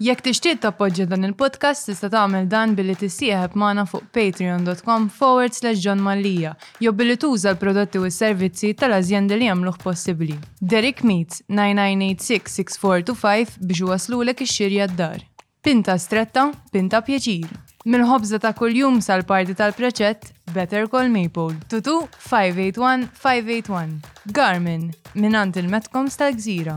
Jekk tixtieq tappoġġja dan il-podcast tista' tagħmel dan billi tissieħeb magħna fuq patreon.com forward slash John Mallia jew billi tuża l-prodotti u s-servizzi tal-azjendi li jagħmluh possibbli. Derek Meats, 9986-6425 biex iwasslulek ix-xiri għad-dar. Pinta stretta, pinta pjaċir! Mill-ħobża ta' kuljum sal-party tal-preċett, Better Call Maple. 22581-581. Garmin, mingħand il-Metcoms tal-Gżira.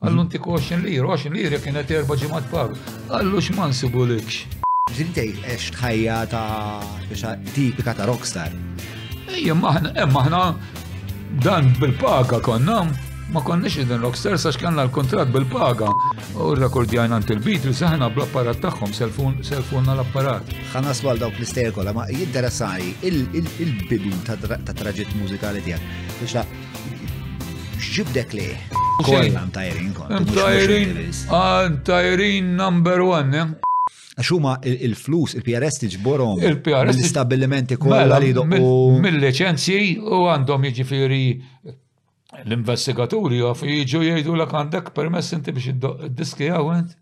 Għallu ntik 20 lira, 20 lira kienet erba' ġimgħat paru. Għallu x'ma nsibulikx. Ġintej ex ħajja ta' biex tipika ta' rockstar. Ejja, maħna, eh, maħna dan bil-paga konna, ma konniex id-din rockstar sax kanna l-kontrat bil-paga. U rekordjajna għant il-Beatles, saħna bl-apparat tagħhom, selfunna l-apparat. Ħanas għal dawk l-istekola, ma jinteressani il-bidu ta' traġit mużikali tiegħek. X'ġibdek li? Kolla mtajrin kolla. Mtajrin, mtajrin number one, eh? Għax huma il-flus, il-PRS tiġborhom. Il-PRS. L-istabbilimenti kollha mela, li doqqu. Mill-liċenzji u għandhom jiġifieri l-investigaturi għaf jiġu jgħidu l għandek permess inti biex id-diski għawent.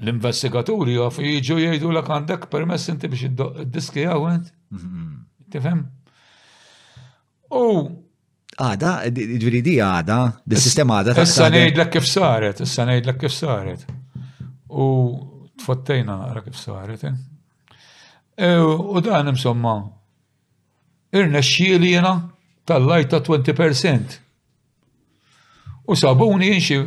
L-investigaturi għaf jiġu jgħidu l għandek permess inti biex id-diski għawent. Mm-hmm. Tifem? U. Għada, ġviri di għada, d-sistema għada. Issa nejdlek kif saret, issa nejdlek kif saret. U tfottejna naqra kif saret. Eh? Eh, u dan imsomma, irnexxieli jiena tal-lajta 20%. U sabuni jinxi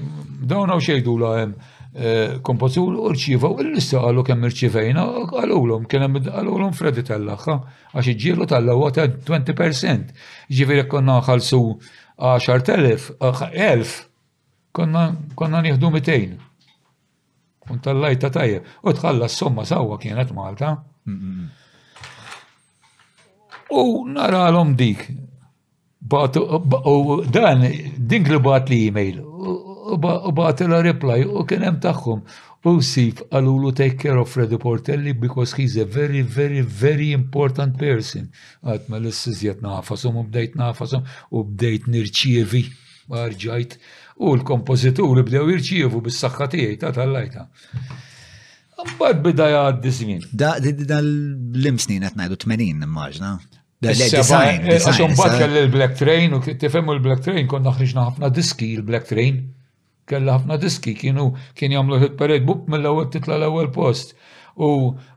dawn hawn xejdu la hemm eh, kompożur u rċiva u l-lista qalu kemm irċivejna qalulhom kien hemm qalulhom Freddy tellaħħa għax iġġielu tal-lewwa ta' 20%. Ġifieri konna nħallsu 10,000 konna nieħdu 200. Kont tal-lajta tajjeb. U tħalla s-somma sawwa kienet Malta. U naralhom dik. U dan, dink li bat li e-mail, u bat la reply u kienem taħħum. U sif għalulu take care of Freddy Portelli because he's a very, very, very important person. Għatma l-issiżjet nafasom u bdejt nafasom u bdejt nirċievi. Ma rġajt u l-kompożituri bdew jirċievu bis-saħħa tiegħi ta' tal-lajta. Mbagħad bida jgħaddi żmien. Da l-im snin qed ngħidu 80 immaġna. Għax mbagħad kelli l-Black Train u tifhem il-Black Train konna ħriġna ħafna diski l-Black Train. Kella ħafna diski kienu kien jagħmlu hit parade buk mill-ewwel titla l-ewwel post. U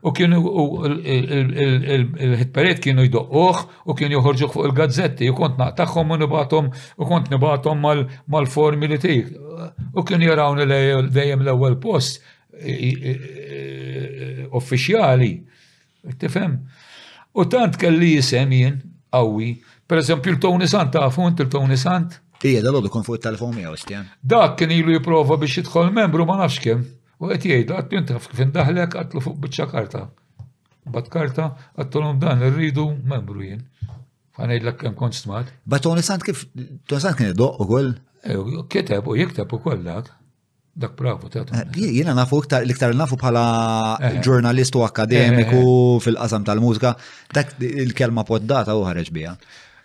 u kienu u l- il- il- il- il- il-ħitperiet kienu jdoqquh u kienu joħorġuh fuq il-gazzetti u kont naqtagħhom u nibagħthom u kont nibagħthom mal- mal-formi li trid. U kienu jarawni lej- dejjem l-ewwel post uffixjali. Tifhem? U tant kelli isem jien qawwi. Per eżempju, l-Tony Sant tafu int il-Tony Sant? Ija, dal-għodu kon fuq il-telefon miegħu, Stjan. Dak kien ilu jipprova biex jidħol membru ma nafx kemm. U qed jgħidu qatt minn taf kif indaħlek qatlu fuq biċċa karta. Bat karta qattulhom dan irridu membru jien. Ħanejdlek kemm kont stmat. Ba Tony Sant kif Tony Sant kien idoq ukoll? Kiteb u jikteb ukoll dak. Dak pravu ta' eh, Jiena nafu iktar l-iktar nafu bħala eh. ġurnalist u akademiku eh, fil-qasam tal-mużika, dak il-kelma poddata u ħareġ biha.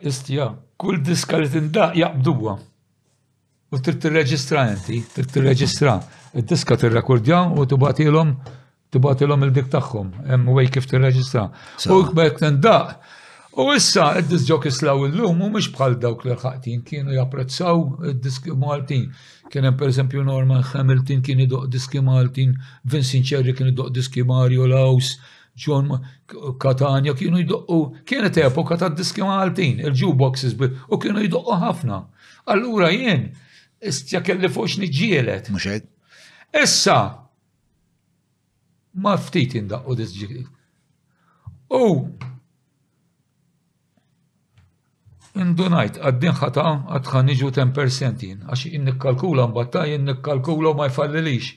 Istja. Kull diska li tindaqq jaqbduha. U trid tirreġistra inti, trid tirreġistra. Id-diska tirrekordja u tibgħatilhom tibgħatilhom il-dik tagħhom, hemm way kif tirreġistra. U kbek tindaqq. U issa id-disk ġok islaw illum u mhux bħal dawk li ħaqtin kienu japprezzaw id-diski Maltin. Kien hemm pereżempju Norman Hamilton kien idoq diski Maltin, Vincent Cherry kien idoq diski Mario Laws, John Catania kienu jdoqqu, kienet epoka ta' diski Maltin, il-jukeboxes, u kienu jdoqqu ħafna. Allura jien, istja kelli fuq nġielet. Muxek. Issa, ma ftit indaqqu diski. U, indunajt, għaddin ħata, għadħan iġu 10% jien, għax jien nikkalkula mbatta, jien nikkalkula ma jfallilix.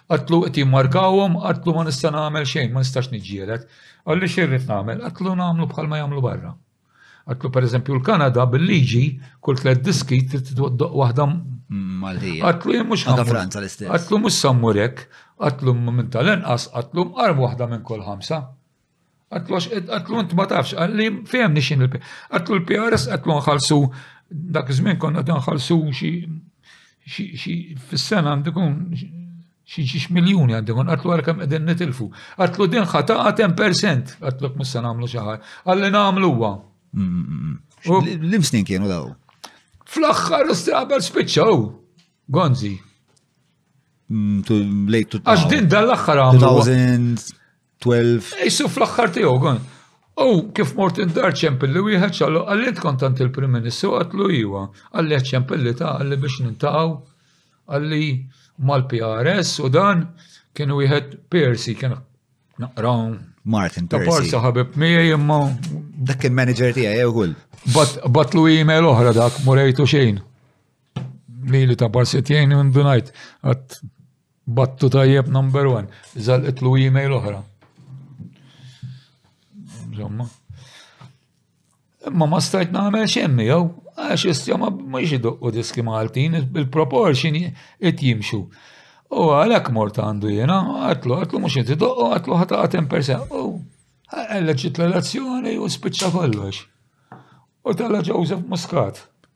Għatlu qed jimmarkawhom, għatlu ma nista' nagħmel xejn, ma nistax niġġieled. Għalli xirrit nagħmel, għatlu nagħmlu bħal ma jagħmlu barra. Għatlu per eżempju l-Kanada bil-liġi kull tlet diski trid titwaddaq waħda Maltija. Għatlu jien mhux Anka Franza l-istess. Għatlu mhux sammurek, għatlu minn tal-inqas, għatlu mqarb waħda minn kull ħamsa. Għatlu għax għatlu int ma tafx, għalli fehem nixin il Għatlu l-PRS għatlu nħalsu dak żmien konna dan nħalsu xi fis-sena għandikun xi xiex miljuni għandikun għatlu għal kemm qegħdin nitilfu. Għatlu din ħataqa 10% għatlu kmus se nagħmlu xi ħaġa. Għalli nagħmlu huwa. L-imsnin kienu daw. Fl-aħħar istrabel spiċċaw. Gonzi. Mm, Għax din dal-aħħar għamlu. 12. Ejsu fl-axħar tiegħu kon. U kif mort id-dar ċempilli wieħed xallu għalli tkun tant il-Prim Ministru għatlu iwa, għalli ċempilli ta' għalli biex nintaw, għalli mal-PRS u dan kien wieħed Persi kien naqraw. Martin Persi. Ta' Persi ħabib miegħi imma. Dak kien manager tiegħi jew kull. Batlu email oħra dak murejtu xejn. Li li ta' Persi tiegħi ndunajt. Battu tajjeb number one, zalqitlu e-mail oħra. Zomma. Imma ma stajt nagħmel xejn miegħu għax jistja ma mhux idoqqu diski Maltin bil-proportion qed jimxu. U għalhekk mort għandu jiena, għatlu għatlu mhux qed idoqqu għatlu ħata għatem persa. U għalleġit l-elezzjoni u spiċċa kollox. U tala Joseph Muscat.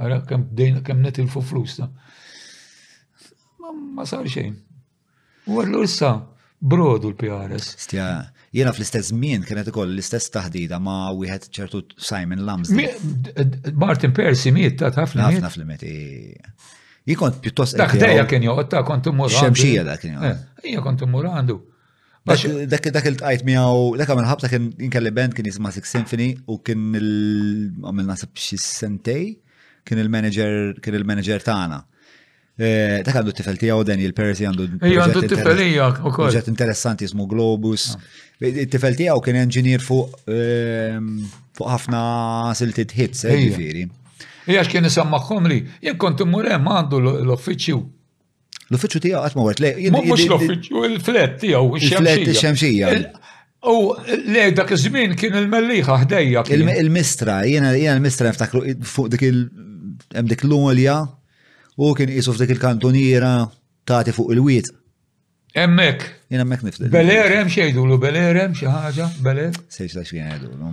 Ara kemm bdejna kemm nitilfu flus ta' ma sar xejn. U għallu issa brodu l-PRS. Stja, jena fl-istess min kienet ikoll l-istess taħdida ma' wieħed ċertu Simon Lams. Martin Percy miet ta' taf li. Ħafna fl-miet. Jikont pjuttost. Dak dejja kien joqgħod ta' kont immur. Xemxija dak kien joqgħod. Eh, Ija kont immur għandu. Dak dak il-tqajt miegħu, dak għamil ħabta kien inkelli band kien jisma' Six Symphony u kien għamil nasib xi sentej, kien il-manager kien il-manager tagħna. Eh, dak għandu t-tifel tiegħu Daniel Percy għandu. Ej għandu t-tifel tiegħek ukoll. Ġet interessanti jismu Globus. Ah. Eh, it-tifel tiegħu kien engineer fuq ehm, fuq ħafna silted hits, eh, ġifieri. Ejja x'kien isemmaħħom li jien kont immur hemm għandu l-uffiċċju L-uffiċċju tiegħu qatt ma wert lej. Mhux l-uffiċċju, il-flet tiegħu, il-flet ix-xemxija. U le dak iż-żmien kien il-melliħa ħdejja. Il-mistra, jiena il-mistra niftakru fuq dik il hemm dik l-olja u kien qisu f'dik il-kantuniera tagħti fuq il-wiet. Hemmhekk. Jiena hemmhekk niftakru. Beler hemm xejdu lu beler hemm xi ħaġa, beler. Sejx ta' xi jgħidu.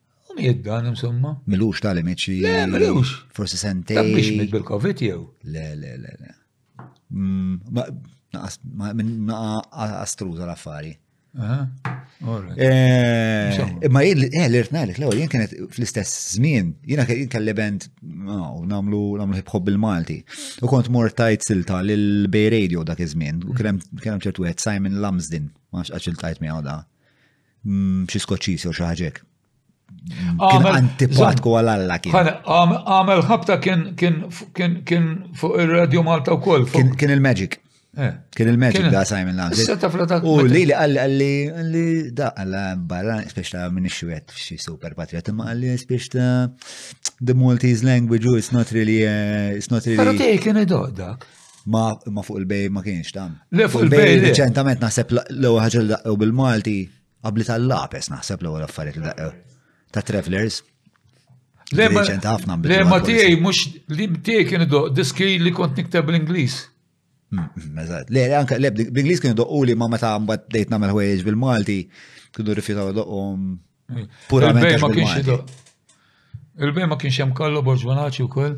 U mi jiddan, insomma. Milux ta' limiċi. Le, milux. Forsi sentej. Ta' biex mit bil-Covid jew? Le, le, le, le. Mm, naqa astruza l-affari. Eh, imma jien eh, l-irt najlek, l jien kienet fl-istess żmien, jiena kien kelli band namlu namlu hip hop bil-Malti. U kont mor tajt silta lil Bay Radio dak iż-żmien, u kien hemm ċertu wieħed Simon Lamsdin, ma nafx għax il-tajt miegħu da. Mm, xi skoċċiż jew xi ħaġa hekk. Kien antipatku għal Alla kien. Għamel ħabta kien kien kien kien fuq ir-Radio Malta wkoll. Kien il-Magic. Eh. Kien il-Magic da Simon Lamzi. U li li għalli għalli għalli da għalla barra spiex ta' minn xwet xi super patriot imma għalli spiex ta' the Maltese language is not really eh, it's not really. Pero tiegħi kien idoq dak. Ma, ma fuq il-bej ma kienx tam. Le fuq il-bej. Reċentament naħseb l-ewwel ħaġa li daqqew bil-Malti qabli tal-lapes naħseb l-ewwel affarijiet li daqqew. Ta' travelers. Le ma ħafna Le ma tiegħi mhux li tiegħi kien doq diski li kont nikteb l-Ingliż. Mm, mm, eżatt. Le, anke le bl-Ingliż kienu doqqu li ma meta mbagħad bdejt nagħmel ħwejjeġ bil-Malti kienu rifjutaw doqqhom mm. purament. Il-bej ma kienx Il-bej ma kienx hemm kallu Borġ Bonaċi wkoll.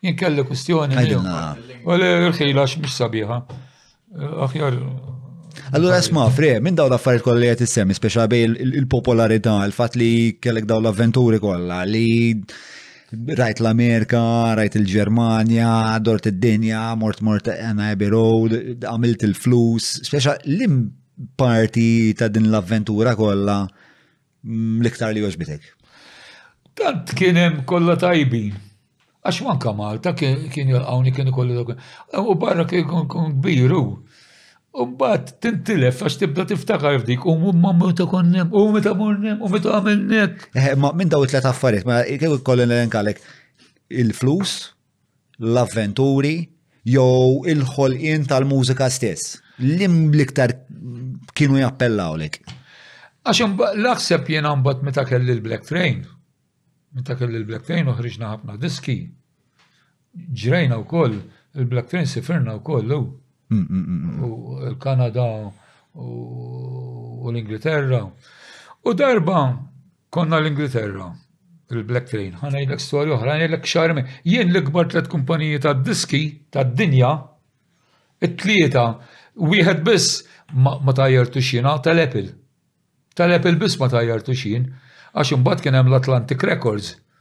Jien kelli kwistjoni. Għajdilna. U l-ħila x'mhux sabiħa. Aħjar. Allura sma, fre, minn daw l-affarijiet kollha qed issemmi, speċa bej il-popolarità, il-fatt li kellek daw l-avventuri kollha li rajt l-Amerika, rajt il-Ġermanja, dort id-dinja, mort mort għana Abbey Road, għamilt il-flus, speċa l-im parti ta' din l-avventura kollha L-iktar li jogħġbitek. Tant kien hemm kollha tajbin. Għax manka Malta kien jolqawni kien ikolli dawk. U barra kien kun kbiru. U mbagħad tintilef għax tibda tiftakar f'dik u ma meta konnem, u meta mornem, u meta għamilnek. Eh, ma minn daw it-tlet affarijiet, ma kieku kollin l-enkalek il-flus, l-avventuri jew il-ħolqien tal-mużika stess? Lim l-iktar kienu jappellawlek? Għax l-aħseb jien għambat meta kelli l-Black Train, meta kelli l-Black Train uħriġna ħafna diski, ġrejna u koll, il-Black Train sifirna u koll, u mm, mm, mm, l-Kanada u l-Ingilterra. U darba Konna l-Ingilterra, il-Black Train, ħanajlek storja oħra, ħanajlek xar jien l-ikbar tlet kumpaniji ta' diski ta' dinja, it-tlieta, wieħed biss ma tajjartu xina tal-Apple. Tal-Apple biss ma tajjartu xin, għax imbagħad kien hemm l-Atlantic Records.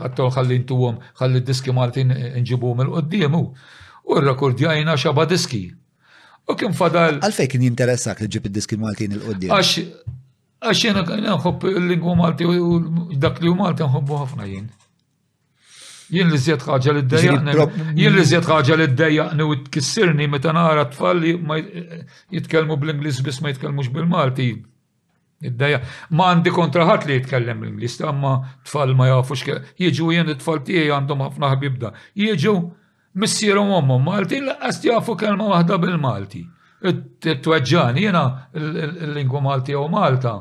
Ħadd ieħor ħalli ntuhom, ħalli d-diski Maltin inġibuhom 'il quddiem u u rrekordjajna xaba' diski. U kien fadal. Għalfejn kien jinteressak li ġġib id-diski Maltin 'il quddiem? Għax għax jiena nħobb il-lingwa Malti u dak li hu Malti nħobbu ħafna jien. Jien li zjed ħaġa li d-dejjaqni. Jien li zjed ħaġa li d-dejjaqni u tkissirni meta nara tfal li jitkellmu bl-Inglis biss ma jitkellmux bil-Malti. Id-dejja. Ma għandi kontra ħadd li jitkellem l-Ingliż, ta' imma tfal ma jafux ke. Jiġu jien it-tfal tiegħi għandhom ħafna ħbieb da. Jiġu missierhom ommhom Maltin laqqas jafu kelma waħda bil-Malti. Tweġġani jiena l-lingwa Maltija u Malta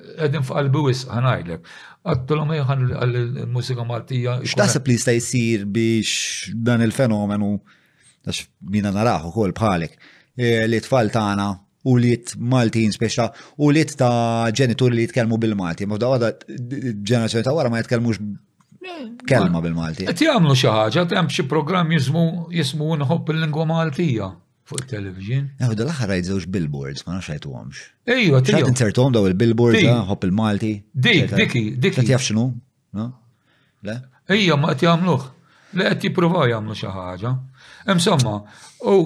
qegħdin f'qalbi wisq ħanajdlek. Għattilhom ħan l-mużika Maltija. X'taħseb li jista' jsir biex dan il-fenomenu għax mina naraħ ukoll bħalek, e, li tfal tagħna u li Maltin speċa u li ta' ġenituri li jitkellmu bil-Malti, ma f'daqqa ġenerazzjoni ta' wara ma jitkellmux kelma bil-Malti. Qed jagħmlu xi ħaġa, hemm xi programm jismu jismu nħobb il-lingwa Maltija fuq television. Eħu dal aħħar rajt żewġ billboards, ma nafx għajtuhomx. Ejju, għatija. Xaħt insertom daw il-billboards, ħobb il-Malti. Dik, diki, dik. Xaħt jafxnu? No? Le? Ejja, ma qed jagħmluh. Le qed jippruvaw jagħmlu xi ħaġa. Insomma, u.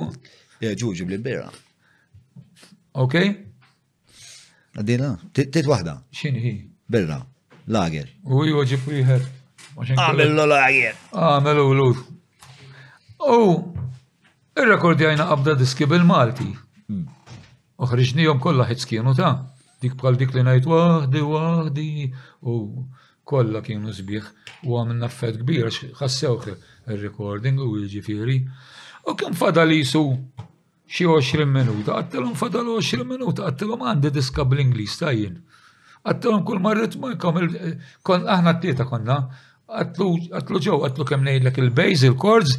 Ja ġuġi bl-bira. Ok? Għaddina, tit waħda. X'inhi? hi? Birra, lager. U ju ġib wieħed. Għamillu lager. Għamillu l U ir-rekordjajna qabda diski bil-Malti. Hmm. U ħriġnihom kollha ħids kienu ta' dik bħal dik li ngħid waħdi waħdi u kollha kienu sbieħ u għamilna effett kbir għax ħassewh ir-recording u jiġifieri. U kien fadal jisu xi 20 minuta, għattilhom fadal 20 minuta, għattilhom għandi diska bl-Ingliż ta' jien. Għattilhom kull marret ma jkom kon aħna t-tieta konna, għatlu ġew, għatlu kemm ngħidlek il-bejz, il-kords,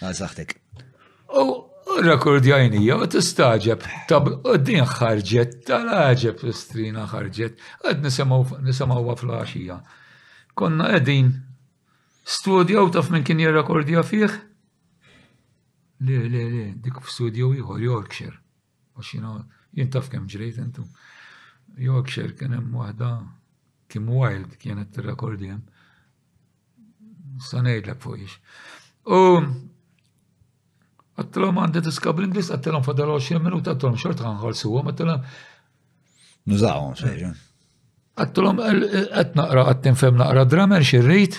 Għal saħtek. U rekordjajni, jew tistaġeb, tab din ħarġet, tal-ħarġet, l-istrina ħarġet, għed nisamaw fl-axija. Konna għedin studio u taf minn kien jirrekordja fih? Le, le, le, dik studio jħor Yorkshire. Għax jina, jien taf kem ġrejt intu. Yorkshire kien hemm waħda Kim Wild kienet tirrekordi hemm. Sa ngħidlek fuq ix. U għattilhom għandi diska bl-Ingliż, għattilhom fadal 20 minuta, għattilhom xort ħanħalsuhom, għattilhom. Nużawhom, seġa. Għattilhom qed naqra għattin fem naqra drummer xirrit.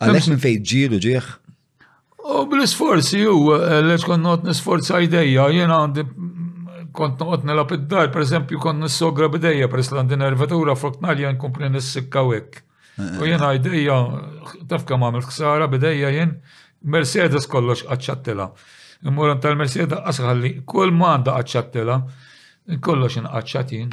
Għalek minn fejn ġielu ġieħ? U bl-isforzi ju, eh, lex kont noqgħod nisforza idejja, jien għandi kont noqgħod nilgħab id-dar, pereżempju kont nissogra bidejja peress li għandi nervatura fuq nalja nkompli nissikka hekk. U jien idejja taf kemm għamil ħsara bidejja jien Mercedes kollox qaċċattela. Immur tal-Mercedes qasħalli kull ma għandha qaċċattela kollox inqaċċat jien.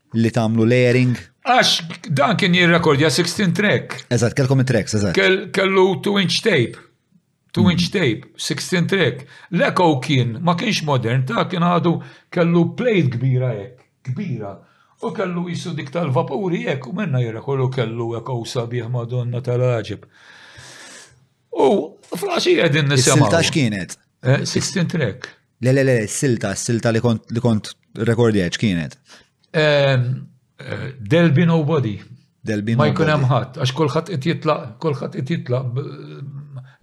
li tagħmlu layering. Għax dan kien jirrekordja 16 track. Eżatt, kellkom it-tracks, eżatt. Kellu 2 inch tape. 2 inch mm. tape, 16 track. L-eko kien, ma kienx modern, ta' kien għadu kellu plate kbira hekk, kbira. U kellu jisu dik tal-vapuri hekk, u minna jirrekordu kellu eko sabiħ madonna tal-ħagġib. U flaxi għedin nisema. Siltax kienet. 16 eh, track. Le, le, le, s-silta, s-silta li kont, li kont rekordjaċ kienet. Ehm, eh, there'll be nobody. There'll be nobody. Ma jkun hemm ħadd, għax kulħadd qed jitlaq, kulħadd qed jitlaq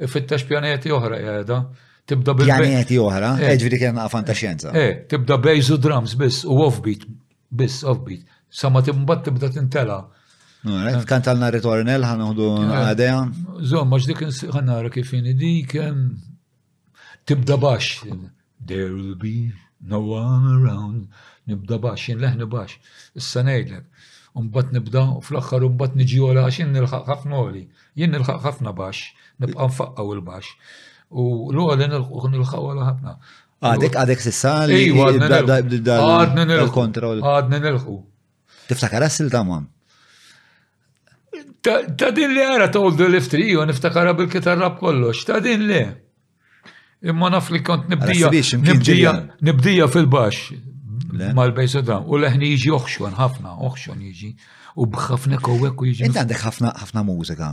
ifittex pjaneti oħra jgħedha. Tibda bil Pjaneti oħra, eh. eh, ġifieri kien għafan ta' xjenza. Eh, tibda bejzu drums biss u offbeat, biss offbeat. Sa ma timbat tibda tintela. Kan talna ritornel ħan uħdu għadeja. Zom, maġ dik ħanara kif dik Tibda baxx There will be no one around Nibda baxx, jien leħni baxx, issa ngħidlek. U mbagħad nibda u fl-aħħar u mbagħad niġi għola għax jien nilħaq ħafna għoli. Jien nilħaq ħafna baxx, nibqa' nfaqqaw il-baxx. U l-għoli nilħquh nilħaq għola ħafna. Għadek, għadek sissa li għadni nilħu. Għadni nilħu. Tiftakar għassil ta' mam? Ta' din li għara ta' Old Lift Rio niftakara bil-kitarra b'kollox, ta' din li. Imma naf li kont nibdija. Nibdija, nibdija fil-bax. Mal-bejs u dan. U leħni jiġi oħxon, ħafna, oħxon jiġi. U bħafna kowek u jiġi. Inti għandek ħafna mużika.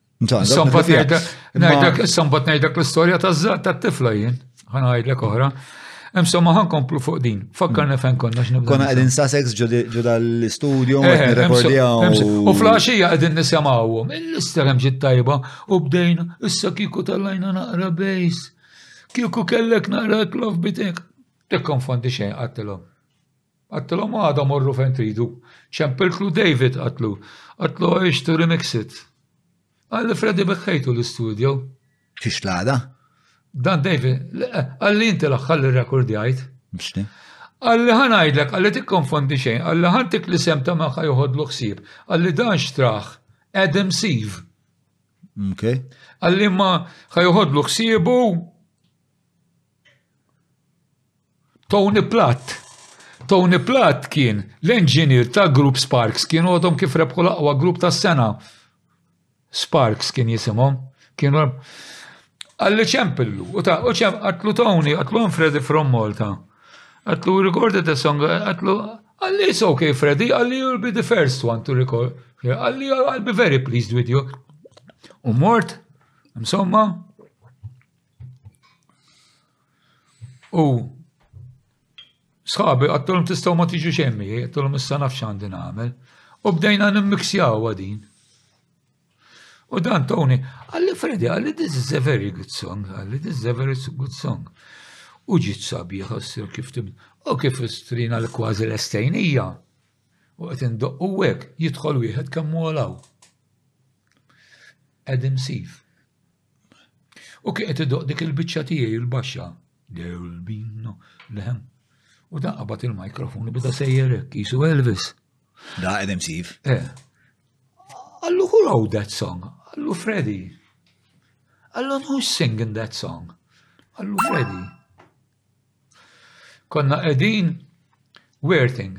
Sambat ngħidlek sambat ngħidlek l-istorja taż-żgħar tat-tifla jien, ħa ngħidlek oħra. Insomma, ħan komplu fuq din. Fakkarna fejn konna x'nibda. Konna qegħdin Sussex ġu dal-istudju, eh, U flaxija qegħdin nisimgħu. Il-lista kemm ġiet tajba u bdejna issa kieku tal-lajna naqra bejs. Kieku kellek naqra klof bitek. Tikkonfondi xejn qatilhom. Għadtilhom għada morru fejn tridu. Ċempiltlu David qatlu. Qatlu għex to remix it. Qalli Freddy beħħejtu l-istudio. Tix l-għada? Dan David, qalli inti l-aħħar li rekordjajt. Mxti. Għalli ħan għajdlek, għalli tikkonfondi xejn, għalli ħan tik li sem ta' maħħa juħodlu xsib, għalli dan xtraħ, Adam Siv. Ok. Għalli ma ħajuħodlu xsibu. Tony Platt Tony Platt kien l-enġinier ta' grupp Sparks. Kien għodhom kif rebħu l-aqwa grupp tas-sena. Sparks kien jisimhom. Kienu għalli ċempillu. U ta' u ċem għatlu Tony, għatlu għan Freddy from Malta. Għatlu recorded the song, għatlu għalli it's okay Freddy, għalli you'll be the first one to record. Għalli I'll be very pleased with you. U mort, msomma, U sħabi għattulom tistaw ma tiġu xemmi, għattulom issa nafx għandi għamel. U bdejna nimmiksjaw għadin. U dan Tony, għalli Freddy, għalli this is a very good song, għalli this is a very good song. U ġit sabi għassir kif tim, u kif istrina l-kważi l-estejnija. U għet indoq u għek, jitħol wieħed kammu għalaw. Adam Sif. U kien qed idoq dik il-biċċa tiegħi l-baxxa. Dew l-bino, leħem. U dan qabad il-mikrofon bida sejjer hekk jisu Elvis. Da Adam Sif. Eh. Allu who wrote that song? Allu Freddy. Allu who's singing that song? Allu Freddy. Konna qegħdin Werting.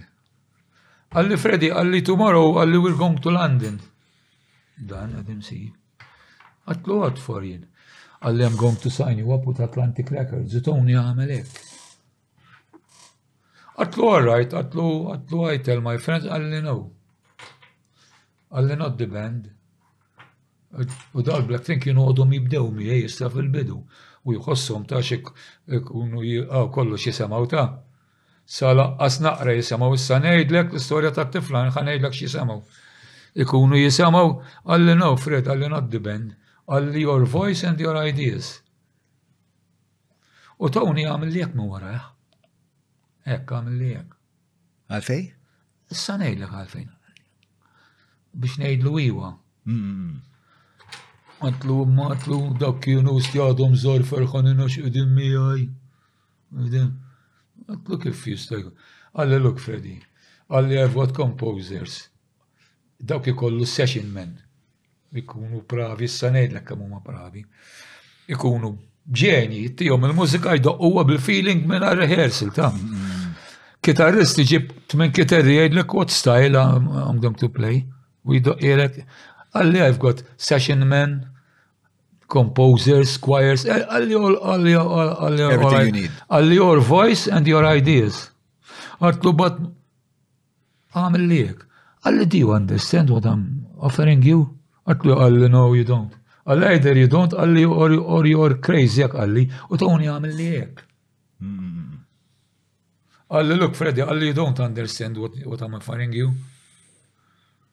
Qalli Freddy, qalli tomorrow, qalli we're going to London. Dan qegħdin si. Għatlu għad for jien. Qalli I'm going to sign you up with Atlantic Records. Tony għamel hekk. Għatlu all right, għatlu għatlu I tell my friends, qalli no. Għalli not the band. U daw il-Black Thing kienu għodhom jibdew miegħi issa fil-bidu u jħossom ta' xi kunu jilqgħu kollox jisemgħu ta' sa laqqas naqra jisemgħu issa ngħidlek l-istorja tat-tifla nħa ngħidlek x'jisemgħu. Ikunu jisemgħu għalli no Fred għalli not the band għalli your voice and your ideas. U Tony għamil li jek minn warajh. Ekk għamil li jek. Għalfej? Issa ngħidlek għalfejn. Biex ngħidlu iwa. Hmm. Għatlu matlu dak kienu stjadhom żor ferħan inax qegħdin miegħi. Għatlu kif jista' Għalli look Freddy, għalli I've got composers. Dawk ikollu session men. Ikunu bravi, issa ngħidlek kemm huma bravi. Ikunu ġenji, tijom il-mużika jdoqquha bil-feeling minn rehearsal ta' kitarrist iġib tmen kitarri jgħidlek what style I'm going to play u jdoqqilek għalli I've got session men, composers, choirs, eh, għalli all għalli għalli għalli your voice and your ideas. Għartlu bat Għamil li jek. Għalli, do you understand what I'm offering you? Għatlu għalli, no, you don't. Għalli, either you don't, għalli, or, or you're crazy, għak għalli, u tawni għamil li jek. Għalli, look, Freddy, għalli, you don't understand what, what I'm offering you.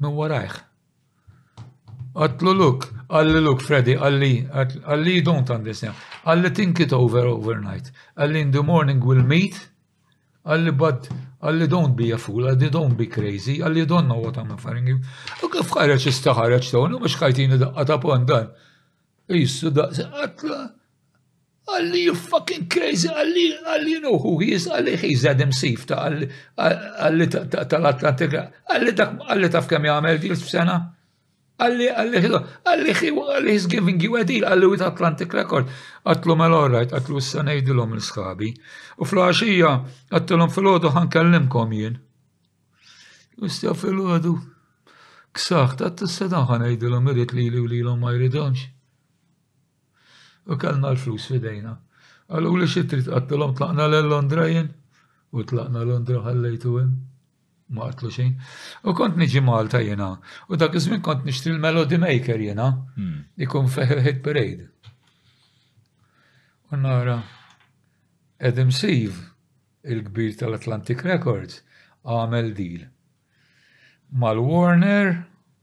Minn warajh. Għatlu look, għalli look Freddy, għalli, għalli you don't understand. Għalli think it over overnight. Għalli in the morning we'll meet. Għalli but, għalli don't be a fool, għalli don't be crazy, għalli you don't know what I'm offering you. U kif ħareċ istaħareċ tawni, mux ħajtini daqqa ta' pondan. Jissu daqqa, għatlu, Għalli you fucking crazy, għalli, għalli you know who he is, għalli he is Adam Sif ta' għalli tal-Atlantika, għalli dak, għalli taf kem jgħamil deals f'sena. Għalli, għalli, għalli, għalli he's giving you a deal, għalli with Atlantic Record. Għatlu mel orrajt, għatlu s-sena jidilom l-skabi. U fl-għaxija, għattilom fil-ħodu għan kellimkom jien. Ustja fil-ħodu, ksaħt, għattu s-sedan għan jidilom irrit li li li l-om ma jridonx. u kellna l-flus f'idejna. Qaluli xi trid qattilhom tlaqna lil Londra jien u tlaqna Londra ħallejtu hemm. Ma qatlu xejn. U kont niġi Malta jiena u dak iż-żmien kont nixtri l-Melody Maker jiena hmm. ikun fih il-Hit Parade. U nara Adam Siv, il-kbir tal-Atlantic Records, għamel deal mal-Warner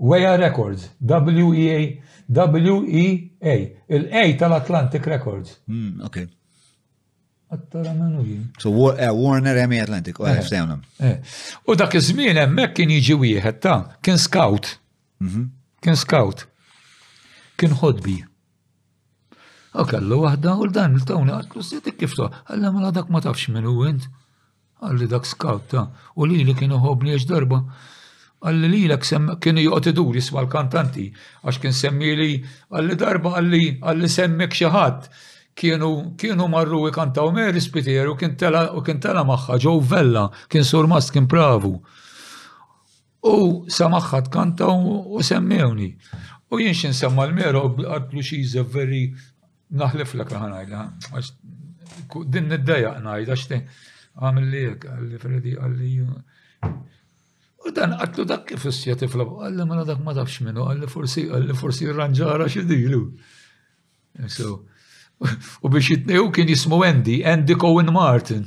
WEA Records, WEA, WEA, il-A tal-Atlantic Records. Hmm, ok. Attara menu jien. So eh, Warner Emi Atlantic, u għalif sejna. U dak iż-żmien hemmhekk kien jiġi wieħed ta' kien scout. Mhm. Kien scout. Kien ħodbi. U kellu waħda u dan il-tawna għatlu s-sidik kif so, għalla ma mela dak ma tafx minn u int. Għalli dak scout ta' u li li kien uħobni għax darba għalli li l-ek kien joqgħod idur jisma' l-kantanti għax kien semmi li għalli darba għalli għalli semmek xi ħadd kienu kienu marru ikantaw Mary Spiteri u kien tela u kien tela magħha ġew vella kien surmast kien pravu. U samaħħa tkanta u semmewni. U jien x'insemma l-mera għadlu xi very Naħlef l-ek ħanajda, għax din niddeja najda, għax għamil li jek, għalli Fredi, għalli. U dan għattu dak kif s-sija tifla, għalli ma mela dak ma tafx minnu, għalli forsi, għalli forsi ranġara xidilu. U biex jitnew kien jismu Andy, Andy Cohen Martin.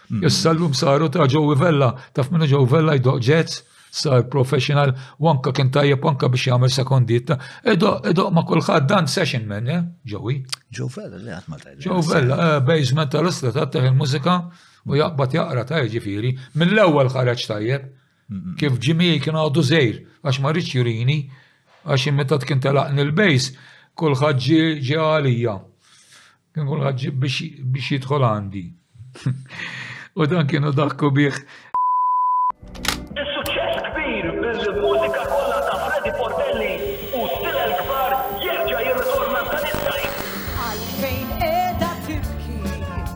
Hmm. Issa l-lum saru ta' Joey Vella, taf minnu Joey Vella jdoq ġets, sar professional, u anka kien tajjeb anka biex jagħmel sekondietta. Idoq ma' kulħadd dan session man, eh, Joey. Joe Vella, li għatma tajjeb. Joe Vella, eh, basement tal-istat għattaħ il-mużika u jaqbad jaqra ta' ġifiri, mill-ewwel ħareġ tajjeb. Kif Jimmy kien għadu żgħir għax ma riedx jurini għax meta kien telaqni l-bejs kulħadd ġie għalija. Kien kulħadd ġie biex jidħol għandi. U dan kienu daħku bih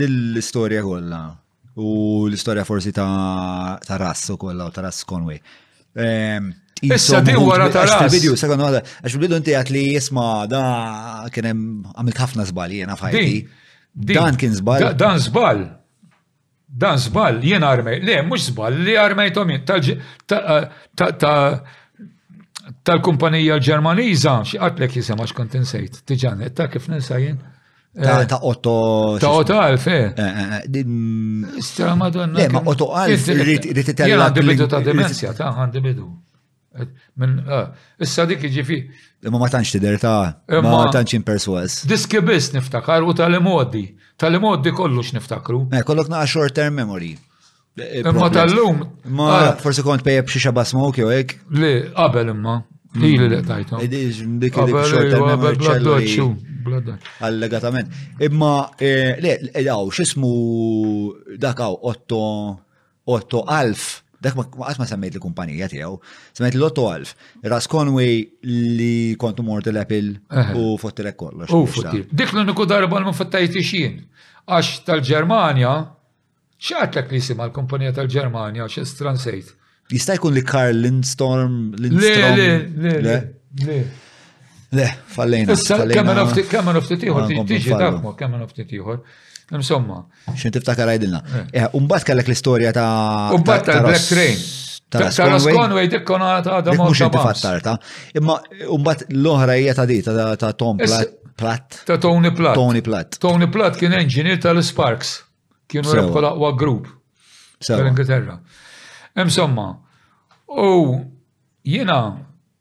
Dil-istoria kolla u l-istoria forsi ta' Rass u kolla u ta' Rass Conway. Ehm, Issa di wara ta' ras. Video, sekonda għada, għax bidu inti għat li jisma da kienem għamilt ħafna zbal jena fħajti. Dan kien zbal. Dan zbal. Dan żball, jien armej. Le, mhux żball, li armejthom jien tal-kumpanija l-Ġermaniża, xi qatlek jisimha x'kont insejt, tiġanet, ta' kif ninsa jien. Ta' eh, Otto. Ta' Otto Alf, eh. eh, eh mm. Stra madonna. Le, ma' Otto Alf, rrit itellak. Għandi bidu ta' dimensja, ta' għandi bidu. Ah, issa dik ġifi. Imma ma tantx tidher ta' ma tantx imperswas. Diski biss niftakar u tal-imoddi. Tal-imoddi kollox niftakru. Eh, kollok naqa short term memory. Eh, imma tal-lum. Ma ah. forsi kont pejjeb xi xaba smoke jew hekk. Le, qabel imma. Hmm. Ili li tajtu. Eh, dik dik short term memory ċellu. Allegatament. Imma, le, għaw, xismu dakaw, otto. Otto Alf, dak ma qatt ma semmejt il-kumpanija tiegħu, semmejt l-Otto Alf, Ras Conway li kontu mort l-Apple u fottilek kollox. U fottilek. Dik l-uniku darba li ma fottajt ixin. Għax tal-Ġermanja, xaqtlek li jisima l-kumpanija tal-Ġermanja, xi stransejt. Jista' jkun li Karl Lindstorm, Lindstorm. Le, le, le, le. Le, fallejna. Issa, kemm naftit ieħor, tiġi dak, kemm naftit ieħor. Insomma, Xin tiftakar għajdilna. Eh. Eh, Umbat kellek l-istoria ta' Umbat ta' Black Train. Ta' Ross Conway dik kona ta' da' Mux inti fattarta. Imma umbat l-oħra hija ta' di ta' Tom Platt. Ta' Tony Platt. Tony Platt. Tony Platt kien engineer tal-Sparks. Kienu rebħu laqwa group. Tal-Ingilterra. Insomma, u jina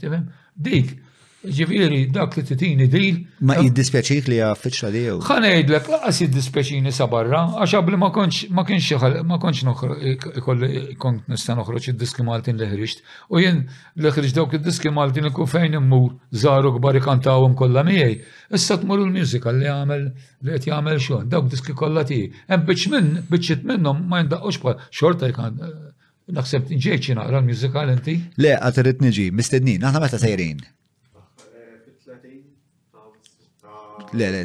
Tifhem? Dik, ġifieri dak li titini dil. Ma jiddispjaċik li għaffiċ ta' jew. Ħa ngħidlek laqas jiddispjaċini sa barra għax qabli ma kontx ma kienx ma kontx ikolli kont nista' noħroġ id-diski Maltin li ħriġt u jien li ħriġt dawk id-diski Maltin ikun fejn immur żaru kbar ikantawhom kollha miegħi. Issa tmur il-musical li għamel li qed jagħmel xogħol dawk diski kollha tiegħi. Hemm biċċ minn biċċiet minnhom ma jindaqqux bħal xorta jkan Naħseb ġejċi naqra l-musical inti? Le, għat irrit niġi, mistednin, aħna meta sejrin. Le, le,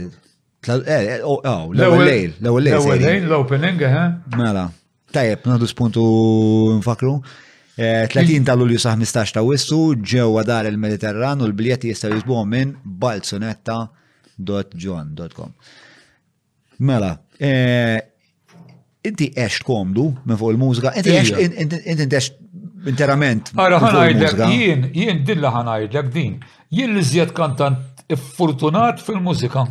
l-ewwel lejl, l-ewwel lejl. L-ewwel lejl, l-opening, eh? Mela. Tajjeb, nagħdu spuntu nfakru. 30 eh, ta' lulju sa' 15 ta' wissu ġewwa dar il-Mediterran u l-biljetti jistgħu jisbuhom minn balzunetta.john.com. Mela, eh, inti għex komdu minn fuq il-mużika, inti għex inti għex interament. Ara ħanajdlek jien, jien dilla ħanajdlek din. Jien li żjed kantant fortunat fil-mużika.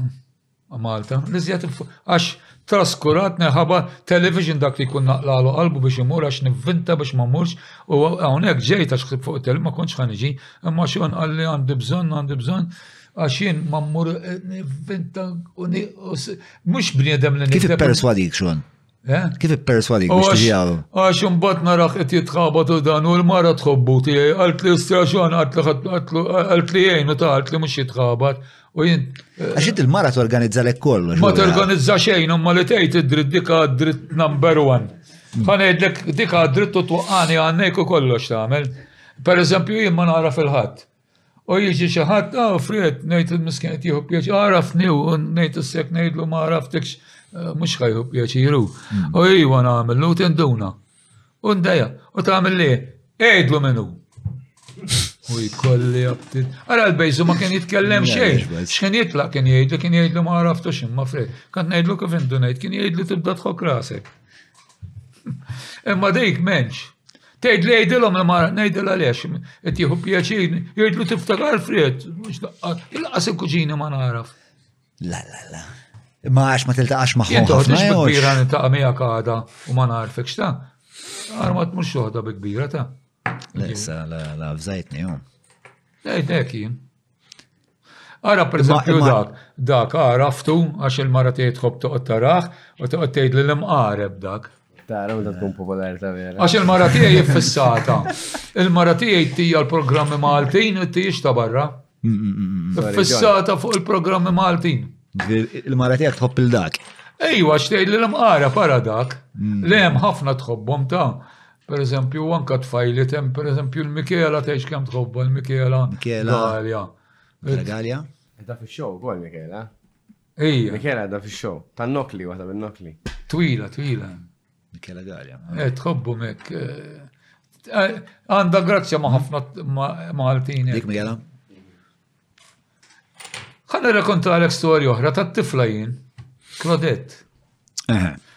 Malta, li żjed għax traskurat neħaba television dak li kun naqlalu qalbu biex imur għax nivvinta biex ma murx u hawnhekk ġejt għax fuq il ma kontx ħaniġi imma xi għalli għandi bżonn għandi bżonn Għax jien ma mmur eh, nivvinta u mhux bniedem li Kif ipperswadik xon? Eh? Kif ipperswadik biex tiġijaw? Għax imbagħad naraħ qed jitħabat u dan u l-mara tħobbu tiegħi qalt li straxon qalt li jgħin u talt li mhux jitħabat. U jien. Eh, għax int il-mara torganizza lek kollox. Ma torganizza xejn imma li tgħid id-dritt dika dritt number one. Hmm. Ħanejdlek dika dritt u twaqqani għannejk u kollox tagħmel. Per eżempju jien ma nara fil-ħadd. U jiġi xi ħadd ah, friet, ngħid il-miskin qed jieħu pjaċir, għarafni u ngħid issek ngħidlu ma għaraftikx eh, mhux ħajħu pjaċiru. Hmm. U iwa nagħmlu tinduna. U ndejja, u tagħmel li għidlu minnu. U jkolli għabtit. Għara l-bejzu ma kien jitkellem xejn. X'kien jitlaq kien jgħidlu, kien jgħidlu ma għaraftux imma friet. Kant ngħidlu kif indu ngħid, kien jgħidlu tibda tħok rasek. Imma dik menx. Tgħid li jgħidilhom imma ngħidil għaliex qed jieħu pjaċin, jgħidlu tiftakar Fred, mhux il-qas il-kuġini ma nagħraf. La la la. Imma għax ma tiltaqax magħhom. Jien toħdix bi kbira niltaqa' miegħek għada u ma nagħrfek x'ta. Armat mhux toħda bi kbira ta. Lesa la la fżajtni jom. Lejtek jien. Ara per eżempju dak, dak għaraftu għax il-mara tiegħi tħobb toqgħod taraħ u toqgħod tgħid li l-imqareb dak. Tara meta tkun popolari ta' vera. Għax il-mara tiegħi fissata. Il-mara tiegħi tija l-programmi Maltin u tijiex ta' barra. Mm, mm, mm, fissata fuq il-programmi Maltin. Il-mara tiegħek tħobb il-dak. Ejwa, xtejt li l-imqara para dak. Li hemm ħafna tħobbhom ta' Per eżempju, u anka tfajli tem, per eżempju, l-Mikela tgħix kemm tħobba l-Mikela. Mikela. Galja. Galja. Da fi show, għol Mikela. Ija. Mikela da fi show. Tan nokli, waħda bin nokli. Twila, twila. Mikela Galja. Eh, tħobbu mek. Eh, għanda grazzja ma ħafna Maltin. Dik Mikela. Ħa nirrakontalek storja oħra ta' tifla jien, Claudette.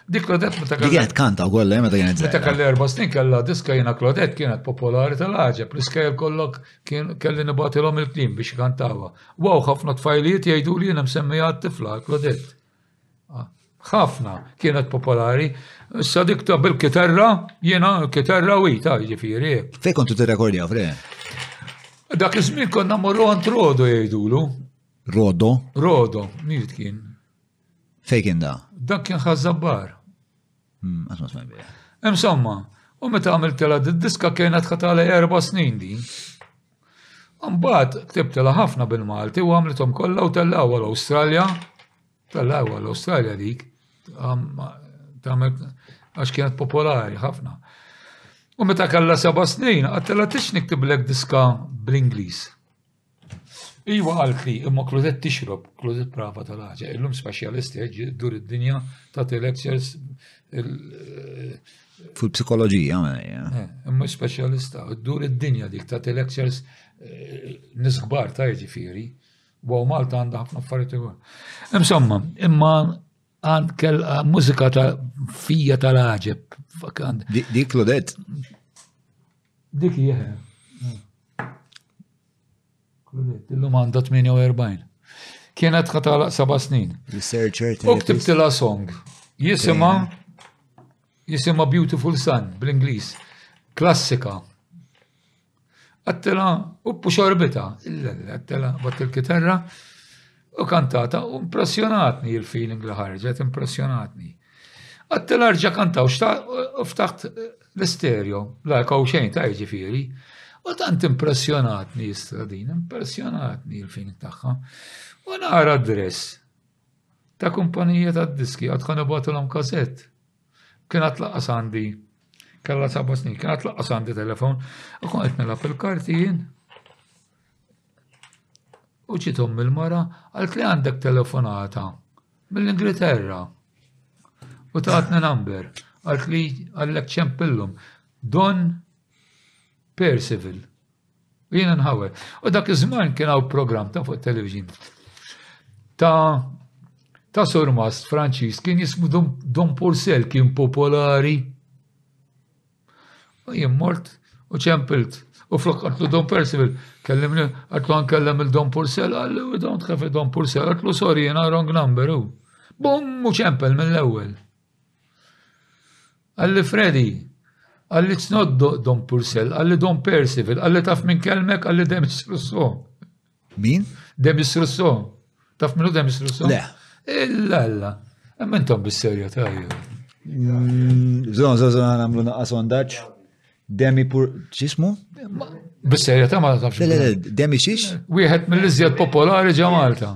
Dik Claudette meta kellha. Dik kanta wkoll eh, meta kienet. Meta kellha erba' snin kellha diska jiena Claudette kienet popolari tal-ħaġeb, l-iskajl kollok kien kelli nibatilhom il-klim biex kantawha. Wow, ħafna tfajlijiet jgħidu li jiena msemmija tifla Claudette. ħafna kienet popolari. Issa dik ta' bil-kitarra, jiena kitarra u jita ġifiri. Fej kontu t-rekordja, fre? Dak iż-żmien konna morru għand Rodo jgħidulu. Rodo? Rodo, nid kien. Fej kien da? Dak kien ħazzabbar. Insomma, u meta għamil tela d-diska kienet ħatale erba snin di. Mbagħad ktibt tela ħafna bil-Malti u għamlitom kollha u tella għal Awstralja. Tella għal Awstralja dik. Għax kienet popolari ħafna. U meta kalla seba snin, għattela tix niktiblek diska bl-Inglis. Iva għalt li, imma klozet tixrob, klozet prava tal-ħaġa. Illum speċjalisti ħeġġi dur id-dinja ta' lectures Full psikoloġija eh, Imma speċjalista, dur id-dinja dik ta' lectures eh, nisħbar ta' ġifiri. Wow, Malta għandha ħafna affarijiet Insomma, imma Għand kell mużika ta' fija tal-ħaġeb. Dik Claudette. Dik jieħe. Claudette, illum għandha 48. Kienet ħatala saba snin. Researcher. U ktibtila song. Jisima jisima Beautiful Sun bl-Inglis. Klassika. Għattela u puxorbita, għattela bat il-kitarra u kantata u impressjonatni il-feeling li ħarġet, impressjonatni. Għattela rġa kanta u ftaħt l-stereo, la kaw xejn ta' ġifiri, u tant impressjonatni jistradin, impressjonatni il-feeling tagħha. U nara dress Ta' kumpanija tad-diski, għad konna bagħtilhom kasett. Kien għad laqqas għandi, kellha seba' snin, kien għad laqqas għandi telefon, u kon qed nilgħab il-karti jien. U ġiet omm il-mara, għalt li għandek telefonata mill-Ingilterra. U taħtni number, għalt li għallek ċempillum, Don Percival. U jiena nħawel. U dak iż-żman kien hawn programm ta' fuq television ta' ta' surmast Franċiż kien jismu Don Purcell kien popolari. U jien mort u ċempilt. U flok għatlu Don Percival, kellimni, għatlu għan kellem il-Don Purcell, għallu, oh, don't have a Don Purcell, għatlu sorry, jena wrong number, u. Bum, u ċempel mill-ewel. Qalli Freddy, qalli it's not Don Purcell, qalli Don Percival, qalli taf minn kelmek, qalli Demis Russo. Min? Demis Russo. Taf minnu Demis Russo? Le. Illa, illa. Emmen tom bis-serja ta' mm, Zon, zon, zon, għamlu naqqa sondaċ. Demi pur, ċismu? Bis-serja ta' ma tafx. Le, le, demi xiex? Wieħed mill-iżjed popolari ġa Malta.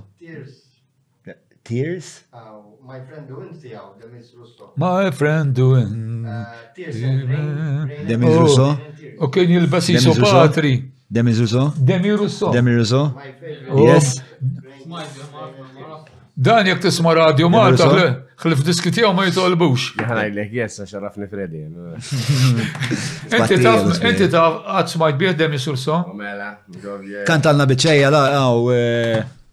Tears? My friend doing tijaw, Demiz Russo. My friend doing. Tears. Demiz Russo? U kien jilbas jisu patri. Demiz Russo? Demi Russo. Demi Russo? Yes. Dan jek tisma radio Malta, xlif diski tijaw ma jitolbux. Għanajlek, yes, xarrafni Freddy. Inti taf, inti taf, għad smajt bieħ Demi Russo? Mela, Kantalna bieċeja, la, għaw. Eh,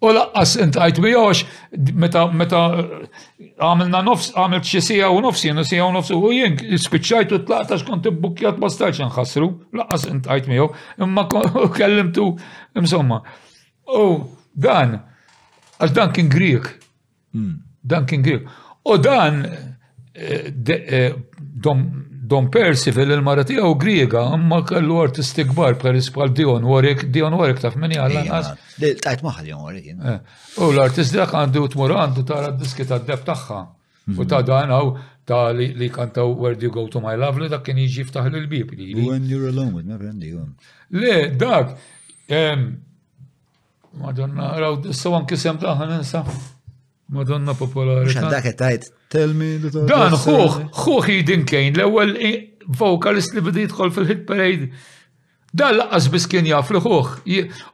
U laqqas intajt miegħux meta meta għamilna nofs għamilt xi sija u nofs jien sija u nofs u jien spiċċajt u tlaqt għax kont ibbukkjat ma stajtx inħassru, laqqas intajt miegħu, imma kellimtu insomma. U dan għax dan kien Grieg. Hmm. Dan kien Grieg. U dan eh, eh, Don Percival il-mara tiegħu Griega ma kellu artisti kbar Paris bħal Dion Warwick, Dion Warwick taf min jgħalla nqas. Tajt maħal Dion Warwick. Eh, u l-artist dak għandu tmur għandu tara d-diski tad-deb tagħha. Hmm. U ta' dan għaw ta' li kantaw Where Do You Go To My Lovely dak kien jiġi ftaħ l-bib. When You're Alone With My Friend Dion. Le, dak, Madonna, raw, issa anki sem taħħa ninsa. Madonna popolari. Xan dak tajt, tell me the top. Dan, xuħ, xuħ jidin kejn, l-ewel vokalist li bidi jidħol fil-hit parade. Dan laqqas bis kien jaf li xuħ.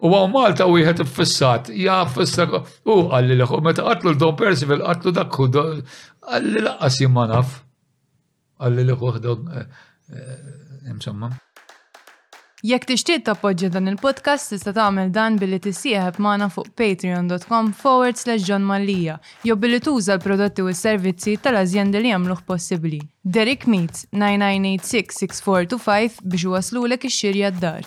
U għaw Malta u jħet fissat, jaf fissat. U għalli li xuħ, meta għatlu l-Don Percival, għatlu dak għalli laqqas jimmanaf. Qalli li ħuħ dog insomma. Jekk tixtieq tappoġġja dan il-podcast tista' tagħmel dan billi tissieħeb magħna fuq patreon.com forward slash John Mallia jew billi tuża l-prodotti u s-servizzi tal-azjendi li jagħmluh possibbli. Derek Meats, 9986 6425 biex iwasslulek ix-xiri għad-dar.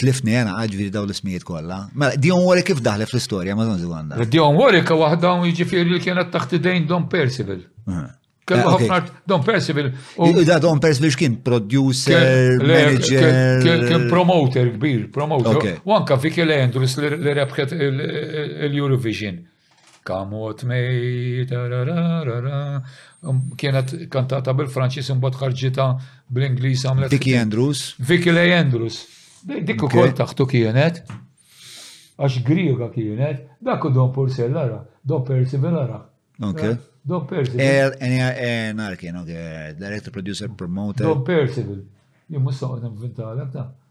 Tlifni jena, ġviri daw l-ismijiet kolla. Mela, Dion Warwick kif daħle fl-istoria, ma zonzi għanda. Dion Warwick wahda un ġifiri li kienet taħt idejn Don Percival. Kellu eh, ħafna Don Percival. Da Don Percival x'kien producer, manager. Kien promoter kbir, promoter. U anka Vicky Andrews li rebħet il-Eurovision. Kamot mej, kienet kantata bil-Franċis imbagħad ħarġita bl-Ingliż għamlet. Vicky Andrews. Vicky Lay Andrews. Dik ukoll taħtu kienet. Għax Griega kienet, dak u Don Purcell ara, Don Percival ara. Okay. Don Percival. Er, er, nar kien, ok, director, producer, promoter. Don Percival. Jimmu soqgħod nvintalek ta'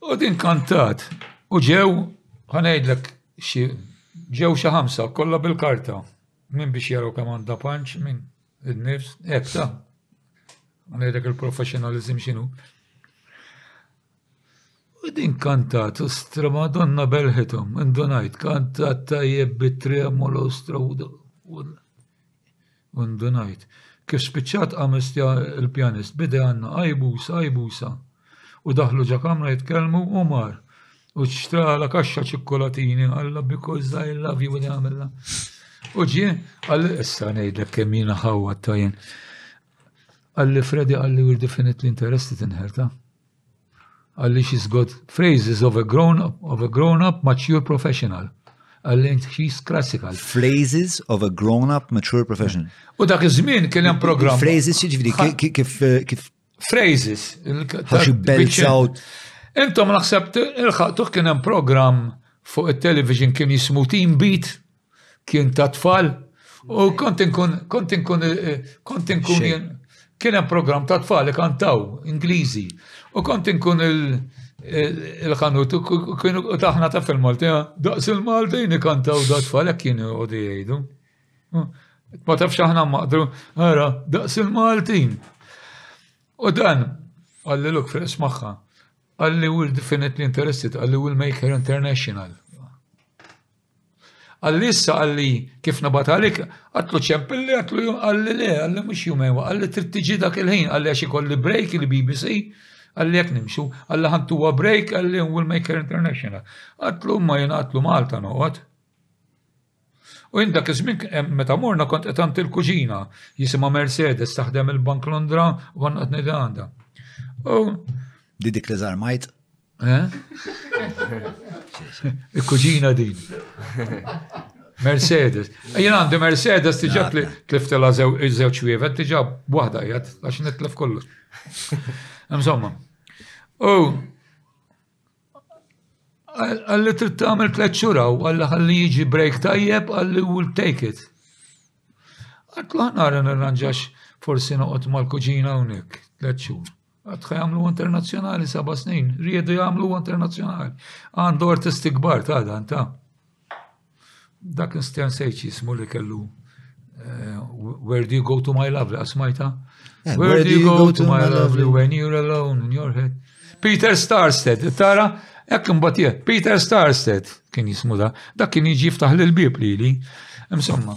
U din kantat. U ġew, ħanejdlek, ġew xi ħamsa kollha bil-karta. Min biex jaraw kemm għandha panċ, min id-nifs, ebsa. Ħanejdlek il-professionalizm xinu. U din kantat, u stra madonna belħitom, indunajt, kantat tajjeb bit-tremolo, stra u U ndunajt. Kif spiċċat qamet stja l-pjanist b'idea għandna, Ajbusa, ajbusa! U daħlu ġo kamra jitkellmu u mar u xtrala kaxxa ċikkulatini għalla because I love you li għamilla. U ġie, għalli issa ngħidlek kemm jiena ħawwa tajjen. Għalli Freddy għalli we're definitely interested in her ta'. Għalli she's got phrases of a grown up, of a grown up mature professional. Għalli she's classical. Phrases of a grown up mature professional. U dak iż-żmien kien hemm programm. Phrases jiġri kif kif phrases. Ħaxi belts out. Intom naħseb il-ħaqtuh kien hemm programm fuq it-television kien jismu Team Beat. kien ta' tfal u kont inkun kont inkun kont inkun kien hemm programm ta' tfal kantaw Ingliżi u kont inkun il-ħanut u kienu taħna ta' fil-Malti daqs il-Maltin ikantaw da' tfal hekk kienu jgħodu jgħidu. Ma tafx aħna maqdru, ara, daqs il-Maltin. U dan, għalli l-ok fil smaħħa, għalli will definitely interested, għalli will make her international. Qalli issa qalli kif nibgħat għalik, għadtlu ċempilli għadtlu jum qalli le, qalli mhux jumejn wa, qalli trid tiġi dak il-ħin, qalli għax ikolli break il-BBC, qalli jekk nimxu, qalli ħa ntuha break, qalli u will make her international. Għadtlu imma jien għadtlu Malta noqgħod. U jien dak iż-żmien eh, meta morna kont qed għand il-kuġina, jisimha Mercedes taħdem il-Bank Londra u kont qed ngħidha għandha. U Di dik li żarmajt? Eh? Il-kuġina din. Mercedes. Jien għandi Mercedes tiġab li tliftela żewġ wievet tiġab waħda jgħad għax nitlef kollu. Insomma. U għalli trid tagħmel tliet xura u għalli ħalli jiġi break tajjeb għalli will take it. Għatlu ħnara nirranġax forsi noqgħod mal-kuġina hawnhekk tliet xhur. Għadħa jagħmlu internazzjonali seba' snin, riedu jagħmlu internazzjonali. Għandu artisti kbar ta' dan ta' dak Stern Sejċ jismu li kellu eh, Where do you go to my lovely, asmajta? Eh, where do you go to my lovely when you're alone in your head? Peter Starstead, tara, ekk mbatje, Peter Starstead kien jismu da, dak kien jiġi ftaħ l-bib li li, insomma.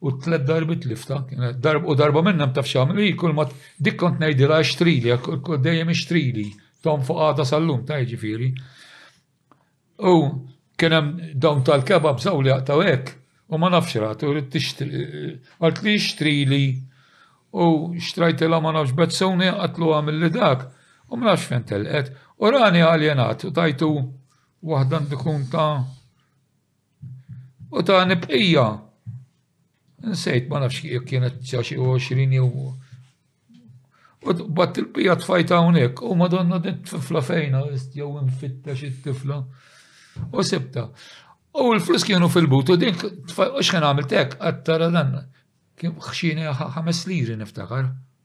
U t-tliet darbi tlifta, kienet darb u darba minnha ma tafx għamlu hi kull ma dik kont ngħidilha ixtrili, dejjem ixtrili, tom fuq għada sal-lum ta' jiġifieri. U kien hemm dawn tal-kebab żaw li jaqtaw hekk u ma nafx rat u rrid għalt li ixtrili u xtrajtilha ma nafx bezzuni qatlu għamilli dak u ma nafx fejn telqet u rani aljenat u tajtu waħda ndikun ta' U tani bqija. Nsejt ma nafx jekk kienet sa xi 20 jew. U bat il-bqija tfajta hawnhekk u madonna din tifla fejna jew infittex it-tifla. U sibta. U l-flus kienu fil-but u din u x'ħen għamilt hekk għattara dan. Kien xini ħames liri niftakar.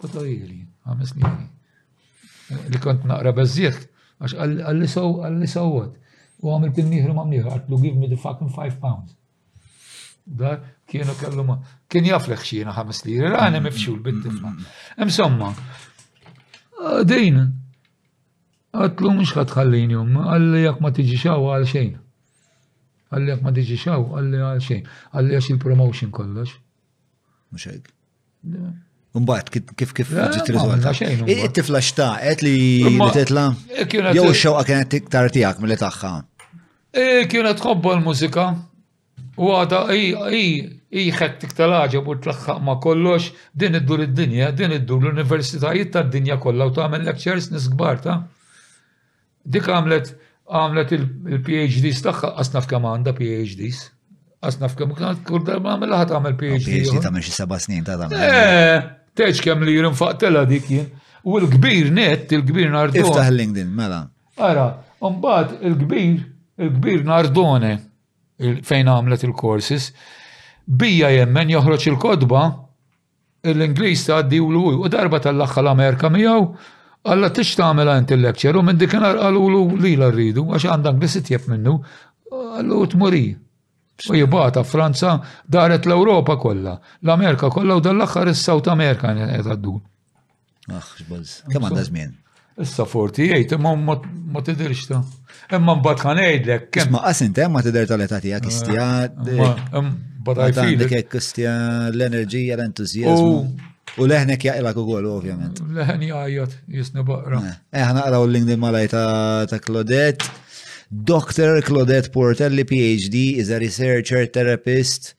Koto ili, ħames nini. Li kont naqra bezziet, għax għalli sow, għalli sowot. U għamil pinniħru ma mniħru, għatlu give me the fucking five pounds. Da, kienu kellu ma. Kien jaf leħ xina ħames liri, rani mifxul bit-tifla. Insomma, din, għatlu mux ħatħallin jum, għalli jak ma tiġi xaw għal xejn. Għalli jak ma tiġi xaw, għalli għal xejn. Għalli għax il-promotion kollox. Mux Mbagħad kif kif ġiet riżolta. It-tifla xtaqet li titla. Jew ix-xewqa kienet iktar tiegħek milli tagħha. Kienet tħobba l-mużika. U għada hi ħedt iktar ħaġeb u tlaħħaq ma' kollox din iddur id-dinja, din iddur l-universitajiet tad-dinja kollha u tagħmel lectures nisgbar ta' Dik għamlet għamlet il-PhDs tagħha qas naf kemm għandha PhDs. Qas naf kemm kull darba għamel ħadd għamel PhD. PhD ta' xi seba' snin ta' dan. Eh, teġ kemm li rinfaqtela dik jien. U l-kbir net, il-kbir Nardone. Iftaħ LinkedIn, mela. Ara, mbagħad il-kbir, il-kbir Nardone fejn għamlet il-courses, bija jemmen joħroġ il-kodba L-Ingliż tgħaddi u lu u darba tellagħha l-Amerika miegħu, Alla tridx tagħmilha int il-lecture u minn dikinhar qalulu lilha rridu għax għandha Ingliż itjeb minnu. Qallu u tmur hi. U jibgħatha Franza daret l-Ewropa kollha, l-Amerika kollha u dan l-aħħar is-South America qed għaddu. Aħ, xbaz. Kemm għandha żmien? Issa forti jgħid, imma ma tidirx ta. Imma mbagħad kan ngħidlek kemm. Isma' qas inti ma tidher tal-età tiegħek istja. Għandek hekk istja l-enerġija, l-entużjażmu. U leħnek jaqilak u għol, ovvjament. Leħen jgħajjat, jisni baqra. Eh, eh naqraw l-link din malaj ta' Claudette. Dr. Claudette Portelli, PhD, is a researcher, therapist,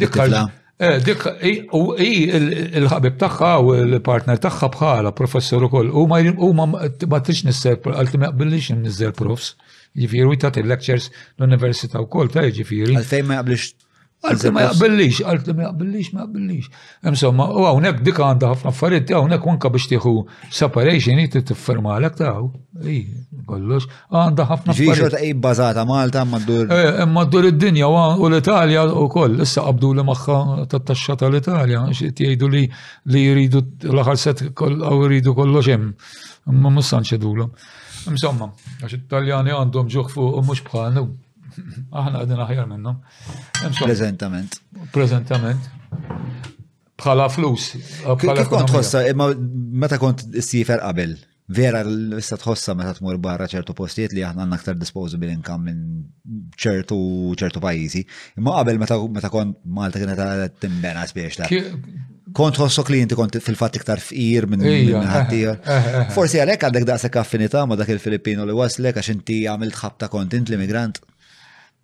Dik eh, dik u hi il-ħabib tagħha u l-partner tagħha bħala professor ukoll u ma huma ma tix nisser għalti ma jaqbilix nisser profs. Jifieri ta' il-lectures l-università wkoll ta' jiġifieri. Għalfejn ma jaqbilx Għalti ma jaqbillix, għalti ma jaqbillix, ma jaqbillix. Insomma, u hawnhekk dik għandha ħafna affarijiet hawnhekk anke biex tieħu separation hi tiffermalek taw. Kollox għandha ħafna affarijiet. Xorta hi bbażata Malta maddur. Eh, maddur id-dinja u l-Italja wkoll issa qabdu li magħha tat-taxxa tal-Italja jgħidu li li jridu l-aħħar set jridu kollox hemm. Ma mussan xedulhom. Insomma, għax it-Taljani għandhom ġuħ fuq u mhux bħalnu. Aħna għadin aħjar minnhom. Prezentament. Prezentament. Bħala flus. Kif kont tħossa, imma meta kont sifer qabel, vera l-issa tħossa meta tmur barra ċertu postijiet li aħna għandna aktar disposable income minn ċertu ċertu pajjiżi. Imma qabel meta kont Malta kienet timbena spiex ta' kont ħossok li inti kont fil-fat iktar fqir minn ħaddija. Eh, eh, eh. Forsi għalek għandek daqsek affinità ma dak il-Filippino li waslek għax inti għamilt ħabta kont int l-immigrant.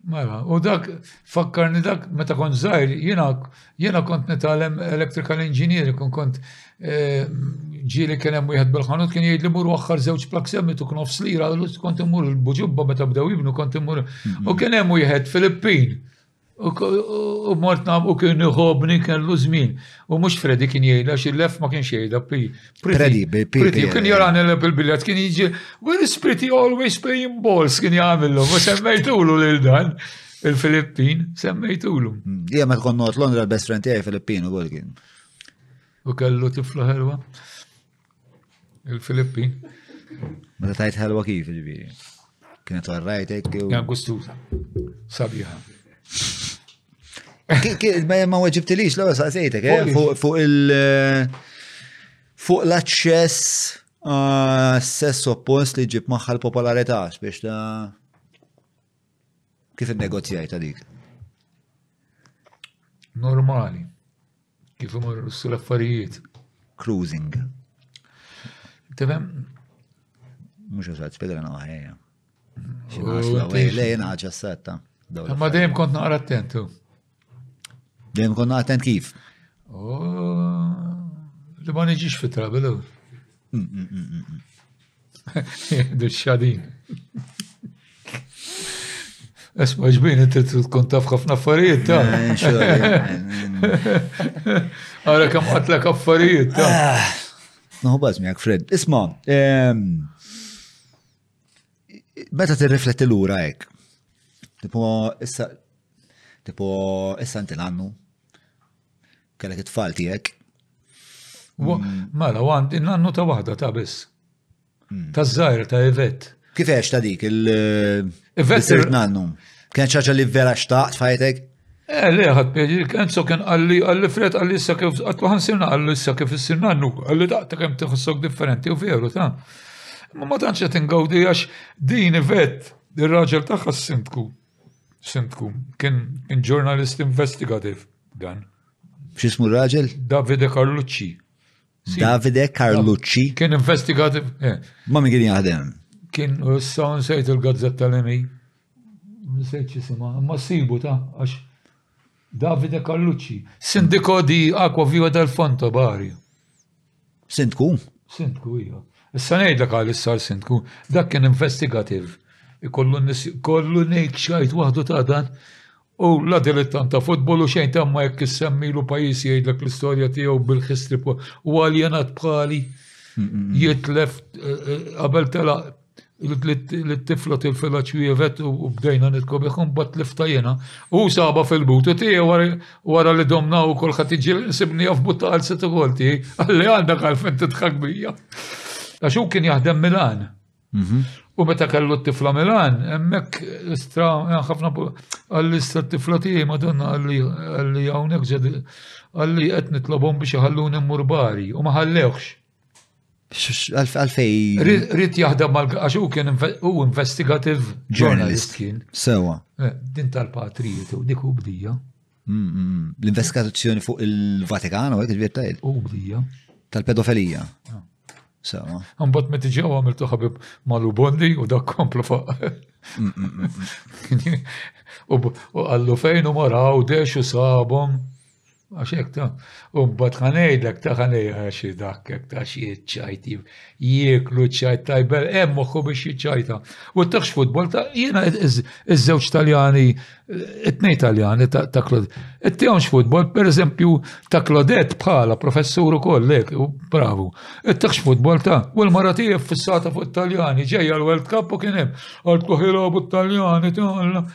Mela, u dak, fakkarni dak, meta kont zaħir, jena, jena kont nitalem electrical engineer, kun kont ġili kien hemm wieħed bil-ħanut kien jgħid li mur waħħar żewġ plaksemmi tu knof slira, kont imur il-buġubba meta bdew jibnu kont imur. U kien hemm wieħed Filippin U mort nam u kien iħobni kellu żmien. U mhux Freddy kien jgħidha xi lef ma kienx jgħidha pi. Freddy bil-piti. Kien jarani lef il-biljat kien jiġi where is pretty always playing balls kien jagħmilhom. Ma semmejtulu lil dan il-Filippin, semmejtulu. Mm, Ija ma tkun not Londra l-best friend tiegħi Filippin u kien. U kellu tifla ħelwa. Il-Filippi. Meta tajt ħelwa kif ġifieri. Kienet għarrajt hekk. Ja gustuża. Sabiħa. Ma weġibtilix l-ewwel saqsejtek eh, fuq il- eh, fuq l-aċċess eh, sess oppost li ġib maħħa l-popolarità biex ta' kif il-negozjaj ta' dik? Normali. Kif imorru russu l-affarijiet? Cruising. Tibem? Mux għasat, speda għana għahja. Lejna għagħassetta. Ma dejjem kont naqra attentu. Dejjem kont naqra attent kif? Li ma nġiġ fit-trabilu. Dixxadin. Esma ġbin, inti tkun taf ħafna affarijiet, ta' Għara kam għatlek affarijiet, ta' ah, Naħu baż miegħek Fred. Isma, ehm, meta tirrifletti lura hekk. Tipo issa tipo issa inti nannu. Kellek it-tfal tiegħek? Mela, għandi nannu ta' waħda ta' biss. Hmm. Ta' żgħir ta' Ivet. Kif għex ta' dik il- eh, Ivet sirt nannu. Kien ċaċa li vera xtaqt fajtek? Eh, li ħad pedi, kien so kien għalli għalli fred għalli issa kif għatlu ħansirna għalli issa kif issir nannu, għalli daqta kem tħossok differenti u veru ta' ma ma tantx qed ingawdi għax din vet ir-raġel tagħha s-sindku Sindku, kien ġurnalist investigativ dan. X'ismu r-raġel? Davide Carlucci. Davide Carlucci. Kien investigativ. Eh. Ma min kien jaħdem? Kien issa nsejt il-gazzetta l-emi. Nsejt xisimha, ma sibu ta' għax Davide Callucci, Sindaco di Acquaviva del Fonto, Bari. Sindku? Sindku, iva. Issa ngħidlek għaliex sar sindku, dak kien investigativ. Kollu ngħid xajt waħdu ta' dan u la dilettant ta' futbol u xejn tamma jekk issemmilu pajjiż jgħidlek l-istorja tiegħu bil-history u għaljenat bħali jitlef eh, eh, qabel telaq li t-tifla tilfilha ċwievet u bdejna nitku bih imbagħad tlifta jiena. U saba fil-butu tiegħi wara li domna u kol ħadd iġi sibni jaf butta għal situ kol tiegħi. Għalli għandek għalfejn tidħak bija. Għax hu kien jaħdem Milan. Mhm. U meta kellu t-tifla Milan, hemmhekk istra ħafna għalli istra t-tifla tiegħi madonna għalli hawnhekk ġed għalli qed nitlobhom biex iħalluni mmur bari u ma ħallewx. Għalfej. Rrit jaħdem mal għax u kien u investigative journalist kien. Sewa. Eh, din tal-patrijiet u dik u bdija. Mm, mm, mm. L-investigazzjoni fuq il-Vatikan u għek il-vjettajl. U bdija. Tal-pedofilija. Ah. Sewa. Għambat me tiġi għamil tuħabib malu bondi u dak komplu fuq. U għallu fejn u maraw dex u sabom. Għax hekk ta' u mbagħad ħa ngħidlek ta' ħa xi dak hekk ta' xi ċajt jieklu ċajt tajbel hemm moħħu biex jiċċajta. U taħx futbol ta' jiena iż-żewġ Taljani, it-tnej Taljani ta' Klod. It-tihomx futbol, per eżempju, ta' Klodet bħala professur ukoll lek, bravu. It-taħx futbol ta' u l-mara tiegħi fissata fuq Taljani, ġejja l-World Cup u kien hemm. Għal tluħilha bu Taljani,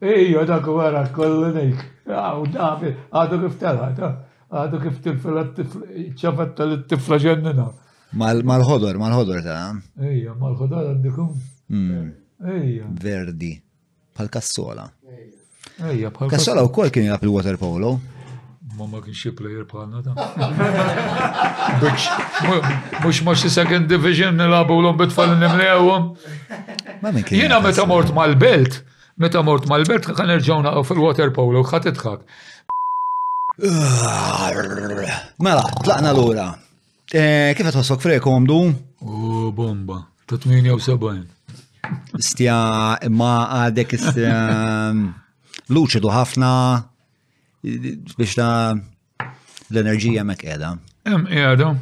Ejja dak wara kollenik, hawn David, għadu kif telgħet, ha? Għadu kif tilfilha t-tifla, ċafetta lit-tifla ġennina. Mal-ħodor, mal-ħodor ta'. Ejja, mal-ħodor għandikum. Hmm. Ejja. Verdi, bħal kassola. Ejja, bħal kassola. u kol kien jgħab il-water polo. Ma ma kienx player bħalna ta'. Mux ma xi second division nilabu l-om bitfall nimlewhom. Jina meta mort mal-belt, Meta mort mal-belt ħa nerġgħu naqgħu fil-water polo, ħa tidħak. Mela, tlaqna lura. Eh, kif qed ħossok frek omdu? U bomba, ta' 78. Stja ma għadek istja luċidu ħafna biex ta' l-enerġija mek qiegħda. Hemm qiegħda.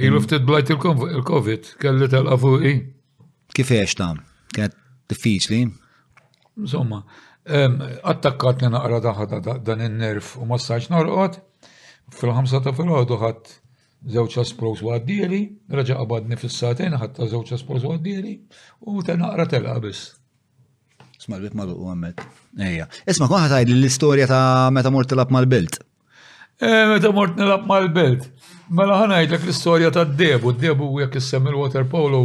Ilu ftit blajt il-Covid, kelli telqa fuqi. Kif għex ta' kienet diffiċli? Insomma, attakkat li naqra daħda dan il-nerf u ma stax norqot, fil-ħamsa ta' fil-ħodu ħadd żewġ aspros għaddieli, raġa qabadni fis-satin ħadd ta' żewġ aspros għaddieli u ta' naqra telqa biss. Sma l-bib ma l-uqqa għammet. Ejja. Isma, konħa tajdi l-istoria ta' meta mur tilab mal-bilt. Eh, meta mort nilab mal-belt. Mela ħanajdlek l-istorja ta' debu. Debu jekk issem il-water polo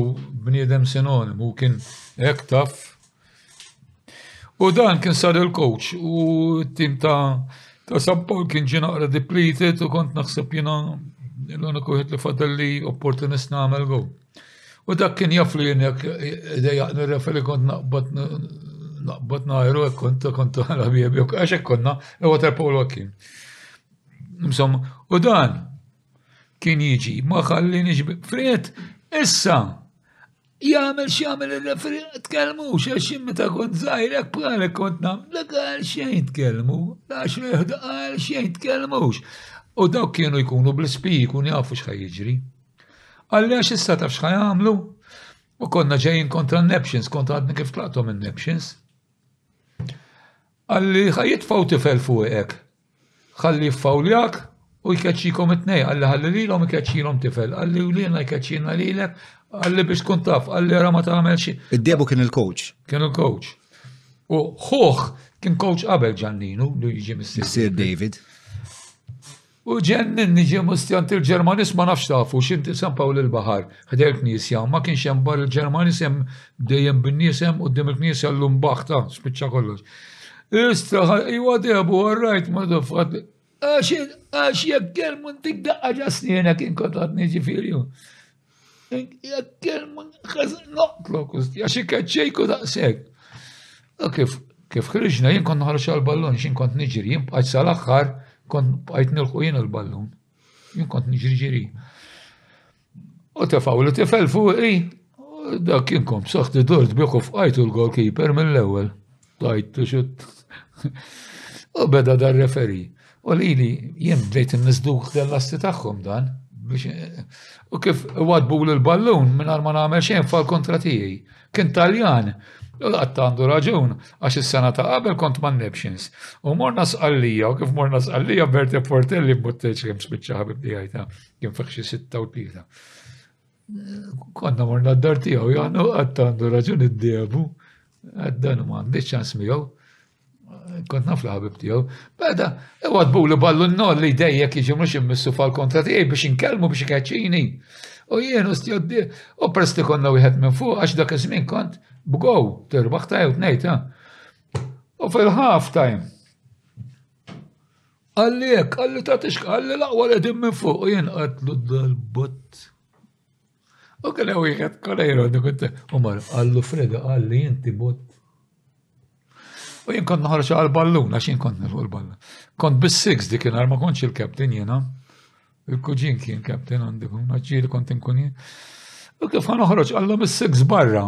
bniedem sinonimu kien hekk taf. U dan kien sar il-coach u t-tim ta' ta' San Paul kien ġi naqra depleted u kont naħseb jina l-uniku li fadelli opportunist nagħmel go. U dak kien jaf li jien jekk idejjaq nirreferi kont naqbad naqbad ngħajru hekk kont kont għala biebi għax hekk konna water polo kien. Insomma, u dan kien jiġi ma ħalli nixbi friet issa jagħmel x'jagħmel ir-referi tkellmux għax meta kont żgħir hekk bħalek kont nagħmlek għal xejn tkellmu, għax għal xejn tkellmux. U dawk kienu jkunu bl-ispiji jkunu jafu x'ħaj jiġri. Qalli għax issa taf x'ħa jagħmlu? U konna ġejjin kontra n-Neptions, kontra għadni kif tlaqtom in-Neptions. Għalli ħa jitfaw tifel fuqek. Ħalli jiffawljak u jkeċċikom it-nej, għalli ħalli lilhom jkeċċilhom tifel, għalli u lilna jkeċċilna lilek, għalli biex tkun taf, għalli ra ma tagħmel xi. Id-debu kien il-coach. Kien il-coach. U ħuħ kien coach qabel ġanninu li jiġi missier. David. U ġenninni ġie mustjant il-Ġermaniż ma nafx tafux inti San Pawl il-Baħar, ħdej il-knisja, ma kienx hemm bar il-Ġermaniż hemm dejjem bin-nies hemm quddiem il-knisja llum baħħ ta, spiċċa kollox. Istra, iwa debu, all right, ma dofqat. Għax jekk kelmu ntik daqqa ġa snienek inkont għadni ġifieri. Jekk kelmu noqtlok, għax ikkeċċejku daqshekk. Kif kif ħriġna jien kont noħroġ għall-ballun, x'in kont niġri, jien bqajt sal-aħħar kont bqajt nilħu jien il-ballun. Jien kont niġri ġiri. U tefaw li tifel fuqi, dak jien kont b'saħħti dort bieħu fqajtu l-goalkeeper mill-ewwel. Tajt, u xut. U beda dar referi. U li li jien bdejt n-nizduħ dell-assi tagħhom dan. U kif wadbu l-ballun minn ma nagħmel xejn fal kontra tiegħi. Kien Taljan. U laqt għandu raġun, għax is-sena ta' qabel kont ma' Neptions. U morna sqallija, u kif morna sqallija Berti Portelli b'mutteċ kemm spiċċa ħabib tiegħi ta' kien feħxi sitta u tlieta. Konna morna d-dar tiegħu jgħanna u qatt għandu raġun id-diebu, dan ma għandix ċans miegħu. Kont naf l-ħabib tiegħu. Beda, iwadbu li ballu n-nol li dejjek jiġi mhux immissu fal kontra tiegħi biex inkellmu biex ikeċċini. U jien u stjoddi, u presti konna wieħed minn fuq għax dak iż-żmien kont b'gow, terbaħ tajw tnejta. U fil-half time, Qalli hekk, qalli ta' tixka, qalli laqwa li din minn fuq u jien qatlu dal-bott. U kien hemm wieħed kolejru għandu kunta. U mar qallu frega qalli inti bott. U jien kont noħorġ għal ballun għax jien kont nilħu l-ballun. Kont bis-six dik inhar ma kontx il-captain jiena. Il-kuġin kien captain għandi kun ġieli kont inkun jien. U kif ħan noħroġ qallu mis-six barra.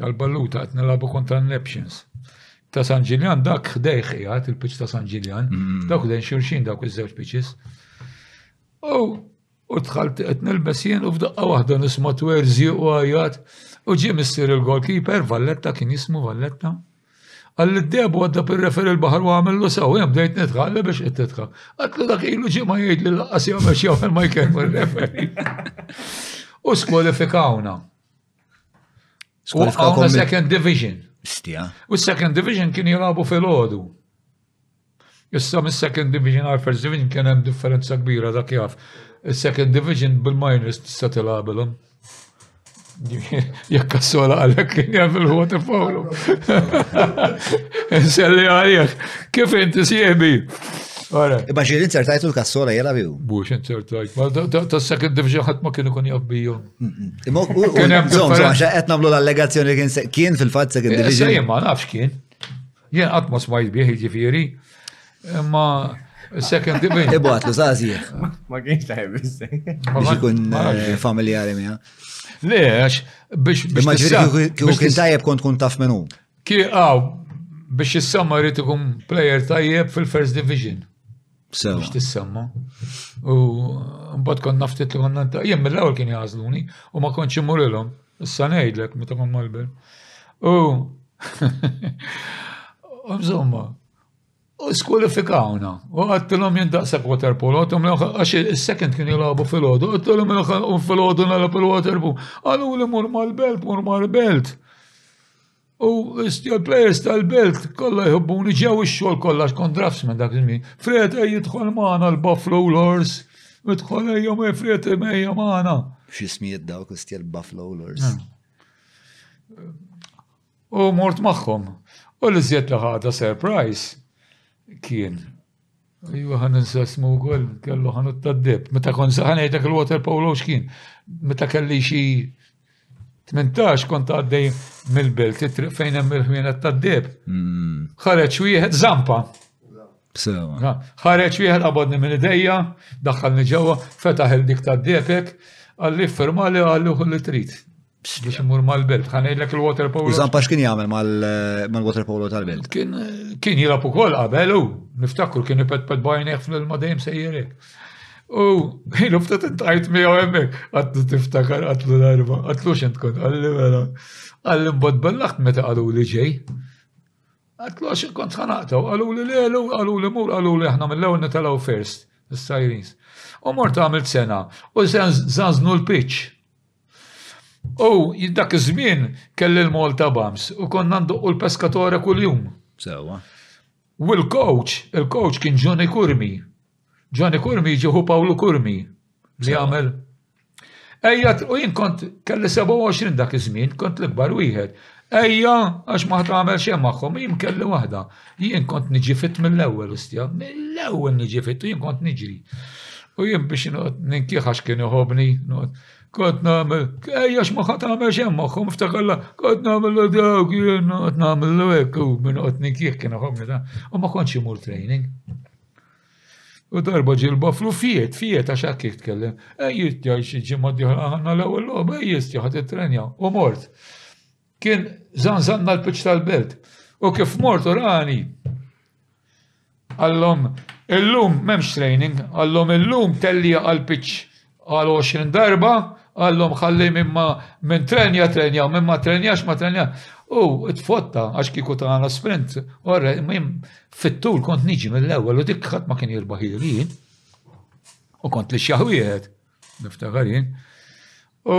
Tal-balluta qed nilagħbu kontra n-Neptions. Ta' San Ġiljan dak ħdejh qiegħed il-pitch ta' San Ġiljan, mm. dak ħdejn xulxin dak iż-żewġ pitches. U u tħalt qed nilbes jien u f'daqqa waħda nisma' twerżi u għajat u ġie missier il-golkiper Valletta kien jismu Valletta. Għalli d-debu għadda per refer il-bahar u għamillu saw, jem bdejt nitħaq, li biex it-titħaq. Għatlu dak ilu ġi ma jgħid li laqqas jgħamil xjafel ma jkejn per referi. U skwalifikawna. Skwalifikaw second division. Stja. U second division kien jilabu fil-ħodu. Issa mis second division għal first division kien hemm differenza kbira dak jaf. Second division bil-minors tista' tilgħabilhom. Jekk kassola għalek kien jaf il-ħot ifawlu. Nselli għalek, kif inti siebi? Iba ġiri inzertajtu l-kassola jela biju. Bux inzertajt, ma ta' second division ħat ma kienu kun jaf biju. Kien hemm differenza. Qed nagħmlu l-allegazzjoni kien kien fil-fatt second eh, division. Jien ma nafx kien. Jien qatt ma smajt bih jiġifieri. Imma second division. Ibgħat lu sażjieħ. Ma kienx tajb Biex ikun eh, familjari miha. Le, għax biex. Imma ġifieri kieku kien tajjeb kont tkun taf minn hu. Kieqaw biex jissamma jrid ikun player tajjeb fil-first division. Sewa. tissemma. U mbagħad konna ftit li konna nta' jien mill-ewwel kien jagħżluni u ma kontx imurilhom. Issa ngħidlek meta kont malbel. U insomma, u skwalifikawna. U għattilhom jien daqshekk water pool, għattilhom l għax is-second kien jilagħbu fil-ħodu, għattilhom u fil-ħodu nagħlab il-water pool. Għalu li mur mal-belt, mur mal-belt. U l-plejers tal-belt kollha jħobbuni ġew ix-xogħol kollha xkont draftsman dak iż-żmien. Fred ej jidħol magħna l-Buffalo Lors. Idħol ejja ma Fred ejja magħna. X'ismijiet dawk istjel Buffalo Lors. Hmm. U mort magħhom. U l-iżjed li ħada surprise kien Iwa ħan nsasmu wkoll kellu ħanut tad-deb. Meta kon saħan ngħidlek il-water polo x'kien. Meta kelli xi 18 kont għaddej mill-belt it-triq fejn hemm il-ħwienet tad-deb. Hmm. Ħareġ wieħed zampa. Sewa. Ħareġ wieħed qabadni minn idejja, daħħalni ġewwa, fetaħ il-dik tad-debek, għalli firma li għallu li trid. Biex imur mal-belt, ħan ngħidlek il-water polo. Użan pax kien jagħmel mal-water polo tal-belt. Kien jilgħab ukoll qabel u niftakru kien ipetpet bajnejh fl-ilma dejjem sejjerek. U bejlu ftit intajt miegħu hemmhekk, għatlu tiftakar għatlu l-erba, għatlu x'int kont għalli mela. Għalli mbagħad bellaħt meta qalu li ġej. Għatlu għax kont ħanaqtaw, qalu li l-elu, qalu li mur, qalu li aħna mill-ewwel nitalaw first, is-sajrins. U mort għamilt sena, u zanznu l-pitch U dak iż-żmien kelli l-Malta Bams u konna ndoqqu l-Pescatore kuljum. Sewwa. U l-coach, il-coach kien Johnny Kurmi. Johnny Kurmi ġieħu Pawlu Kurmi li għamel. Ejja, u jien kont kelli 27 dak iż-żmien, kont l-ikbar wieħed. Ejja, għax ma tagħmel xejn magħhom, jien kelli waħda. Jien kont niġi fit mill-ewwel istja, mill-ewwel niġi fit, jien kont niġri. U jien biex ninkieħ għax kien iħobni, kont nagħmel, ejja ma tagħmel xejn magħhom, ftakalla, kont nagħmel dawk, jien kont nagħmel hekk, u minn qod ninkieħ kien iħobni da. U ma kontx imur training. U darba ġilba flu fiet, fiet għax hekk jitkellem. Ej jistja xi ġimgħa diħla ħanna l-ewwel logħba, ej jistja ħadd it-trenja u mort. Kien żanżanna l-piċċ tal-belt. U kif mort u rani, għallhom illum m'hemmx training, għallhom illum tellija għal-piċċ Għal 20 darba, għallhom ħalli minn ma minn trenja trenja, minn ma trenjax ma trenja. U tfotta, għax kiku ta' għana sprint, orre, minn fit-tul kont niġi mill-ewel u dik ħat ma kien jirbaħi jien. U kont li xaħwiet, niftakar jien. U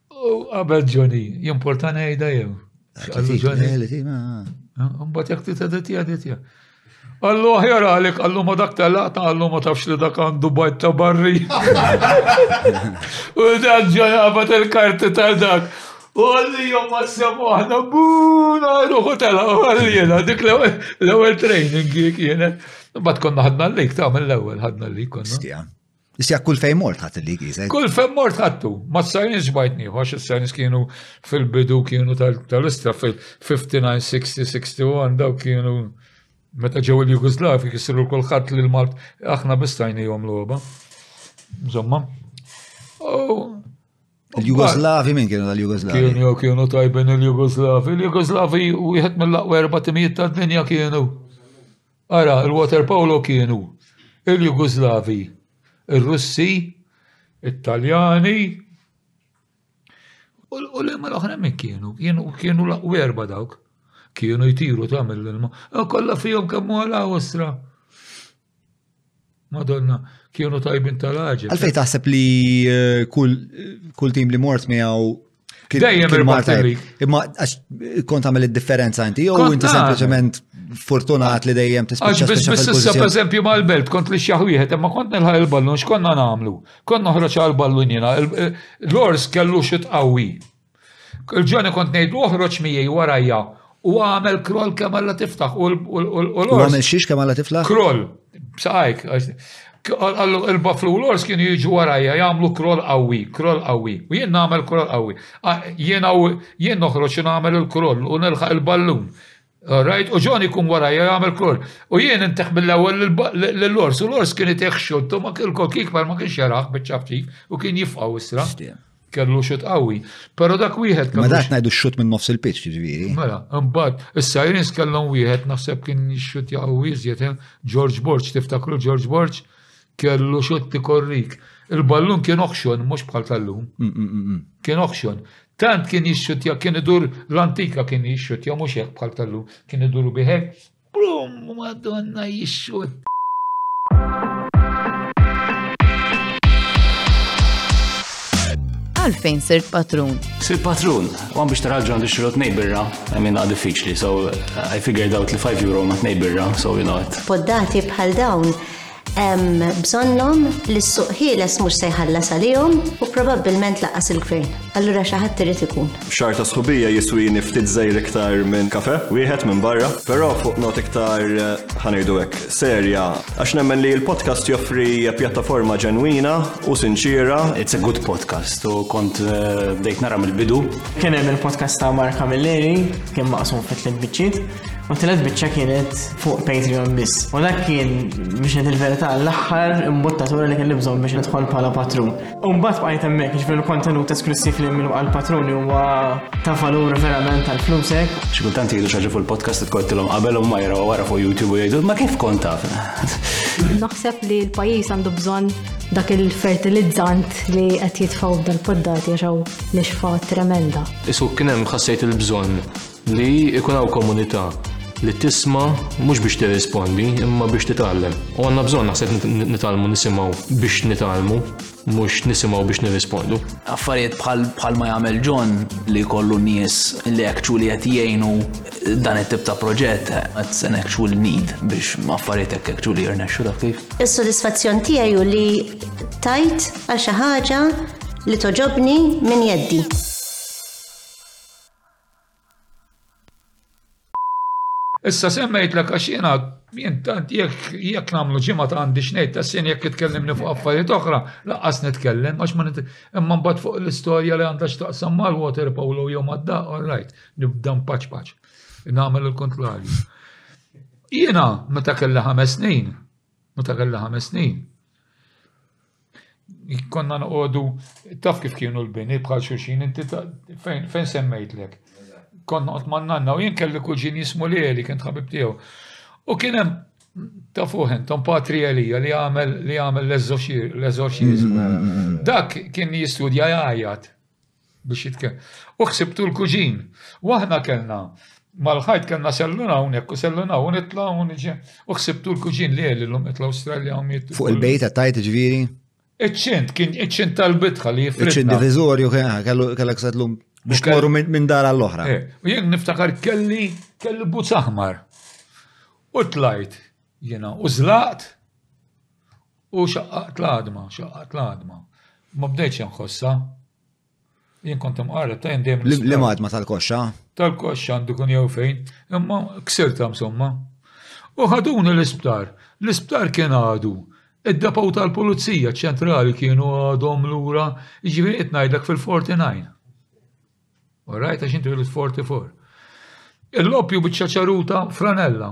U qabel ġoni, jimporta ngħidha jew. Għallu ġoni. Mbagħad jekk titeditja ditja. Għallu aħjar għalik, għallu ma dak tal-laqta, għallu ma tafx li dak għandu bajt ta' barri. U dak ġonabat il-karti ta' dak. U għalli jom ma s-semu għahna buna ruħu tala, u għalli jena, dik l-ewel training jek jena. Bat konna ħadna l-lik, ta' l-ewel ħadna l-lik konna. Issa kull fejn mort ħadd il-lig iżgħid. Kull fejn mort ħattu, ma s-sajnis bajtni, għax is-sajnis kienu fil-bidu kienu tal-istra fil-59, 60, 61, daw kienu meta ġew il-Jugoslavi kisiru kulħadd li l-Malt aħna bistajni jom logħba. Insomma. Il-Jugoslavi minn kienu tal-Jugoslavi? Kienu kienu tajben il-Jugoslavi. Il-Jugoslavi wieħed mill-aqwa erba' timijiet tad-dinja kienu. Ara, il-waterpolo kienu il-Jugoslavi, ir-Russi, it-Taljani, u l-imma l-oħra min kienu? Kienu l-aqwa erba dawk. Kienu jtiru ta' mill-ilma. Kollha fihom kemm għal Awstra. Madonna, kienu tajbin tal-ħagġa. Għalfej taħseb li eh, kull tim li mort miegħu Dejjem il-Martelli. Imma għax kont għamil id-differenza inti, jew inti sempliċement fortunat li dejjem tispiċċa. Għax biss biss issa pereżempju mal-belt kont li xjaħ wieħed imma kont nilħaq il-ballun x'konna nagħmlu. Konna ħroġ għal-ballun jiena. L-ors kellu xi tqawwi. Kull ġurnata kont ngħidlu oħroġ miegħi warajja u għamel kroll kemm alla tiftaħ u l-ors. U għamel xiex kemm alla tiftaħ? Kroll, b'saqajk. Il-baflu l-ors kienu jiġu warajja jagħmlu kroll qawwi, kroll qawwi. U jien nagħmel kroll qawwi. Jien noħroġ u nagħmel il-kroll u nilħaq il-ballun. All right, u John ikun warajja jagħmel klor. U jien inteħ mill-ewwel l-ors, u l-ors kien iteħ xott, u ma kien kol kik ma kienx jaraħ bieċabċi, u kien jifqaw isra. Kellu xut qawwi. Pero dak wieħed. Ma dak najdu xut minn nofs il-pitch, ġviri. Mela, mbagħad, is-sajrins kellhom wieħed naħseb kien xut jaqaw iżjed, eh? George Borg, tiftakru George Borg? Kellu xutt ikorrik. Il-ballun kien oħxon, mhux bħal tal-lum. Mm, mm, mm, kien oħxon. Tant kien jixxutja, kien idur l-antika kien jixxutja, mhux hekk bħal tal-lum. Kien idur biħek. Brum, madonna jixxut. Għalfejn sirt patrun? Sirt patrun, għan biex taraġu għandu xirot nejbirra, għamin għad diffiċli, so I figured out li 5 euro ma t-nejbirra, so you know it. Poddati bħal dawn Hemm bżonnhom li s-suq ħieles mhux se jħallas għalihom u probabbilment laqas il-gvern. Allura xi ħadd irid ikun. Xahar ta' sħubija jiswini ftit żejr iktar minn kafe wieħed minn barra, però fuq not iktar ħanejdu hekk serja għax nemmen li l-podcast joffri pjattaforma ġenwina u sinċiera. It's a good podcast u kont bdejt nara mill-bidu. Kien hemm il-podcast ta' Mark Camilleri, kien maqsum fi tliet biċċiet. U t-telet bieċa kienet fuq Patreon biss. U dak kien biex għed il-verità l-axħar imbuttatura li kelli bżon biex nidħol pala patrun. Umbat bqajt emmek, ġifir kontenut esklusiv li minnu għal-patruni huwa ta' valur verament tal-flusek. Xikultant jgħidu xaġi fuq il-podcast li tkottilhom qabel u ma jraw wara fuq YouTube u jgħidu ma kif kont taf. Naħseb li l-pajis għandu bżon dak il-fertilizzant li qed jitfaw dal-poddati għaxaw nixfa tremenda. Isu kien hemm ħassejt il-bżonn Li jkun hawn komunità li tisma' mhux biex tirrispondi imma biex titgħallem. U għandna bżonn naħseb nitgħallmu nisimgħu biex nitgħallmu, mhux nisimgħu biex nirrispondu. Affarijiet bħalma jagħmel John li jkollu nies li actually qed jgħinu dan it-tip ta' proġett, that's an actual need biex affarijiet hekk actually jirnexxu taf kif. Is-sodisfazzjon tiegħi hu li tajt għal xi ħaġa li togħġobni minn jeddi. Issa semmejtlek għax jiena jien tant jekk jekk nagħmlu ġimgħa ta' għandi x'ngħid ta' sin jekk itkellimni fuq affarijiet oħra, laqqas nitkellem għax ma imma mbagħad fuq l-istorja li għandha x'taqsam mal-water polo jew mad-da, all right, nibda npaċ paċ. Nagħmel il-kuntrarju. Jiena meta kelli ħames snin, Meta kellha ħames snin, konna noqogħdu taf kif kienu l-bini bħal xulxin inti fejn semmejtlek. Konna noqgħod ma' nanna u jien kelli kuġin jismu li Eli kien ħabib tiegħu. U kien hemm ta' fuħen, Tom Patri Elija li għamel li għamel l-eżoċiżmu. Mm, mm, mm, Dak kien jistudja jgħajjat. biex jitkellem. U ħsibtu l-kuġin. U aħna kellna mal-ħajt kellna selluna hawnhekk u selluna u nitla' u niġi. U ħsibtu l-kuġin li għeli l-lum l australia u miet. Fuq il-bejt tajt ġviri? Iċ-ċint, kien iċ-ċint tal-bitħa li jifri. Iċ-ċint divizorju ah, kellek satlum biex morru minn dar għall-oħra. Eh, u jien niftakar kelli kelli buzz aħmar. U tlajt jiena u zlaqt U xaqqaqt l-għadma, xaqqaqt l-għadma. Ma bdejtx nħossa. Jien kont imqarreb ta' dejjem. Li madma tal-koxxa? Tal-koxxa għandu kun jew fejn, imma ksirta msomma. U ħaduni l-isptar. L-isptar kien għadu. Id-depow tal-pulizija ċentrali kienu għadhom lura, ġivi qed ngħidlek fil-49. All right, għax inti 44. Il-loppju biċċa ċaruta franella.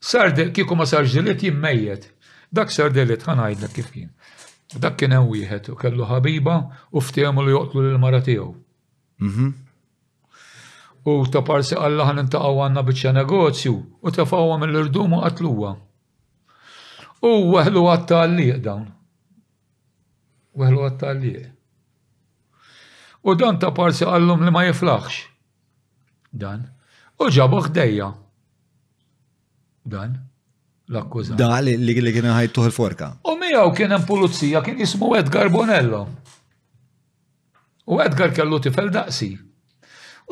Sar de, kieku ma sarx delitt jien mejjet. Dak sar delitt, ħa ngħidlek kif kien. Dak kien hemm wieħed u kellu ħabiba u ftehmu li joqtlu lil mara tiegħu. Mhm. U ta' parsi qalla ħan intaqgħu għandna biċċa negozju u tefgħuha mill-irdum u qatluha. U weħlu għat-tagħliq dawn. Weħlu għat-tagħliq. U dan ta' parsi qallhom li ma jiflaħx. Dan. U ġabu ħdejja. Dan. L-akkuża. Da li li kien ħajtuħ il-forka. U miegħu kien hemm pulizija kien jismu Edgar Bonello. U Edgar kellu tifel daqsi.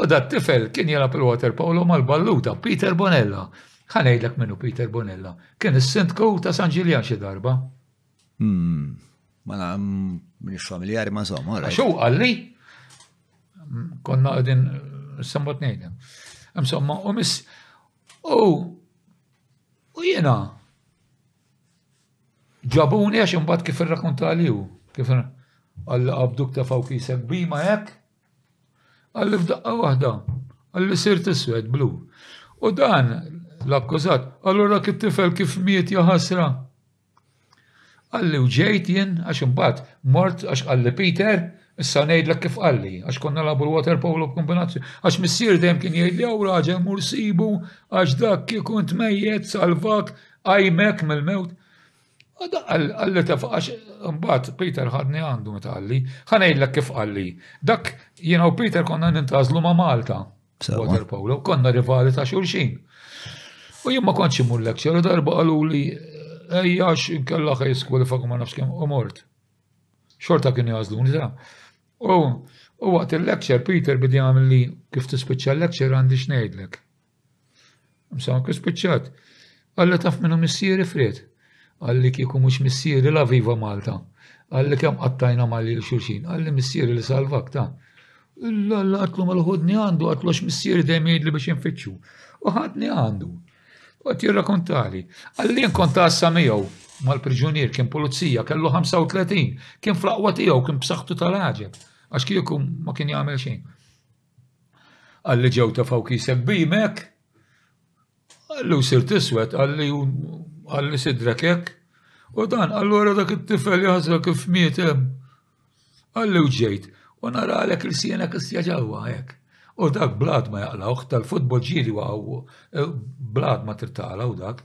U dat tifel kien jilab il-water polo mal-balluta Peter Bonella. Ħanejdlek minnu Peter Bonella. Kien is-sindku ta' San Ġiljan xi darba. Hmm, ma la, minix familjari ma somma. Għaxu għalli, konna għadin, s-sambat nejdem. Insomma, u mis, u, u jena, ġabuni għax imbagħad kif irrakuntali hu, kif għalli għabduk ta' fawk jisek bima hekk, għalli f'daqqa waħda, għalli sirt iswed blu. U dan l-akkużat, allura kif tifel kif miet jaħasra. Qalli u ġejt jien għax imbagħad mort għax qalli Peter, issa ngħidlek kif qalli, għax konna nilagħbu l-water polo b'kombinazzjoni, għax missieri dejjem kien jgħidli hawn raġel mur sibu għax dak kieku int mejjet salvak, qajmek mill-mewt. Qalli tefaq għax imbagħad Peter ħadni għandu meta qalli, ħa ngħidlek kif qalli, dak jiena u Peter konna nintgħażlu ma' Malta. Water polo, konna rivali ta' xulxin. U jien ma kontx imur lecture u darba qalu li ejjax inkella high school fak ma nafx kemm u mort. Xorta kien jażluni ta'. U u waqt il-lecture Peter bidi għamil li kif tispiċċa l-lecture għandi xnejdlek. Msa anke spiċċat. Qalli taf minnu missieri Fred? Qalli kieku mhux missieri la viva Malta. Qalli kemm qattajna mali l-xulxin. Qalli missieri li salvak ta. Illa l qatlu ma l-ħudni għandu, qatlu x-missieri dejjem jgħidli biex infittxu. U ħadni għandu. Għat jirrakontali. Qalli jien kont tassa miegħu mal-priġunier kien pulizija kellu 35, kien fl-aqwa tiegħu kien b'saħħtu tal-ħaġeb għax kieku ma kien jagħmel xejn. Qal li ġew tefgħu kisek b'imek, qal li sirt iswed, qal li qal li sidrek hekk, u dan qal wara dak it-tifel jaħżel kif miet hemm. Qal li ġejt u naralek ilsienek issa ġewwa hekk. U dak bl-għadma jaqlgħuh, tal-futbol ġieli waqgħu, bl-għadma trid taqlgħu dak.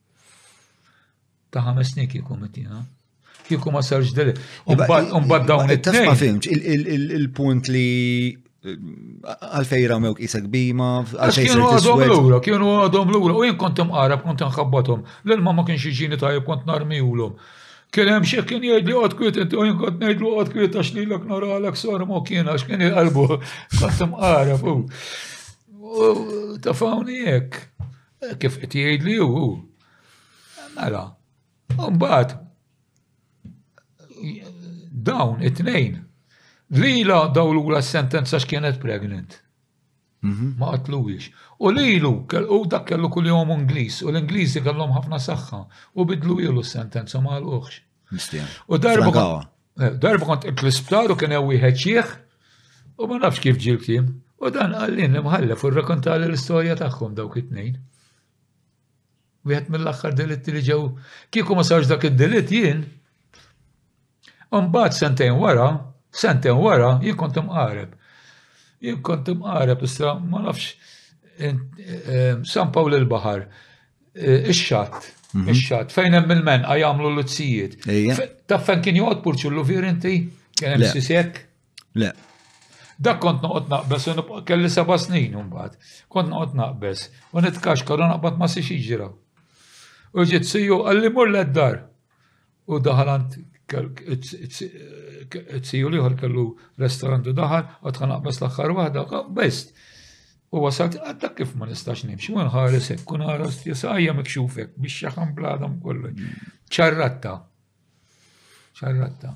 Ta' ħames snin kieku mitina. Kieku ma sarx dele. Umbad dawn it Ma fimx, il-punt li eh, għalfej ramewk isek bima, għalfej kienu għadhom l-ura, kienu għadhom l-ura, u jien kont imqarab, kont nħabbatom, l-ilma ma kienx iġini tajjeb kont narmijulhom. Kien hemm xi kien jgħid li qod kwiet inti u jien kont ngħidlu qod kwiet għax lilek naralek sar ma kien għax kien qalbu kont imqarab. Tafawni hekk. Kif qed jgħidli hu hu. Mela, mbagħad dawn it-tnejn lila daw lura s-sentenza x'kienet pregnant. Mhm. Ma qatluwiex. U lilu, u dak kellu kull jom Ingliż, u l-Ingliżi kellhom ħafna saħħa, u bidlu ilu s-sentenza ma għalqux. U darba kont eh, l-isptar u kien hemm wieħed xieħ u ma nafx kif ġil kien. U dan għallin li mħallef u rrakontali l-istorja tagħhom dawk it-tnejn. Wieħed mill-aħħar delitti li ġew kieku ma sarx dak id-delitt jien. Mbagħad sentejn wara, sentejn wara jien kont imqareb. Jien kont imqareb issa ma nafx eh, San Pawl il-Baħar. Eh, ix-xatt, mhm. ix-xatt, fejn hemm il-men għajamlu l-uzzijiet. Taf fejn kien joqgħod purċullu virinti? Kien hemm sisek? Le. Dak kont noqgħod naqbes u nibqa' kelli seba' snin imbagħad. Kont noqgħod naqbes u nitkaxkar u naqbad ma six jiġra. U ġiet siju għalli mur l-dar. U daħal għand t-siju liħor kellu restorant u daħal, għad għan għabbas l-axħar wahda, best. U wasalt għadda kif ma nistax nimxi, ma nħares hekk, kun ħares tisajja mikxufek biex xaħam bladam kollu. ċarratta. ċarratta.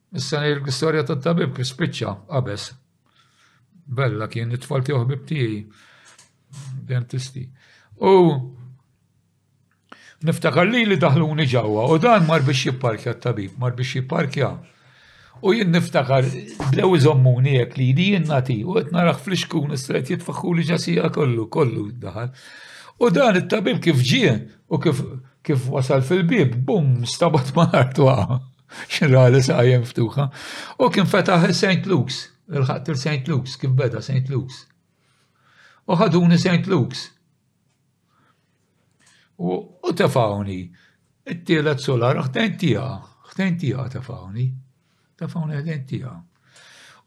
Issa ngħidlek l-istorja tat-tabib kif spiċċa qabeż. Bella kien it-tfal tiegħu ħbib tiegħi dentisti. U niftakar li li daħluni ġewwa u dan mar biex jipparkja t-tabib, mar biex jipparkja. U jien niftakar blew iżommuni jekk li li jien nati u qed narax fl-ixkun istret jitfaħħu li ġasija kollu, kollu daħal. U dan it-tabib kif ġie u kif kif wasal fil-bib, bum, stabat ma' artu Xirali sajem ftuħa. U kien fetaħ St. Luke's, il-ħadd il-St. Luke's, kif beda St. Luke's. U ħaduni St. Luke's. U tefawni, it-tielet solar, ħtejn tija, ħtejn tija tefawni. Tefawni ħtejn tija.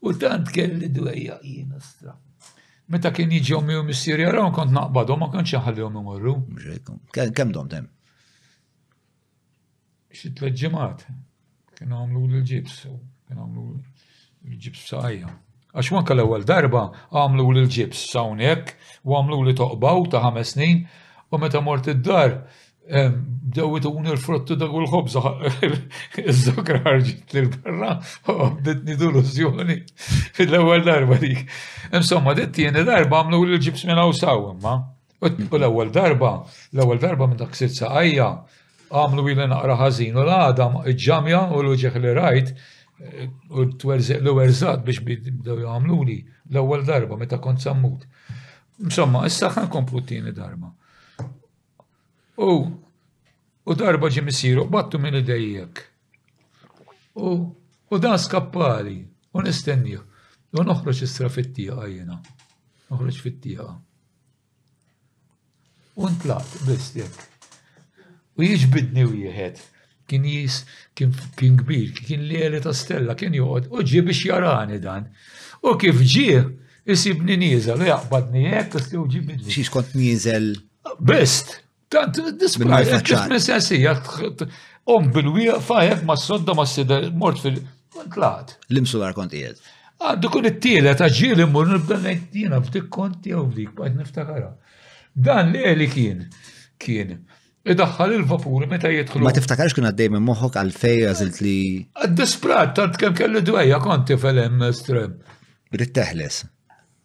U tant kelli dwejja jien astra. Meta kien jiġi ommi u missier jaraw kont naqbadhom ma kontx ħallihom imorru. Kemm dom tem? xi tliet ġimgħat kienu għamlu l-ġibs, kienu għamlu l-ġibs b'saqajja. Għax wanka l-ewwel darba għamlu l-ġibs hawnhekk u għamlu li toqbaw ta' ħames snin u meta mort id-dar bdew ituni l-frottu dak u l-ħobza iż-żokra ħarġit lil barra u bdetni dulużjoni fil-ewwel darba dik. Insomma, dit tieni darba għamlu l-ġibs minn hawn saw imma. U l-ewwel darba, l-ewwel darba minn dak sitt saqajja għamlu ili naqra ħażin u l-għada ġamja u l-uġeħ li rajt eh, u twerżiq li werżat biex bdew jagħmluli l-ewwel darba meta kont sammut. Insomma, issa ħan komplu t-tieni darba. U u darba ġi misiru battu minn idejjek. U u dan skappali u nistenniħ. U noħroġ istra fit-tieqa jiena. Noħroġ fit-tieqa. U ntlaqt biss jekk. U jiġbidni wieħed kien jis kien, kien kbir, kien lieli ta' stella, kien joqgħod u ġie biex jarani dan. U kif ġie, isibni nieżel u jaqbadni hekk u stewġibni. Xiex kont nieżel? Best! Tant, display, il-kismessessija, om bil-wieqfa, jek ma s-sodda ma s-sider, mort fil-klat. L-imsular kontijiet. Għaddu kun it-tiela ta' ġieli mur nibda ngħid jiena f'dik kont jew f'dik bħajt niftakara. Dan li għeli kien kien idaħħal il-vapuri meta jidħlu. Ma tiftakarx kien għaddej minn moħħok għal fej għażilt li. Għad-disprat tant kemm kelli dwejja konti fel-hemm strem. Rid teħles.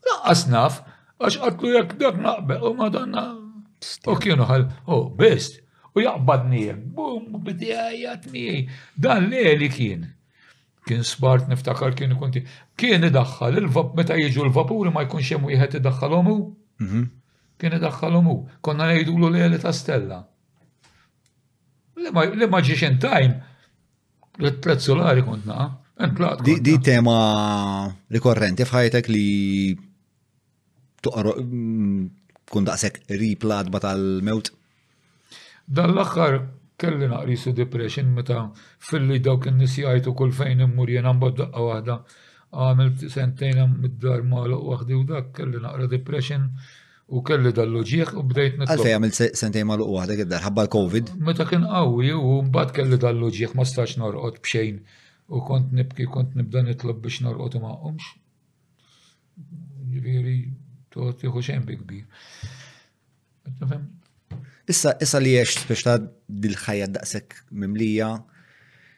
Laqqas naf, għax għatlu jekk dak naqbel, u madonna, u kienu għal, u best, u jaqbadni jek, bum, u bidi għajatni, dan li li kien. Kien spart niftakar kien kunti, kien idaxħal, il-vap, meta jiġu l-vapuri ma jkunx hemm wieħed idaxħalhom hu. Mhm. Kien idaxħalhom hu, konna ngħidulu li ta' stella. L-Magician Time, l-tlet solari kont naqa, entlaqt. Di, di tema rikorrenti f'ħajtek li tuqro mm, kun daqsek riplad tal-mewt? Dan l-axħar kelli naqri su depression meta filli dawk in nisjajtu kull fejn immur jena mbagħad daqqa waħda għamilt sentejn mid-dar malu waħdi u dak kelli naqra depression U kelli dal-loġieħ u bdejt nitlob. Għalfej għamil sentej ma luqwa dak id-dar, ħabba l-Covid. Meta kien qawwi u mbagħad kelli dal-loġieħ ma stax norqod bxejn u kont nibki kont nibda nitlob biex norqod u ma qumx. Ġifieri toqgħod tieħu xejn bi kbir. Issa issa li għex biex ta' dil-ħajja daqshekk mimlija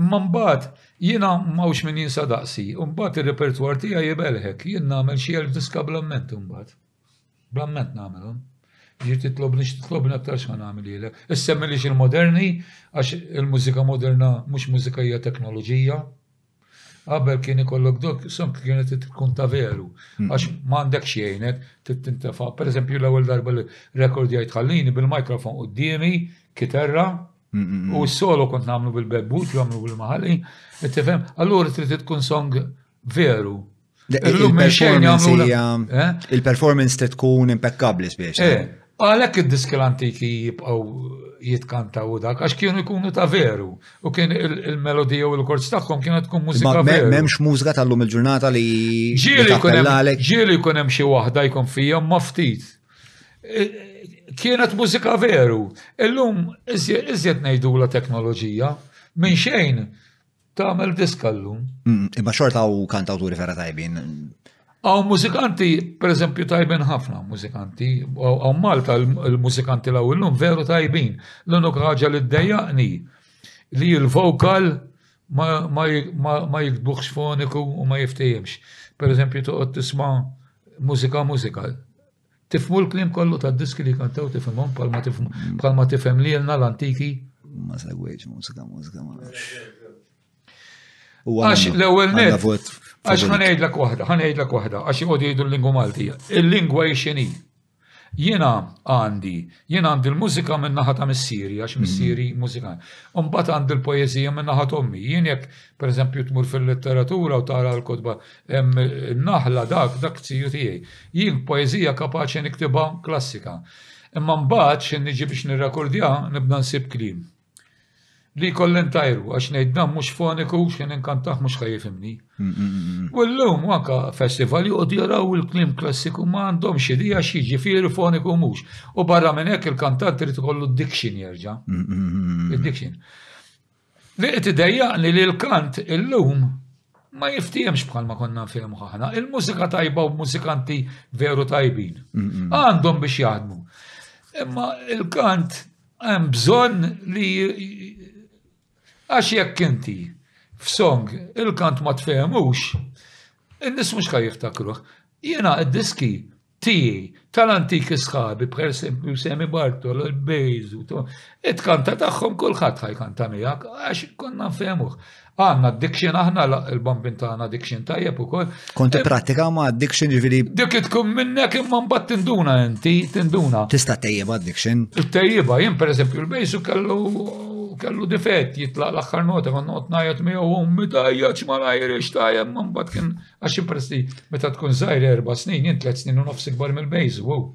Imma mbagħad, jiena m'hawnx min jinsa daqsi, u mbagħad ir-repertwar tiegħi jibelħek, jien nagħmel xi elf diska bl-amment imbagħad. Bl-amment nagħmelhom. Jiġifieri titlobni x'titlobni aktar x'ħa nagħmililek. Issemmilix il-moderni għax il-mużika moderna mhux mużika hija teknoloġija. Qabel kien ikollok dok, son kienet tkun ta' veru, għax m'għandek xejnek, tintefa. Per eżempju, l-ewwel darba li rekordjajt tħallini bil-mikrofon quddiemi, kiterra, u s-solo kont nagħmlu bil-bebbut, jagħmlu bil-maħali, tifhem? Allura trid tkun song veru. Il-performance eh? tkun impeccabli spiex. Eh, għalek id-diski l-antiki jibqaw jitkanta u dak, għax kienu jkunu ta' veru, u kien il-melodija u l-korz tagħhom kienet tkun mużika veru. Memx mużika tal-lum il-ġurnata li. Ġieli jkun hemm xi waħda jkun fija ma ftit. E, kienet mużika veru. Illum iżjed ngħidu la teknoloġija minn xejn Tagħmel diska llum. Mm, imma xorta u kantawturi vera tajbin. Għaw mużikanti, per eżempju, tajbin ħafna mużikanti, għaw Malta l-mużikanti l illum veru tajbin. L-unika ħaġa li d-dejjaqni li l-vokal ma jikbuħx foniku u ma jiftejimx. Per eżempju, toqgħod tisma' mużika mużikal. Tifhmu l-kliem kollu tad-diski li jkantaw tifhimhom bħalma tifhmu bħalma tifhem lilna l-antiki? Ma segwejx mużika mużika ma nafx. Għax l-ewwel net. Għax ħanejdlek waħda, ħanejdlek waħda, għax jgħodu jgħidu l-lingwa Malti. Il-lingwa jxini. Jiena għandi, jiena għandi l-mużika minn naħa ta' missieri, għax missieri mużika. Mbagħad għandi l-poeżija minn naħa ommi. Jien jekk Pereżempju tmur fil-letteratura u tara l-kotba hemm in-naħla dak dak ziju tiegħi. Jien poeżija kapaċi niktibha klassika. Imma mbagħad xi niġi biex nirrekordja nibda nsib kliem. Li jkolli ntajru għax ngħid dan mhux foniku xi ninkantah mhux ħa jifhimni. U llum anka festival joqgħod jaraw il-kliem klassiku ma għandhomx idea xi ġifieri foniku mhux. U barra minn hekk il-kantant irid ikollu d-diction jerġa'. Id-diction. Li qed idejjaqni li l-kant illum ma jiftiehemx bħalma konna nfehmuh aħna. Il-mużika tajba u mużikanti veru tajbin. Għandhom biex jaħdmu. Imma il-kant hemm bżonn li għax jekk inti f'song il-kant ma tfehmux, in-nies mhux ka jiftakruh. Jiena id-diski Tiegħi, tal-antiki sħabi, bħersempju Sammy Bartolo, il-Bays, u to, it-kanta tagħhom kulħadd ħa jkanta miegħek, għax konna nfehmuh. Għandna addiction aħna l-bambin tagħna addiction tajjeb ukoll. Kont prattika ma addiction ġifieri. Dik tkun minnek imma mbagħad tinduna inti, tinduna. Tista' tejjeb addiction. Tejjiba, jien pereżempju l-Bays u kellu kellu difett jitlaq l-aħħar nota kon noqgħod ngħajjat miegħu ummi tajjeb ma ngħajrix tajjeb ma mbagħad kien Għax impress li meta tkun żgħir erba' snin, jien tliet snin u nofs ikbar mill-bejż, wow,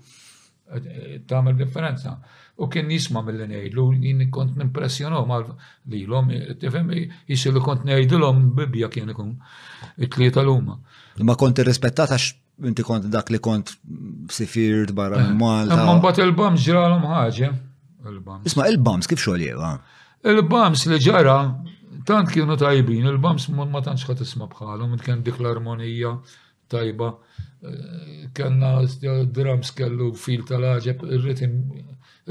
tagħmel differenza. U kien jisma' mill-li ngħidlu, jien kont nimpressjonhom għal lilhom, tifhem, jisilu kont ngħidilhom bibja kien ikun it-tlieta l-huma. Ma kont irrispettat għax inti kont dak li kont sifirt barra minn eh, Malta. Imma mbagħad il-bams ġralhom ħaġa. Isma' il-bams kif xogħol jew? Ah? Il-bams li ġara tant kienu tajbin, il-bams ma tantx ħadd isma' bħalhom, kien dik l-armonija tajba. Eh, kellna drums kellu fil tal-għaġeb, ir-ritim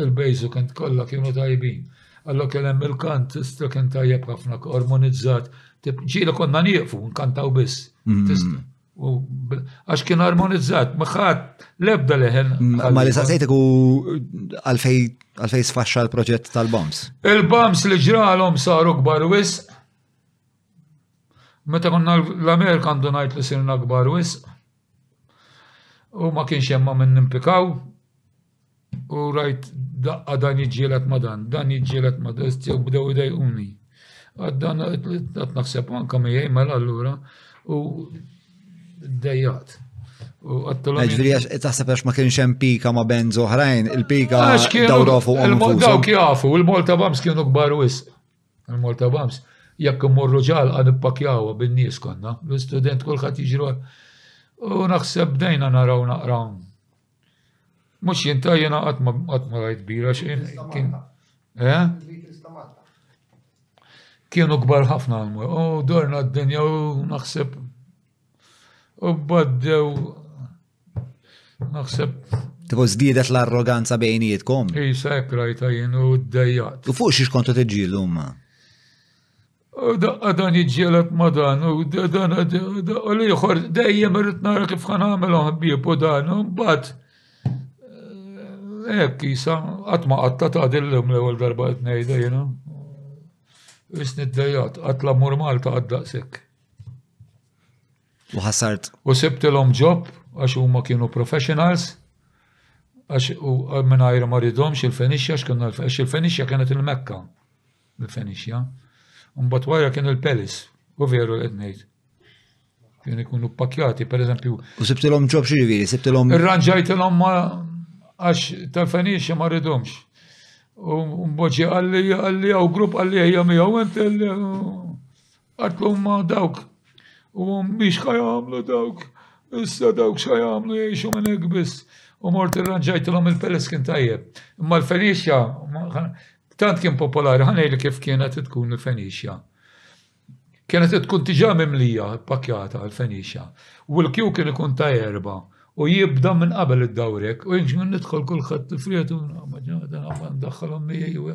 il-bejzu kien kollha kienu tajbin. Allora kien hemm il-kant, istra kien tajjeb ħafna, armonizzat. Ġieli konna nieqfu, nkantaw biss. Mm. Għax kien armonizzat, maħħat lebda leħen. Ma li saqsejtek u għalfej sfaxxa l-proġett tal-bombs? Il-bombs li ġralhom saru kbar wis. Meta konna l-Amerika għandu ngħid li sirna kbar wis. U ma kienx hemm minn nimpikaw. U rajt daqqa dan jiġġielet ma dan, dan jiġġielet ma dan, jew bdew idejquni. Għad dan għad naħseb anka miegħi mela allura u dejjat. Ġviri, taħseb għax ma kienx hemm pika ma benz oħrajn, il-pika dawra fuq għom. Dawk jafu, il-Malta Bams kienu kbar wis. Il-Malta Bams, jekk immorru ġal għan ippakjawa bin-nies konna, l-student kulħadd jiġru. U naħseb dejna naraw naqraw Mhux jien ta' jiena qatt ma qatt ma rajt bira xejn. Eh? Kienu kbar ħafna għalmu. U dorna d-dinja u naħseb u baddew naħseb Tifu zdidet l-arroganza bejnietkom. Isa ekrajta jien u d-dejjat. U fuq xiex kontu t-ġilu ma? U daqqa dan jiġġielet ma dan, u dan u l-ieħor dejjem irrid nara kif ħan għamilhom ħbieb u dan, u mbagħad eh, hekk isa qatt ma qatta ta' dillum l-ewwel darba qed ngħidha jiena. Isni d-dejjat, qatt l-ammur Malta għad daqshekk. U ħasart. U sibtilhom ġob għax huma kienu professionals għax u minn ma ridhomx il-Fenixja x'kienu il-Fenixja kienet il-Mekka. mill-Fenixja. Mbagħad wara kien il-Pelis, u veru li qed ngħid. Kien ikunu ppakjati, pereżempju. U sibtilhom ġob xi ġifieri, sibtilhom. Irranġajtilhom ma għax tal-Fenixja ma rridhomx. U mboġġi għalli għalli għaw grupp għalli għajja miegħu int Għad l-umma dawk u mhix ħa jagħmlu dawk, issa dawk xa jagħmlu jgħixu minn hekk biss. U mort irranġajtilhom il-peles kien tajjeb. Imma l-Fenixja tant kien popolari ħanejli kif kienet tkun il-Fenixja. Kienet tkun tiġa mimlija pakjata l-Fenixja u l-kju kien ikun ta' erba u jibda minn qabel id-dawrek u jien minn nidħol kulħadd tifriet u daħħalhom miegħi u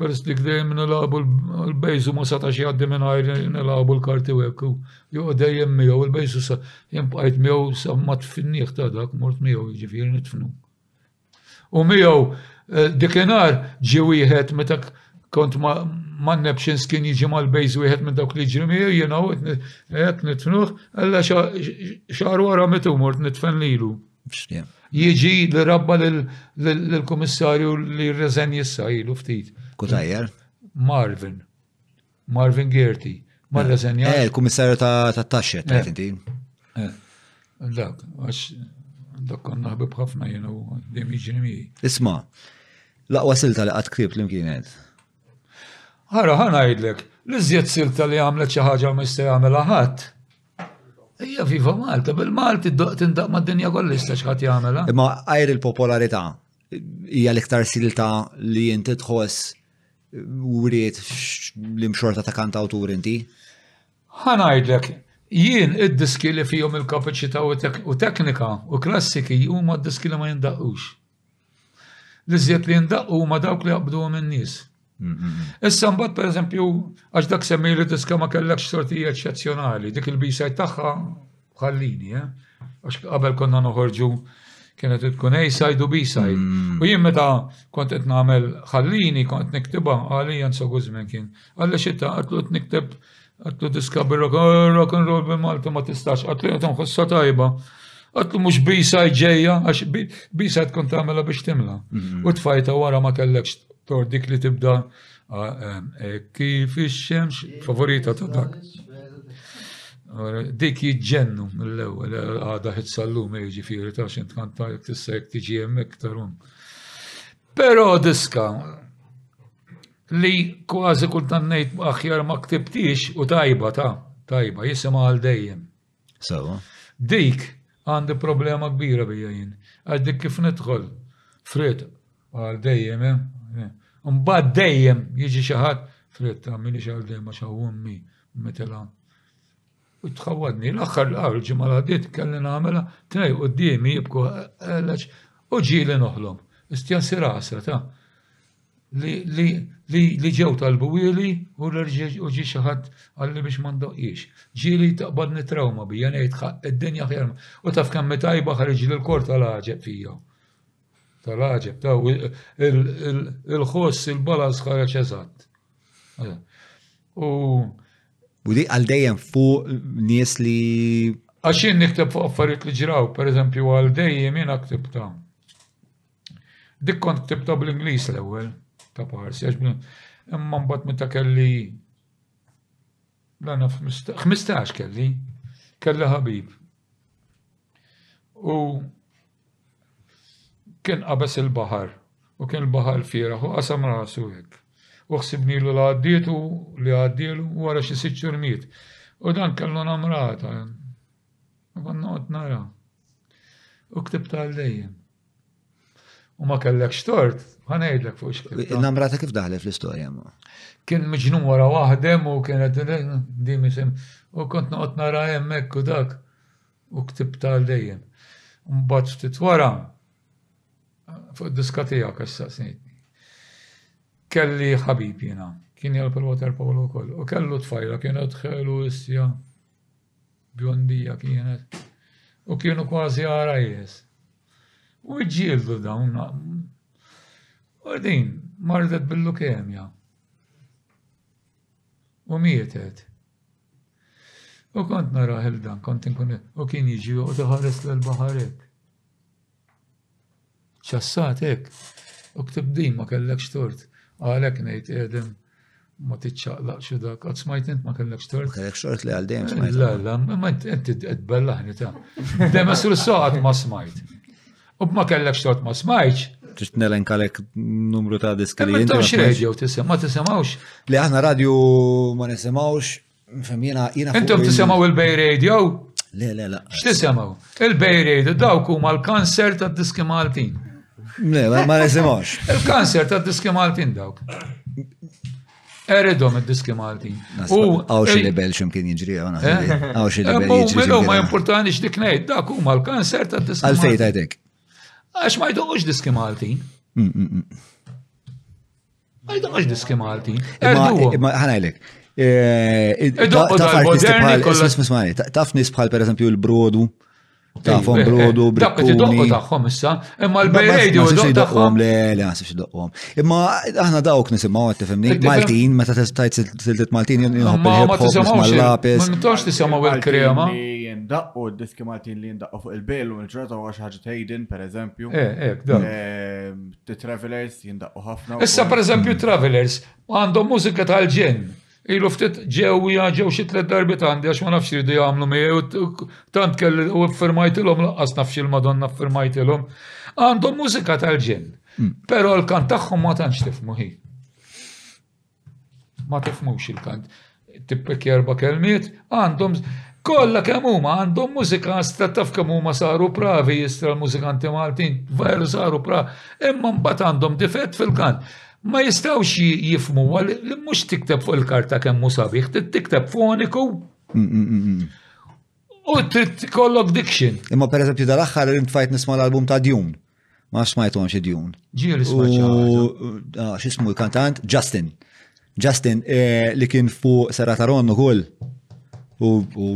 Peress li dejjem nilagħbu l-bejżu ma setax jgħaddi mingħajr nilagħbu l-karti u hekk joqgħod dejjem miegħu l-bejżu sa jinbqajt miegħu sa ma tfinnieh ta' dak mort miegħu jiġifieri nitfnu. U miegħu eh, dikinhar ġie wieħed meta kont ma ma nebxin skin jiġi mal-bejz wieħed minn dawk li ġri miegħi jiena qed nitfnuh, alla xahar wara mitu mort nitfen lilu. Jiġi li rabba l-komissarju li rezen jissa ilu ftit. Kutajjar? Marvin. Marvin Gerti. Ma eh, rezen Eh, il-komissarju ta' taxxa, ta' eh. inti. Eh. Dak, għax dak kon naħbib ħafna jenu dim iġini Isma, laqwa silta li għad ktib l-imkienet. Ħara, ħana jidlek, l-iżjed silta li għamlet xi ħaġa ma jista' jagħmel ħadd Ija viva Malta, bil-Malti tindaq ma' dinja kollha jista' xħat jagħmela. Imma għajr il-popolarità hija l-iktar silta li inti tħoss wriet l-imxorta ta' kantawtur inti. Ħanajdlek, jien id-diski li fihom il-kapaċità u teknika u klassiki huma d-diski li ma jindaqqux. L-iżjed li jindaqqu huma dawk li jaqbduhom in-nies. Issa mbagħad pereżempju għax dak semmi li diska ma kellekx sorti eċċezzjonali, dik il-bisaj tagħha ħallini, eh? għax qabel konna noħorġu kienet tkun A-side u B-side. Mm. U jien meta kont qed nagħmel ħallini kont niktibha għalija nsogu żmien kien. Għalli xitta għatlu qed nikteb Għatlu diska bir-rock rock and roll bil-Malti ma tistax, għatlu jgħatum ħossa tajba. Għatlu mux bisa ġeja, għax bisa tkun tamela biex timla. Mhm. U tfajta wara ma kellekx tor dik li tibda e, kif ix-xemx favorita ta' dak. Dik jġennu mill-ewwel għada ħit sallum jiġifieri ta' xint kanta jek tista' jek tiġi hemmhekk tarun. Però diska Li kważi kultant ngħid aħjar ma ktibtiex u tajba ta, tajba, jisimha għal dejjem. Sewwa. Dik għandi problema kbira bija jien. Għax dik kif nidħol frit għal dejjem, eh? Mbagħad dejjem jiġi xi ħadd frit ta' minni xi dejjem ma xaw ummi metela. U tħawadni l-aħħar l-aħħar ġimgħa għadiet kelli nagħmela tnej qudiemi jibku għalax u ġieli noħlom. Istjan sirasa ta' li ġew talbuhieli u ġie xi ħadd qalli biex ma ndoqqhiex. Ġieli taqbadni trawma bija ngħid ħaqq id-dinja aħjar u taf kemm hi tajba ħariġli l-kor tal-għaġeb fija. Tal-għaġeb, il-ħoss, il-balaz ħareġ eżatt. U. U di għal dejjem fuq nies li. Għaxin nikteb fuq affarijiet li ġraw, per eżempju għal dejjem jien aktib ta' Dik kont ktibta bl-Ingliż l-ewwel ta' parsi għax imma mbagħad meta kelli l-għana 15 kelli, kelli ħabib. U kien qabes il-bahar u kien il-bahar firaħ u qasam rasu hekk. U ħsibni l għaddiet u li għaddielu wara xi sitt xurmiet. U dan kellu namrata. U konna qed nara. U ktibt għallejjem. U ma kellek xtort, ħanejdlek fuq xkien. Il-namrata kif daħle fl-istorja ma? Kien miġnun wara waħdem u kienet din isem. U kont noqgħod nara hemmhekk u dak u ktib tal dejjem. Mbagħad ftit wara fuq diska tiegħek għax saqsejtni. Kelli ħabib jiena, kien jgħal il-water polo wkoll, u kellu tfajla kienet ħelu issja. bjondija kienet, u kienu kważi għarajjes. U ġġieldu dawn u din mardet bil-lukemja. U mietet. U kont nara dan, kont nkun u kien jiġi u tiħares l-baħarek. Ċassat hekk! Uktib din, ma kellekx tort. Għalhekk ngħid qegħdem ma tiċċaqlaqx u dak. Qatt smajt int ma kellekx tort? Ma kellekx tort li għal dejjem smajt. La, la, ma int qed bellaħni ta'. Dejjem isru saqat ma smajt. U ma kellekx tort ma smajtx. Trid nelenkalek numru ta' diski li. Ma tawx radio tisim, ma tisimgħux. Li aħna radio ma nisimgħux. Fem, jena, jena. Intom tisemaw il-Bay Radio? Le, le, le. X'tisemaw? Il-Bay Radio dawk huma l-kanser ta' diski Maltin. Le, ma nisimgħux. Il-kanser ta' diski Maltin dawk. Eridom id-diski Maltin. U għaw xi libel ximkien jiġri għana. Eh? Għaw xi libel eh, jiġri. Melu ma importani x'dik ngħid, dak huma l-kanser ta' diski Maltin. Għalfejn għedek. Għax ma jduqux diski Maltin. Mm, mm, mm. Għajda għax diski Malti. Imma ħanajlek. Eh, taf nis bħal per eżempju il-brodu. Tafhom eh, brodu, eh, Dak id-doqqu tagħhom issa, imma l-bejrejdi u doqqhom. Le, le, għasib xi doqqhom. Imma aħna dawk nisimgħu qed tifhimni. Maltin, meta tajt siltit Maltin jinħobb il-ħobż mal-lapis. Ma nitgħux tisimgħu il-krema. Daqqu d-diski Maltin li jindaqqu fuq il-bejl u l-ġrata u xi ħaġa tgħidin, pereżempju. Eh, eh, The Travelers jindaqqu ħafna. Issa per eżempju Travelers għandhom mużika tal-ġen. Ilu ftit ġew ġew xi tliet darbi għandi għax ma nafx jridu jagħmlu miegħu tant kelli u firmajtilhom laqqas nafx il-Madonna firmajtilhom. Għandhom mużika tal-ġen. Hmm. Però l-kant tagħhom ma tantx tifmu ħin. Ma tifmux il-kant. Tippek erba kelmiet, għandhom kollha kemm huma għandhom mużika stra taf kemm huma saru pravi jistra l-mużikanti Maltin, veru saru pra, imma mbagħad għandhom difett fil-kant. Ma jistgħux jifmu li mhux tikteb fuq il-karta kemm hu sabiħ, tikteb foniku. Mm, mm, mm, U trid kollok diction. Imma pereżempju dal-aħħar rimtfajt nisma' l-album ta' Dune. Ma nafx smajthom xi djun. Ġieli smajtha. Ah, x'ismu l-kantant? Justin. Justin eh, li kien fuq Serata Ron ukoll. U u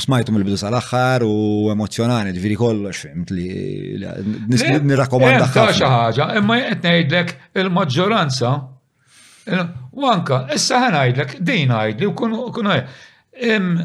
smajtu mill-bidu sal-aħħar u emozjonani, ġifieri kollox fimt li li- nis- Le, nirrakkomanda hemm ta' xi ħafna. ħaġa, imma qed ngħidlek il-maġġoranza il- u anka issa ħa ngħidlek din ngħidli u kun kun hemm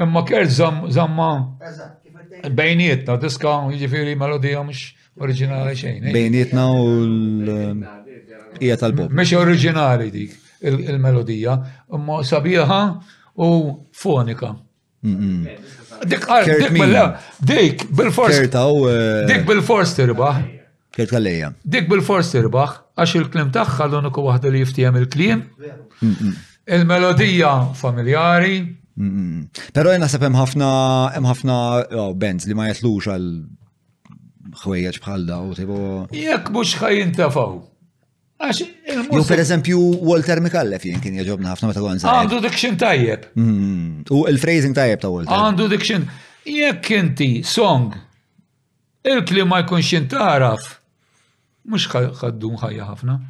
Imma kert zamma bejnietna, diska jiġifieri melodija mhux oriġinali xejn. Eh? Bejnietna u l-ija tal-bob. Mhux oriġinali dik il-melodija, imma sabiħa u fonika. Dik bil-fors. Dik bil-fors tirbaħ. Kert għalija. Dik bil-fors tirbaħ, għax il-klim tagħha l-uniku waħda li jiftiehem il-klim. Il-melodija familjari. Però jena hemm ħafna hemm ħafna oh, bands li ma jaslux għal ħwejjeġ bħal daw tipo. Jekk mhux ħajin tafaw. Għax il-mużika. per eżempju, Walter Mikallef jien kien jaġobna ħafna meta għanza. Għandu diction tajjeb. U il-phrasing tajjeb ta' Walter. Għandu diction. Jekk inti song Il-kliem ma jkunx jintaraf. Mhux ħaddun ħajja ħafna.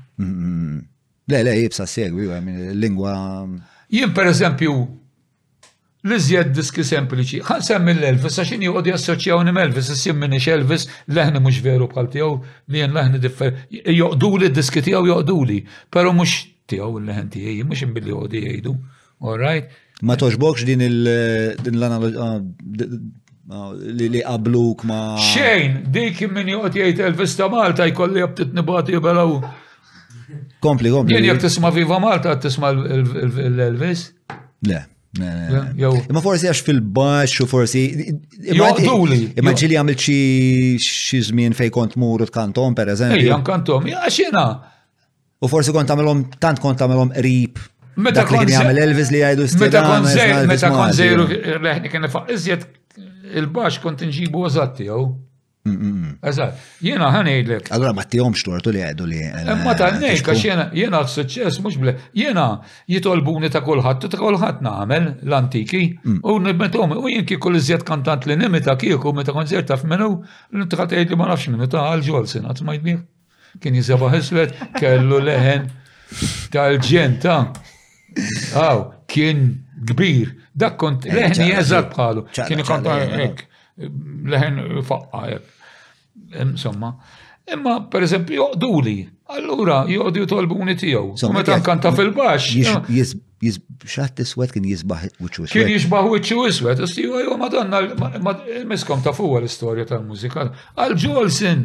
Le, le, jibsa segwi, lingwa. Jien per eżempju, l-iżjed diski sempliċi. Ħan semmi l-Elvis, għax jien joqgħod jassoċjawni Elvis, issim minn Elvis, leħni mhux veru bħal tiegħu, li jien leħni differ. Joqduli d-diski tiegħu joqduli, però mhux tiegħu l-leħen tiegħi, mhux imbilli joqgħodi jgħidu. All right. Ma toġbokx din l-analoġija ah, ah, li qabluk ma. Xejn, dik minn joqgħod jgħid Elvis ta' Malta jkolli jabtit nibgħati jibelaw. Kompli, kompli. Jien jekk tisma' Viva Malta tisma' l-Elvis? Le. Ma forsi għax fil-bax u forsi. Imma ġili għamil xi żmien fej kont muru tkantom, per eżempju. Ejja, nkantom, għax jena. U forsi kont tagħmelhom tant kont tagħmelhom qrib. Meta kien jagħmel Elvis li jgħidu Meta kont żejr, meta kont żejr leħni kien ifaq iżjed il-bax kont inġibu eżatt tiegħu. Eżatt, jiena ħanejdlek. Allora ma tihomx tortu li għedu li. Eh, eh, ma ta' nejk, għax jiena jiena suċċess mhux ble. Jiena jitolbuni ta' kulħadd ta' kulħadd nagħmel l-antiki mm. u nibmetom u jien kieku li żjed kantant li nimita kieku meta kont żjed taf minnu l-intħatejt li ma nafx minnu ta' għal ġolsin għat ma jbih. Kien jisabaħ iswed, kellu leħen tal-ġenta. Aw, kien kbir. Dak kont eh, leħni eżat bħalu. Kien ikont hekk. Leħen faqqa hekk. Insomma. Imma, per eżempju, joqduli. Allura, joqdu jitolbuni tiegħu. Meta nkanta fil-baxx. Xaħt iswed kien jisbaħ wiċċu iswed. Kien jisbaħ wiċċu iswed, u stiju għajwa madonna, miskom ta' fuwa l-istoria tal-mużika. Għal Jolson,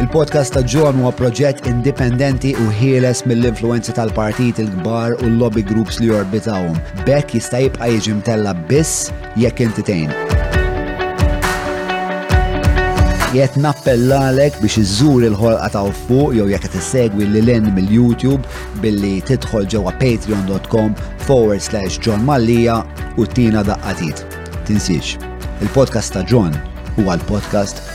Il-podcast ta' John huwa proġett indipendenti u ħieles mill-influenzi tal-partit il-kbar u l-lobby groups li jorbitawhom. Bekk jista' jibqa' jiġi mtella biss jekk inti tgħin. Jett nappellalek biex iżżur il-ħolqa ta' fuq jew jekk qed issegwi lil mill-YouTube billi tidħol ġewwa patreon.com forward slash John Mallija u tina daqqatit. Tinsiex, il-podcast ta' John huwa l-podcast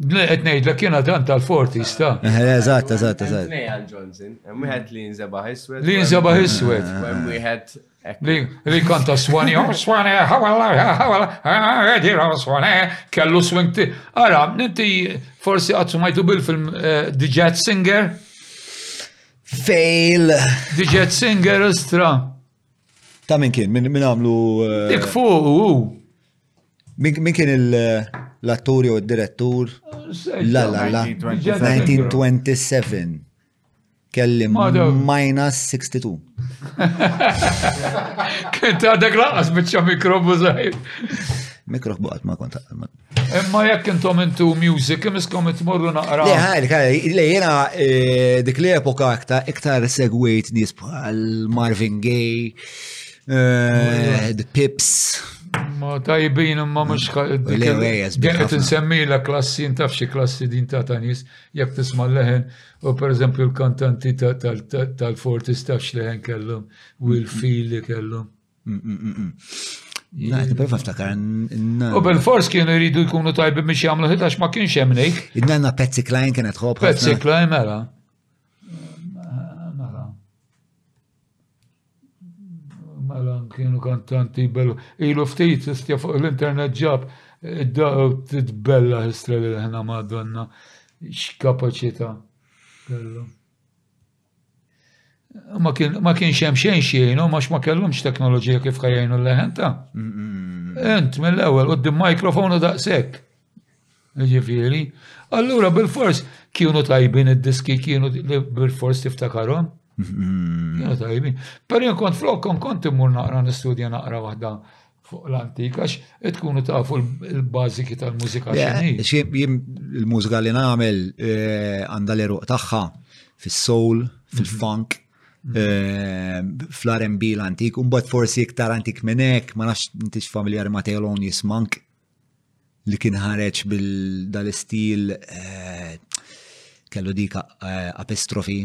Le, qed ngħidlek kiena tant tal-forti sta. Eh, eh, eżatt, eżatt, eżatt. Għal Johnson, hemm wieħed li jinżebaħ iswed. Li jinżebaħ iswed. Eh, hemm wieħed li kanta swani, oh, swani, hawala, hawala, għedi ah, swani, kellu swingti. Ara, ninti forsi għatsu majtu bil-film The Jet Singer? Fail. The Jet Singer, istra. Ta' min kien, min għamlu. Eh, Dik fuq u. Min kien l-attur jew id-direttur? La la la. 1927. Kelli minus 62. Kien ta' dak laqas bieċa mikrobu zaħir. Mikrobu għat ma konta. Imma jekk intom intu music, imiskom itmorru naqra. Le, ħajli, ħajli, le, jena eh, dik li epoka aktar, iktar segwejt nis bħal Marvin Gaye, eh, The Pips. Ma tajbin imma mux Għenet nsemmi la klassi, ntaf xie klassi din ta' ta' nis, jek tisma leħen, u per eżempju l-kantanti tal-fortis ta' xleħen kellum, Will Fili kellum. Naħt niprofa ftakar. U bil-fors kienu jridu jkunu tajbi biex jagħmlu ħit għax ma kienx hemm ngħid. Id-nanna Pezzi Klein kienet ħobb. Pezzi Klein mela. Mela. Mela kienu kantanti bel ilu ftit istja fuq l-internet ġab id-daw titbella ħistra li ħna madonna x'kapaċità kellu. ma kienx hemm xejn xejnhom għax ma kellhomx teknoloġija kif ħajjinu l-leħen ta'. Ent mill-ewwel qudiem mikrofon u daqshekk. Ġifieri, allura bil-fors kienu tajbin id-diski kienu bil-fors tiftakarhom. Kienu tajbin. Per jien kont flokkom kont immur naqra nistudja naqra waħda fuq l-antik, għax tkunu tafu l-baziki tal-mużika xini. Il-mużika li namel eh, għanda l-eruq taħħa fil-soul, fil-funk, mhm. eh, fl-R&B l-antik, un bat forsi iktar antik minnek, ma nafx intix familjar ma Taylon jismank li kien ħareċ bil-dal-istil eh, kellu dika apostrofi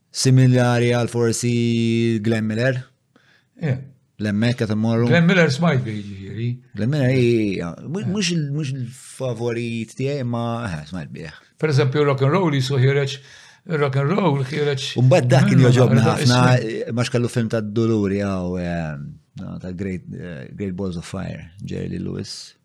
Similari għal forsi Glenn Miller? Eh. L-emmek qed immorru. Glenn Miller smajt bi jiġifieri. Glenn Miller hija mhux il-favorit tiegħi ma eh, smajt bih. Per eżempju rock and roll jisu ħireġ rock and roll ħireġ. Umbad dak kien joġobni ħafna ma xkallu film ta' Doluri għaw eh, ta' Great Balls of Fire, Jerry Lewis.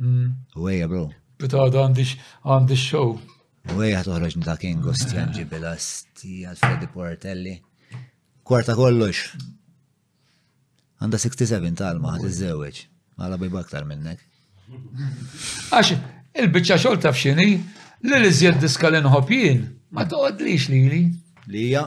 Mm. U għeja, bro. Bitada għandix għandix show. U għeja toħroġ nita King Gostjan ġibila stijat Freddy Portelli. Kwarta kollox. Għanda 67 talma għad iż-żewġ. Għala bejba aktar minnek. Għax, il-bicċa xol taf xini, li li zjed diska l-inħobjien, ma toqodlix li li. Lija?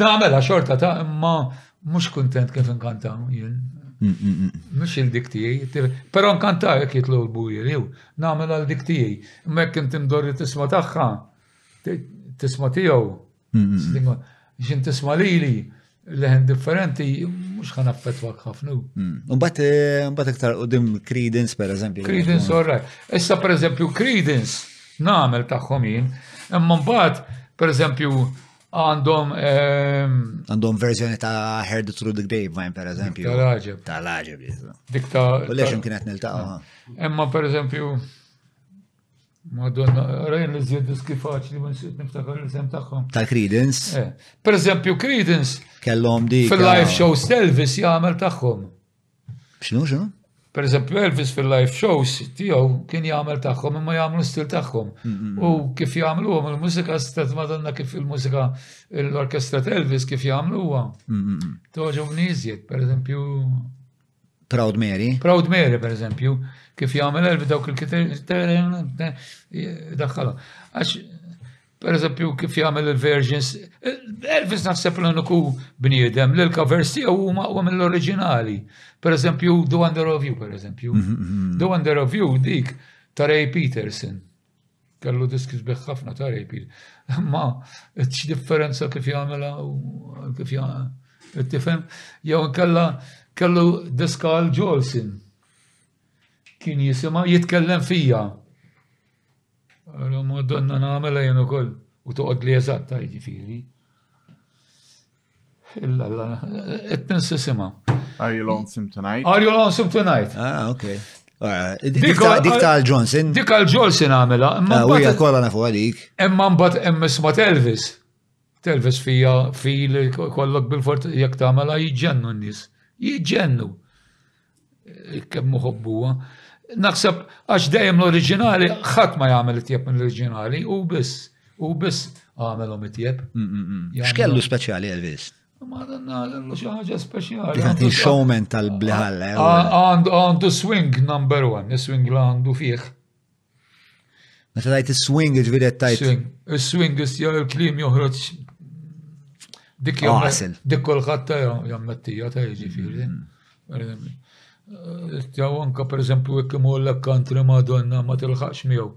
Nagħmela xorta ta' imma mhux kuntent kif inkanta jien. Mm, mm, mm. Mhux il-dik tiegħi, però nkanta jekk jitlu l-buji jew nagħmel għal dik tiegħi. Imma jekk inti mdorri tisma' tagħha, tisma' tiegħu. X'in tisma' lili leħen differenti mhux ħan affettwak ħafna. Mbagħad eh, mbagħad iktar qudiem Credence pereżempju. Credence orra. Issa pereżempju Credence nagħmel tagħhom jien, imma mbagħad pereżempju Għandhom. Ehm, għandhom verżjoni ta' Heard It Through the Grapevine, per eżempju. Ta' laġeb. Ta' laġeb, Dik ta' U lex imkien qed niltaqgħu. Emma per eżempju. Madonna, rajn li zjed diski faċli ma nsiet niftakar l-isem tagħhom. Ta' Credence. Eh, per eżempju, Credence. Kellhom dik. Fil-live ah. show Stelvis jagħmel tagħhom. X'nu x'nu? Per eżempju, Elvis fil-live shows tiegħu kien jagħmel tagħhom imma jagħmlu stil tagħhom. U kif jagħmlu għom il-mużika stat madonna kif il-mużika l-orkestra ta' Elvis kif jagħmlu huwa. Toġob niżjed, per eżempju. Proud Mary. Proud Mary, per eżempju, kif jagħmel Elvis dawk il-kitar daħħalhom. Għax Per eżempju, kif jagħmel il-Versions, Elvis naħseb l-uniku bniedem li l-covers tiegħu huma u mill-oriġinali. Per eżempju, The Wonder of You, per eżempju. Mhm, mhm, mhm. The Wonder of You dik ta' Ray Peterson. Kellu diski sbeħ ħafna ta' Ray Peterson. Ma, differenza kif jagħmela u kif jagħmel. Tifhem? Jew kella kellu diska għal Jolson. Kien jisima jitkellem fija. Għara ma donna namela jenu koll, u toqod li eżatta ġifiri. Illa, illa, et nensisima. Are you lonesome tonight? Are you lonesome tonight? Ah, okay. Ah, dik tal Johnson. Dik tal Johnson għamela. Ah, u hija kollha nafu għalik. Imma mbagħad hemm isma' Elvis. Telves fija feel kollok bil-fort jekk tagħmela jiġġennu n-nies. Jiġġennu. Kemm muħobbuha. Naħseb għax dejjem l-oriġinali ħadd ma jagħmel it-tjeb minn l-oriġinali u biss u biss għamelhom it-tjeb. Mm, mm, mm. X'kellu speċjali Elvis? Madonna, għallu xaħġa speċjali. Għanti showman tal-bliħalla. Eh, għandu swing number one, swing l għandu fieħ. Meta tajt is-swing ġifieri qed tajt. Is-swing issija l-klim joħroġ dik dik kulħadd ta' jammettija ta' jiġifieri. Mm. Jaw anka per eżempju jekk imur l country Madonna ma tilħaqx miegħu.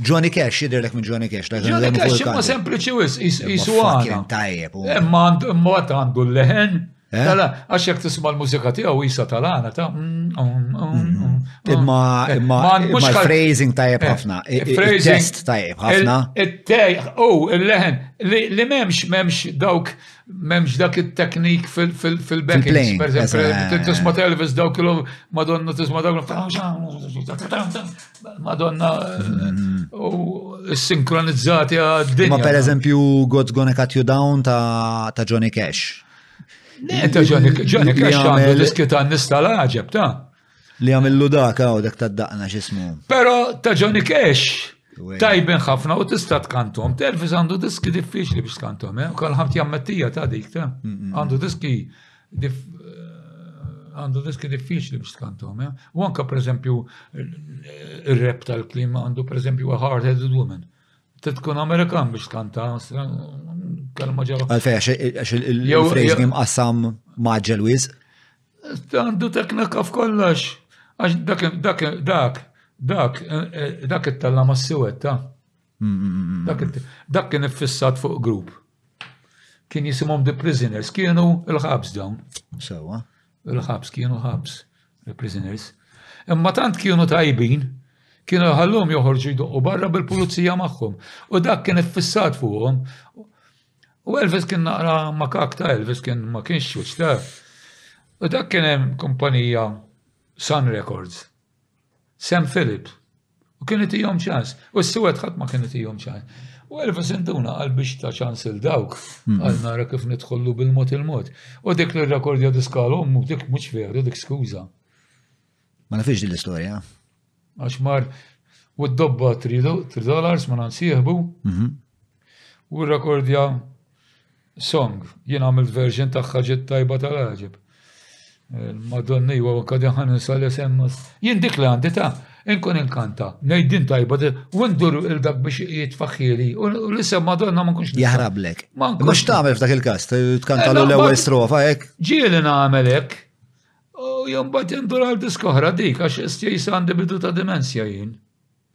Johnny Cash, jidirlek minn Johnny Cash. Johnny Cash, ma sempliċi wis, jisu għana. Tajjeb. Imma għandu l-leħen. Eh? Tala, għax jek tisma l-mużika tiegħu jisa talana ta' mm, mm, mm, imma eh, imma mhux phrasing tajjeb eh, ħafna, test tajjeb ħafna. It-tej, u il-leħen li m'hemmx m'hemmx dawk m'hemmx dak it-teknik fil-backings, per eżempju, tisma' Elvis dawk il Madonna tisma' dawk Madonna u sinkronizzati għad-dinja. Ma per eżempju God's Gonna Cut You Down ta' Johnny Cash. Enta ġoni kax għandu diski ta' nista laġeb ta' li għamillu dak għaw dak ta' daqna xismu. Pero ta' Johnny Cash tajben ħafna u tista tkantom. Telvis għandu diski diffiċli biex tkantom, eh? Kol ħamt jammettija ta' dik ta' għandu diski eh, għandu diski diffiċli biex tkantom, eh? U anka per eżempju il-rep tal-klima għandu per eżempju a hard-headed woman. Trid tkun Amerikan biex tkanta, kelma ġewwa. Għalfej, għax il-phrasing imqassam maġġel wis. Għandu teknika f'kollox. Għax dak, dak, dak, dak, dak it-talla ma' siwetta. Dak kien iffissat fuq grupp. Kien jisimhom The Prisoners, kienu l-ħabs dawn. Sewa. il-ħabs kienu ħabs, il-prisoners. Imma tant kienu tajbin, kienu jħallum joħorġu jdoqqu barra bil-pulizija magħhom. U dak kien iffissat fuqhom. U Elvis kien naqra makak ta' Elvis kien ma kienx xuċ ta' U dak kien hemm kumpanija Sun Records. Sam Philip. U kien itihom ċans. U s-siwed ħadd ma kien itihom ċans. U Elvis Induna għal biex ta' ċans il dawk hmm. għal nara kif nidħollu bil-mod il-mod. U dik li rekordja diskal ommu dik mhux veru dik skuża. Ma nafix din l-istorja. Għax mar u d-dobba 3 dollars ma nansieħbu. Mhm. U rrekordja song, jien għamilt version tagħha ġiet tajba tal-għaġeb. Eh, Madonna iwa u kadin ħan insal esemmas. Jien dik li għandi ta' inkun inkanta. Ngħid din tajba u ndur il dak biex jitfaħħili u l-isem Madonna ma nkunx. Jahrablek. Mhux tagħmel f'dak il-każ, tkanta eh, l-ewwel strofa hekk. Ġieli nagħmel hekk. U jombat jindur għal diskoħra dik, għax istjis għandi bidu ta' dimensja jien.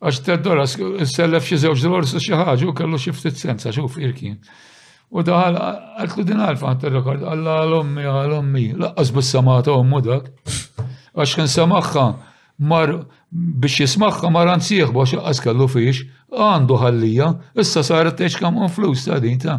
Għax Ted Doras sellef xi żewġ dollars u xi ħaġa u kellu xi ftit senza xuf irkien. U daħal għaltlu din għalfa għant il-rekord, għalla għal-ommi, għal-ommi, laqqas bis-samata ommu dak. Għax kien samaħħa mar biex jismaħħa mar għand sieħbu għax kellu fiex, għandu ħallija, issa saret teċ kam flus ta' din ta'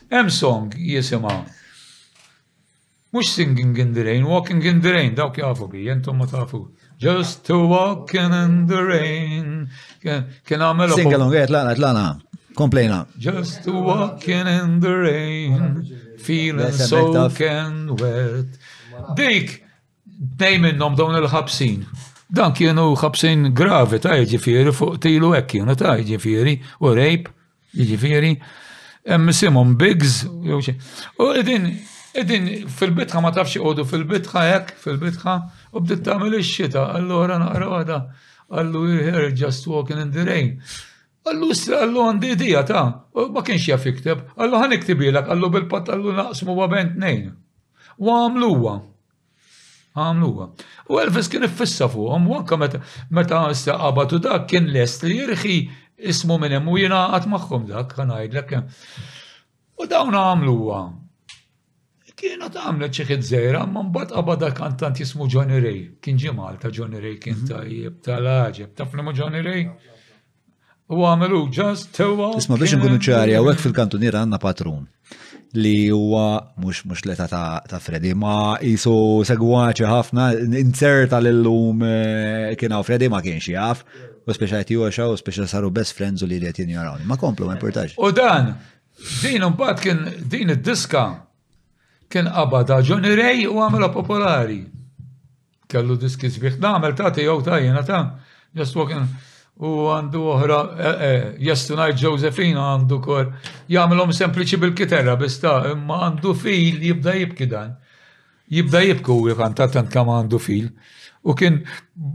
Hemm song jisimha Mhux singing in the rain, walking in the rain, dawk jafu bi, jentom ma tafu. Just to walk in the rain. Kien għamela. Sing along, għet lana, għet lana. Komplejna. Just to walk in the rain, feeling so can wet. Dik, Tnejn minnhom dawn il-ħabsin. Dan kienu ħabsin gravi ta' jiġifieri fuq tilu hekk kienu ta' jiġifieri u rejb jiġifieri hemm isimhom Biggs jew xi. U qegħdin qegħdin fil-bitħa ma tafx iqogħdu fil-bitħa hekk fil-bitħa u bdiet tagħmel ix-xita allura naqra waħda għallu here just walking in the rain. Qallu issa qallu għandi idea ta' ma kienx jaf jikteb, qallu ħa niktibilek qallu bil-patt qallu naqsmu bejn tnejn. U għamlu huwa. Għamlu huwa. U Elvis kien iffissa fuqhom u anke meta meta issa qabadu dak kien lest li jirħi ismu minn hemm u jingħaqad magħhom dak, ħa ngħidlek. U dawn għamluha. Kienet għamlet xi ħid żejra, ma mbagħad qabada kantant jismu Johnny Ray. Kien ġie Malta Johnny Ray kien mhm. tajjeb tal-għaġeb. Taf li Johnny Ray? U għamelu ġast tewa. Isma biex nkunu ċari, għawek fil-kantunier għanna patrun li huwa mux mux leta ta' Freddy, ma jisu segwaċi ħafna, inserta l-lum eh, kien għaw Freddy ma kienx jaf, U speċa qed joxa u speċa saru best friends u li qed jinjorawni. Ma komplu ma importax. U dan, din imbagħad kien din id-diska kien qabada Johnny Ray u għamela popolari. Kellu diski sbieħ nagħmel ta' tiegħu ta' jiena ta' just walking u għandu oħra eh, eh, Yes Tonight Josephine għandu kor jagħmilhom sempliċi bil-kiterra biss ta' imma għandu fil jibda jibki dan. Jibda jibki u jikanta tant kemm għandu fil. U kien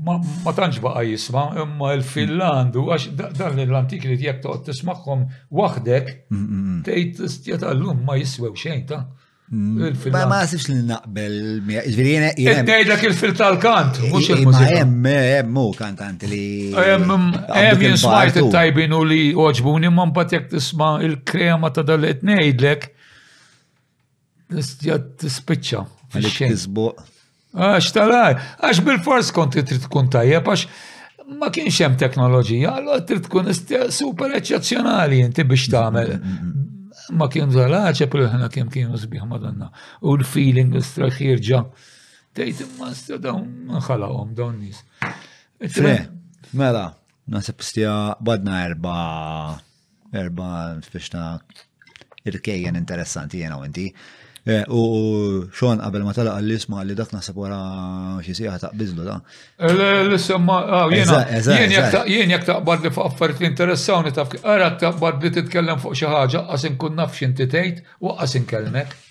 ma tantx baqa' jisma' imma l-fil għandu għax dan l-antik li jekk toqgħod tismagħhom waħdek mm, mm, mm. tgħid tal-lum ma jiswew xejn ta' Ma ma nasibx li naqbel ġviri jene. Ngħidlek il-fil tal-kant, mhux il-mużika. Hemm hemm hu kantanti li. Hemm jien smajt it-tajbin u li oġbuni ma mbagħad jekk tisma' il-krema ta' dal qed ngħidlek Tistja tispiċċa. Għalik tisbuq. Għax tal-għar, għax bil-fors konti trid tkun tajjeb, għax ma kienx hemm teknoloġija, allora trid tkun super eċċezzjonali inti biex tagħmel. Ma kien żalaċe pil ħna kemm kienu sbieħ madanna. U l-feeling straħirġa. Tgħid imma sta dawn ħalahom dawn nies. Fre, mela, naħseb stja badna erba' Erba biex ta' irkejjen interessanti jena u inti. Eh, u xon qabel ma tala għalli isma li dak nasab wara xisiħa ta' bizlu da. L-semma, ah, jien jek taqbad li fuq affarijiet li interessawni taf, għara taqbad li titkellem fuq xi ħaġa, għasin kun naf xinti tgħid u għasin kelmek.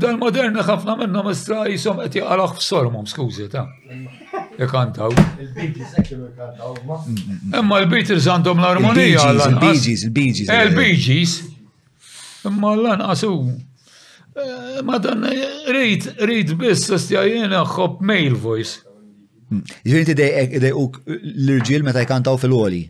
Dal-moderni ħafna minnhom issa jisom qed jaqalgħu f'sormhom, skużi ta. Ikantaw. Imma l-Beatles għandhom l-armonija. Il-Beatles, il-Beatles. Eh, Il-Beatles. Imma l-lanqas hu. Eh, ma dan rrit, rrit biss istja jiena ħobb male voice. Ġirinti dejqek dejquk l-irġiel meta jkantaw fil-għoli.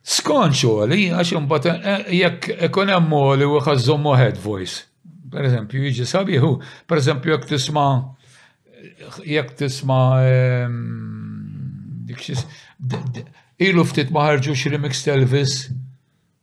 Skont xogħol, għax imbagħad eh, eh, jekk ikun hemm li u ħażżommu head voice. Per eżempju, jiġi sabiħu, per eżempju, jekk tisma' jekk tisma' ehm, dik ilu ftit ma ħarġux remix Elvis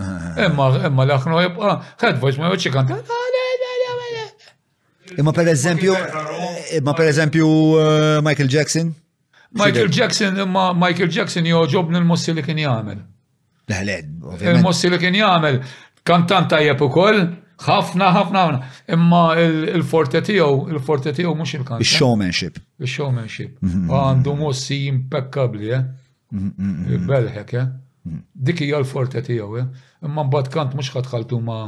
Imma, imma l-aħna jibqa, head voice ma jgħodx ikanta. Imma per eżempju, imma per eżempju eh, Michael Jackson? Michael Jackson, imma Michael Jackson joġobni l-mossi li kien jagħmel. Leħled, ovvijament. Il-mossi li kien jagħmel, kantant tajjeb ukoll, ħafna, ħafna, ħafna. Imma il-forte tiegħu, il-forte tiegħu mhux il-kant. Ix-showmanship. Ix-showmanship. Mhm. Għandu mossi impeccabli, eh? Belħek, eh? Dik hija l-forte tiegħu, eh? Imma mbagħad kant mhux ħadħaltu ma'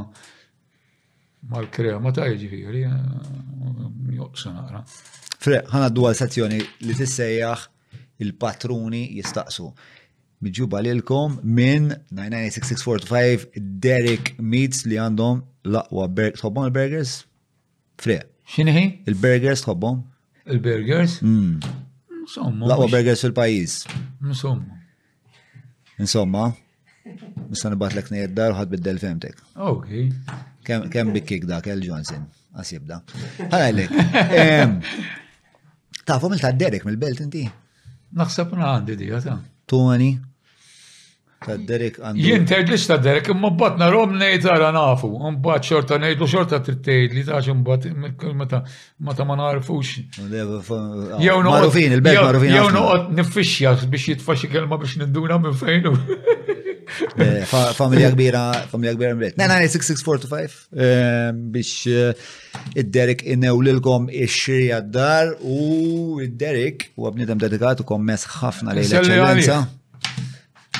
mal-krema ta' jiġifieri, eh, joqsa naqra. Fre, ħana d għal sezzjoni li tissejjaħ il-patruni jistaqsu. Miġuba lilkom minn 996645 Derek Meats li għandhom laqwa burgers. Tħobbhom il-burgers? Fre. X'inhi? Il-burgers tħobbhom? Il-burgers? Hmm. Insomma. Laqwa burgers fil-pajjiż. Insomma. Insomma. Nista' nibatlek ngħid dar ħadd biddel femtek. Ok. Kemm bikkik dak El Johnson, għas jibda. Ħalek. Tafhom il-tad Derek mill-belt inti? Naħseb na għandi dija ta' Tony. Ta' Derek għandu. Jien tgħid li sta' Derek imma mbagħad narhom ngħid ara nafu, mbagħad xorta ngħidu xorta trid li tax imbagħad meta meta ma nagħrfux. Jew magħrufin il-belt magħrufin. Jew noqgħod niffixxja biex jitfa' xi kelma biex ninduna minn fejn. Eh, familja kbira, familja kbira mbret. Nena 6645 eh, biex eh, id-Derek inew lilkom ix-xiri għad-dar u id-Derek u għabnidem dedikat u kommess ħafna lejn l-eċċellenza.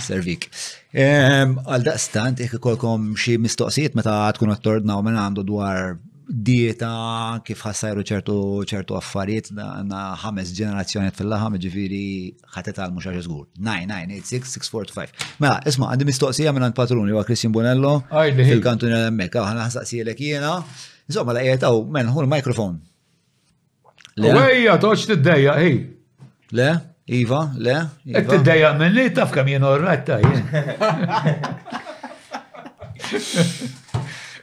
Servik. Għal daqstant, jek ikolkom xie mistoqsijiet meta tkun għattordnaw minn għandu dwar dieta, kif ħassajru ċertu ċertu affarijiet, na ħames ġenerazzjoniet fil-laħam, ġifiri ħatet għal mux għax zgur. 9986645. Mela, isma, għandi mistoqsija minn għand patruni, għu Christian Bonello, fil-kantun l-emmek, għana ħansaqsijelek jena. Insomma, la jgħetaw, men, hu l-mikrofon. Le? Ejja, toċ t-dajja, ej. Le? Iva, le? Iva. Qed tiddejja minni taf kemm jien orrajt ta' jien.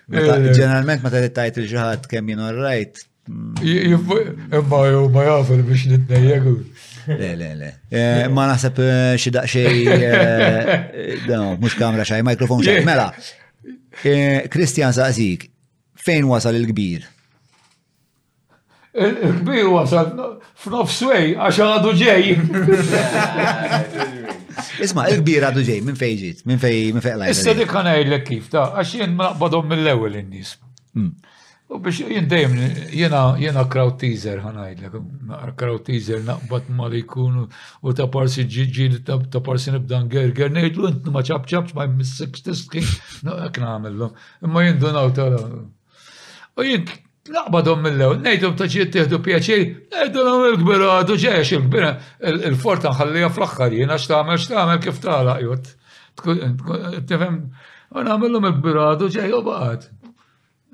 Ġeneralment meta tajt il-ġaħat kemm jien orrajt. Mm. Imma jew ma jafu li biex nitnejjegu. Le, le, le. Eh, ma naħseb eh, xi daqsxej eh, mhux kamra xej, mikrofon xej. Mela. Kristjan Zaqzik, Fejn wasal il-kbir? Il-kbir wasal f'nofs way għax għadu ġej. Isma, il-kbir għadu ġej, minn fej ġit, minn fej minn fej lajt. Issa dik ngħidlek kif ta' għax jien maqbadhom mill-ewwel in-nies. Hmm. U biex jien dejjem jiena jiena crowd teaser ħanajdlek, crowd teaser naqbad ma li jkun u ta' parsi ġiġi ta' parsi nibdan gerger ngħidlu int ma ċabċabx ma jmissek tiski, no hekk nagħmillu. Imma jindunaw tara. U jien naqbadhom mill-ewwel, ngħidhom ta' ġiet tieħdu pjaċir, ngħidulhom il-kbira għadu ġejx il-kbira, il-forta nħallija fl-aħħar jien għax tagħmel x'tagħmel kif tagħlaq jod. Tifhem? U nagħmilhom il-kbira għadu ġej u baqgħet.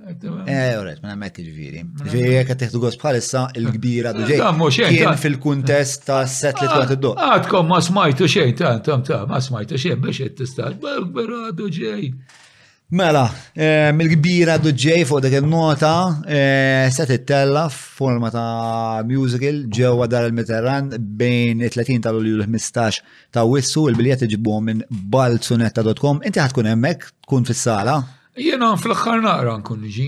Eh, uret, ma nemmek ġviri. Ġviri, jek għatiħdu għos bħalissa il-kbira du ġej. Kien fil-kuntest ta' set li t-għat id-do. Għadkom ma smajtu xejn, ta' tam ta' ma smajtu xejn biex jittistat. Bera du ġej. Mela, eh, mill-kbira duġġej fuq dik il-nota eh, se tittella forma ta' musical ġewwa dar il-Mediterran bejn 30 ta' Lulju l-15 ta' Wissu, il-biljett iġibuhom minn balzunetta.com. Inti ħad tkun hemmhekk, tkun fis-sala. Jiena fl-aħħar naqra nkun niġi.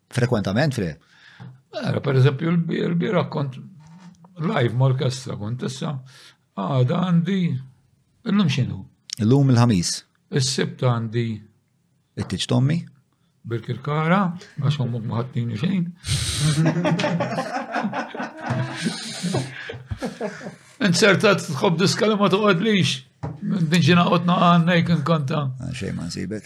Frekwentament, fre. Għara, per eżempju, l-bira kont live ma' orkestra kont issa, għada għandi, illum xinu? Illum il-ħamis. Is-sibt għandi. It-tiċ tommi? Birkirkara, għax għommu maħattini xejn. Insertat tħob diska li ma toqgħodlix. Dinġina qotna għanna jkun konta. Ah, xejn ma nsibek.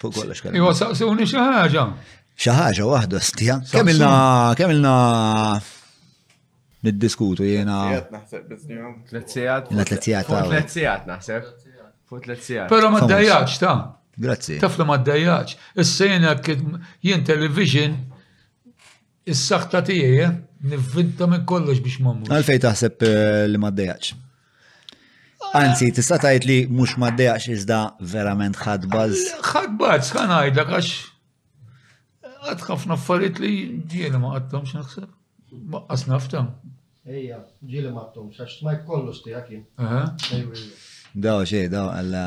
Fuq kollox kellna. Iwa saqsuni xi ħaġa. Xi ħaġa waħda stija. Kemm ilna kemm ilna niddiskutu jiena. Tlet sigħat. Jiena tlet sigħat. Tlet sigħat naħseb. Fuq tlet sigħat. Però ma ddejjax ta'. Grazzi. Taflu ma ddejjax. Issa jiena jien television Is-saħta tiegħi, eh? Nivvinta minn kollox biex ma mmux. Għalfej taħseb eh, li ma ddejaċ. Anzi, tista' tgħid li mhux ma ddejaċ iżda verament ħadd baż. Ħadd baż kan ngħidlek għax għad ħafna affarijiet li jiena ma qattamx naħseb. Ma qas naftam. Ejja, ġieli mat-tum, xax tmajt kollu stija kien. Daw xej, daw għalla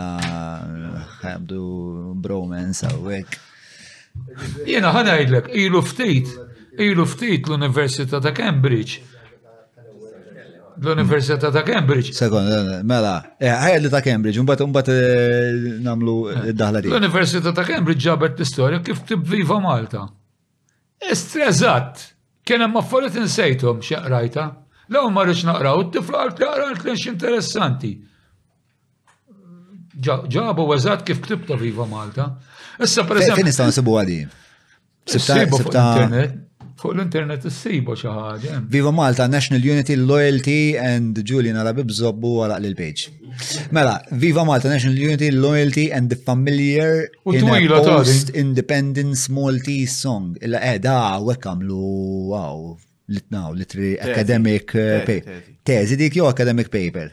ħabdu bromance għawek. Jena ħanajdlek, ilu ftit, ilu ftit l-Università ta' Cambridge. L-Università ta' Cambridge. Sekond, eh, mela, eh, ħajja li ta' Cambridge, unbat unbat eh, namlu id-daħla di. L-Università ta' Cambridge ġabet l-istoria kif tibviva Malta. Estreżat! Kien hemm affarijiet insejthom xi qrajtha. L-ewwel ma rridx naqra u t-tifla qaltli aqra qaltli x'interessanti. Ġabu eżatt kif ktibta Viva Malta. Issa pereżempju. Kien nistgħu nsibu għadi. Sibta fuq internet. Fuq l-internet issibu xi ħaġa. Viva Malta, National Unity, Loyalty and Julian Arabib Zobbu għalaq l-page. Mela, Viva Malta, National Unity, Loyalty and the Familiar U in a twila ta' din. Post-Independence Maltese Song. Illa eh, da għawek għamlu għaw, litnaw, litri academic eh, Teżi, pa- teżi. teżi dik jew academic paper.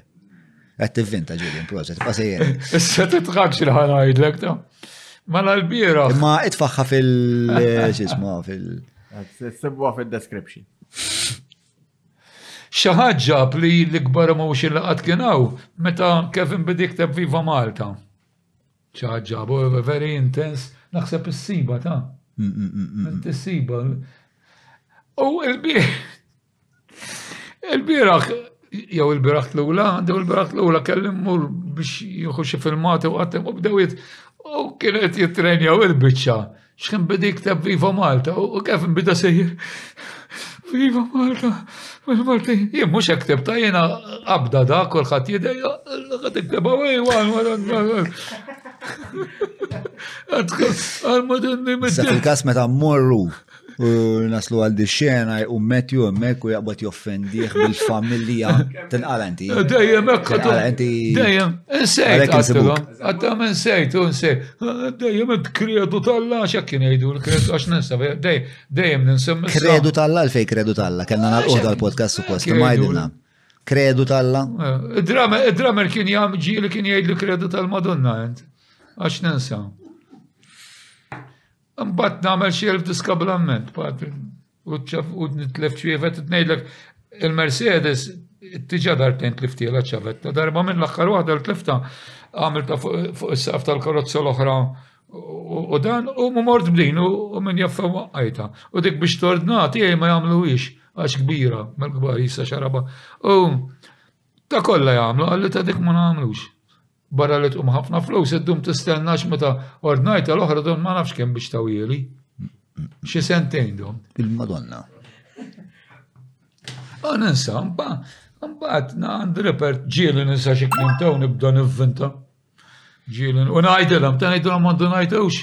Għed tivvinta ġili, proset, pasejjen. Issa titħakx li ħanajdlek ta. Mela l-bira. Imma itfaħħa fil-ġisma, fil- Sibwa fil-description. Xi ħadd ġab li l-ikbar emotion li qatt kien hawn meta Kevin beda jikteb Viva Malta. Xi ħadd ġabu, very intense, naħseb issibha ta. Tissibha. U il-bieħ. Il-bieraħ jew il-biraħ l-ula, għandu il-biraħ l-ula kellim mur biex jieħu xi filmati u għattem u bdewit u kienet jitrenjaw il-bicċa X'kien beda jikteb Viva Malta u kif beda sejjer Viva Malta, mhux Malti. Jien mhux hekk tibta jiena abda da kulħadd jidej qed iktebha Fil-każ meta mmorru naslu għal di xena u metju emmek u jaqbad joffendiħ bil-familja. Tinqala inti. Dejjem ekk. Dejjem. Insejt. Għatta minn sejt, un sejt. Dejjem il-kredu tal-la, xek kien jgħidu l-kredu, għax ninsa, dejjem ninsemmi. Kredu tal-la, l-fej kredu tal-la, kena nal-qoħ dal-podcast u post, ma jgħidilna. Kredu tal-la. Eh, id-drummer kien jgħam ġili kien jgħid l-kredu tal-Madonna, għent. Għax ninsa. Mbatt namel xie l-diskablamment, patri. U ċafqut nitlef ċwievet, tnejdlek il-Mercedes tiġa dartejn tliftiela ċavetta. Darba minn l-aħħar waħda l-tlifta għamilta fuq is-saqaf tal-karozza l-oħra u dan u mort b'din u minn jaffa waqqajta. U dik biex tordna tiegħi ma jagħmluhiex għax kbira, mal-kbar jisa xaraba. U ta' kollha jagħmlu, għalli ta' dik ma nagħmlux. Barra li tqum ħafna flus, iddum tistenna għax meta ordnajt tal-oħra don ma nafx kemm biex tawieli. Xi sentejn don. Il-Madonna. U ninsa, mbagħad għand repert ġieli ninsa xi klim tew nibda nivvinta. Ġieli u ngħidilhom, ta ngħidilhom għandu ngħidux.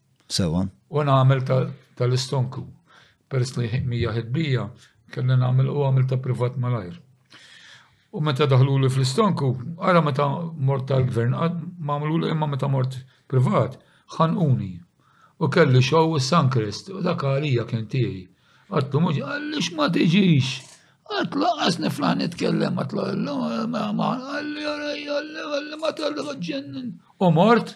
Sewa. U nagħmel tal-istonku. Peress li mija ħidbija, kelli nagħmel u għamil ta' privat malajr. U meta daħlu li fl-istonku, għara meta mort tal-gvern, ma għamlu li imma meta mort privat, ħanquni. U kelli xow Sankrist, u dak għalija kien tiegħi. Għattu mux, għallix ma tiġix. Għattu laqqas niflaħ nitkellem, għattu għalli għalli għalli ma tgħallu ġennin. U mort,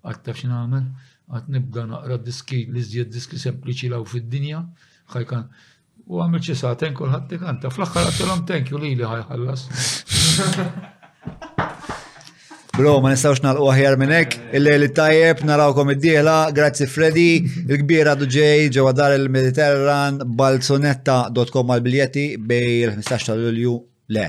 Qatt taf x'nagħmel, qatt nibda naqra diski l-iżjed diski sempliċi law fid-dinja, ħajkan U għamil xi saten kulħadd tikanta. Fl-aħħar għattilhom thank you lili ħajħallas. Bro, ma nistawx nalqu aħjar minn hekk. Il-lejl tajjeb narawkom id-dieħla, grazzi Freddy, il-kbir għadu ġej ġewwa dar il-Mediterran, balzonetta.com għal-biljetti bej il-15 ta' Lulju le.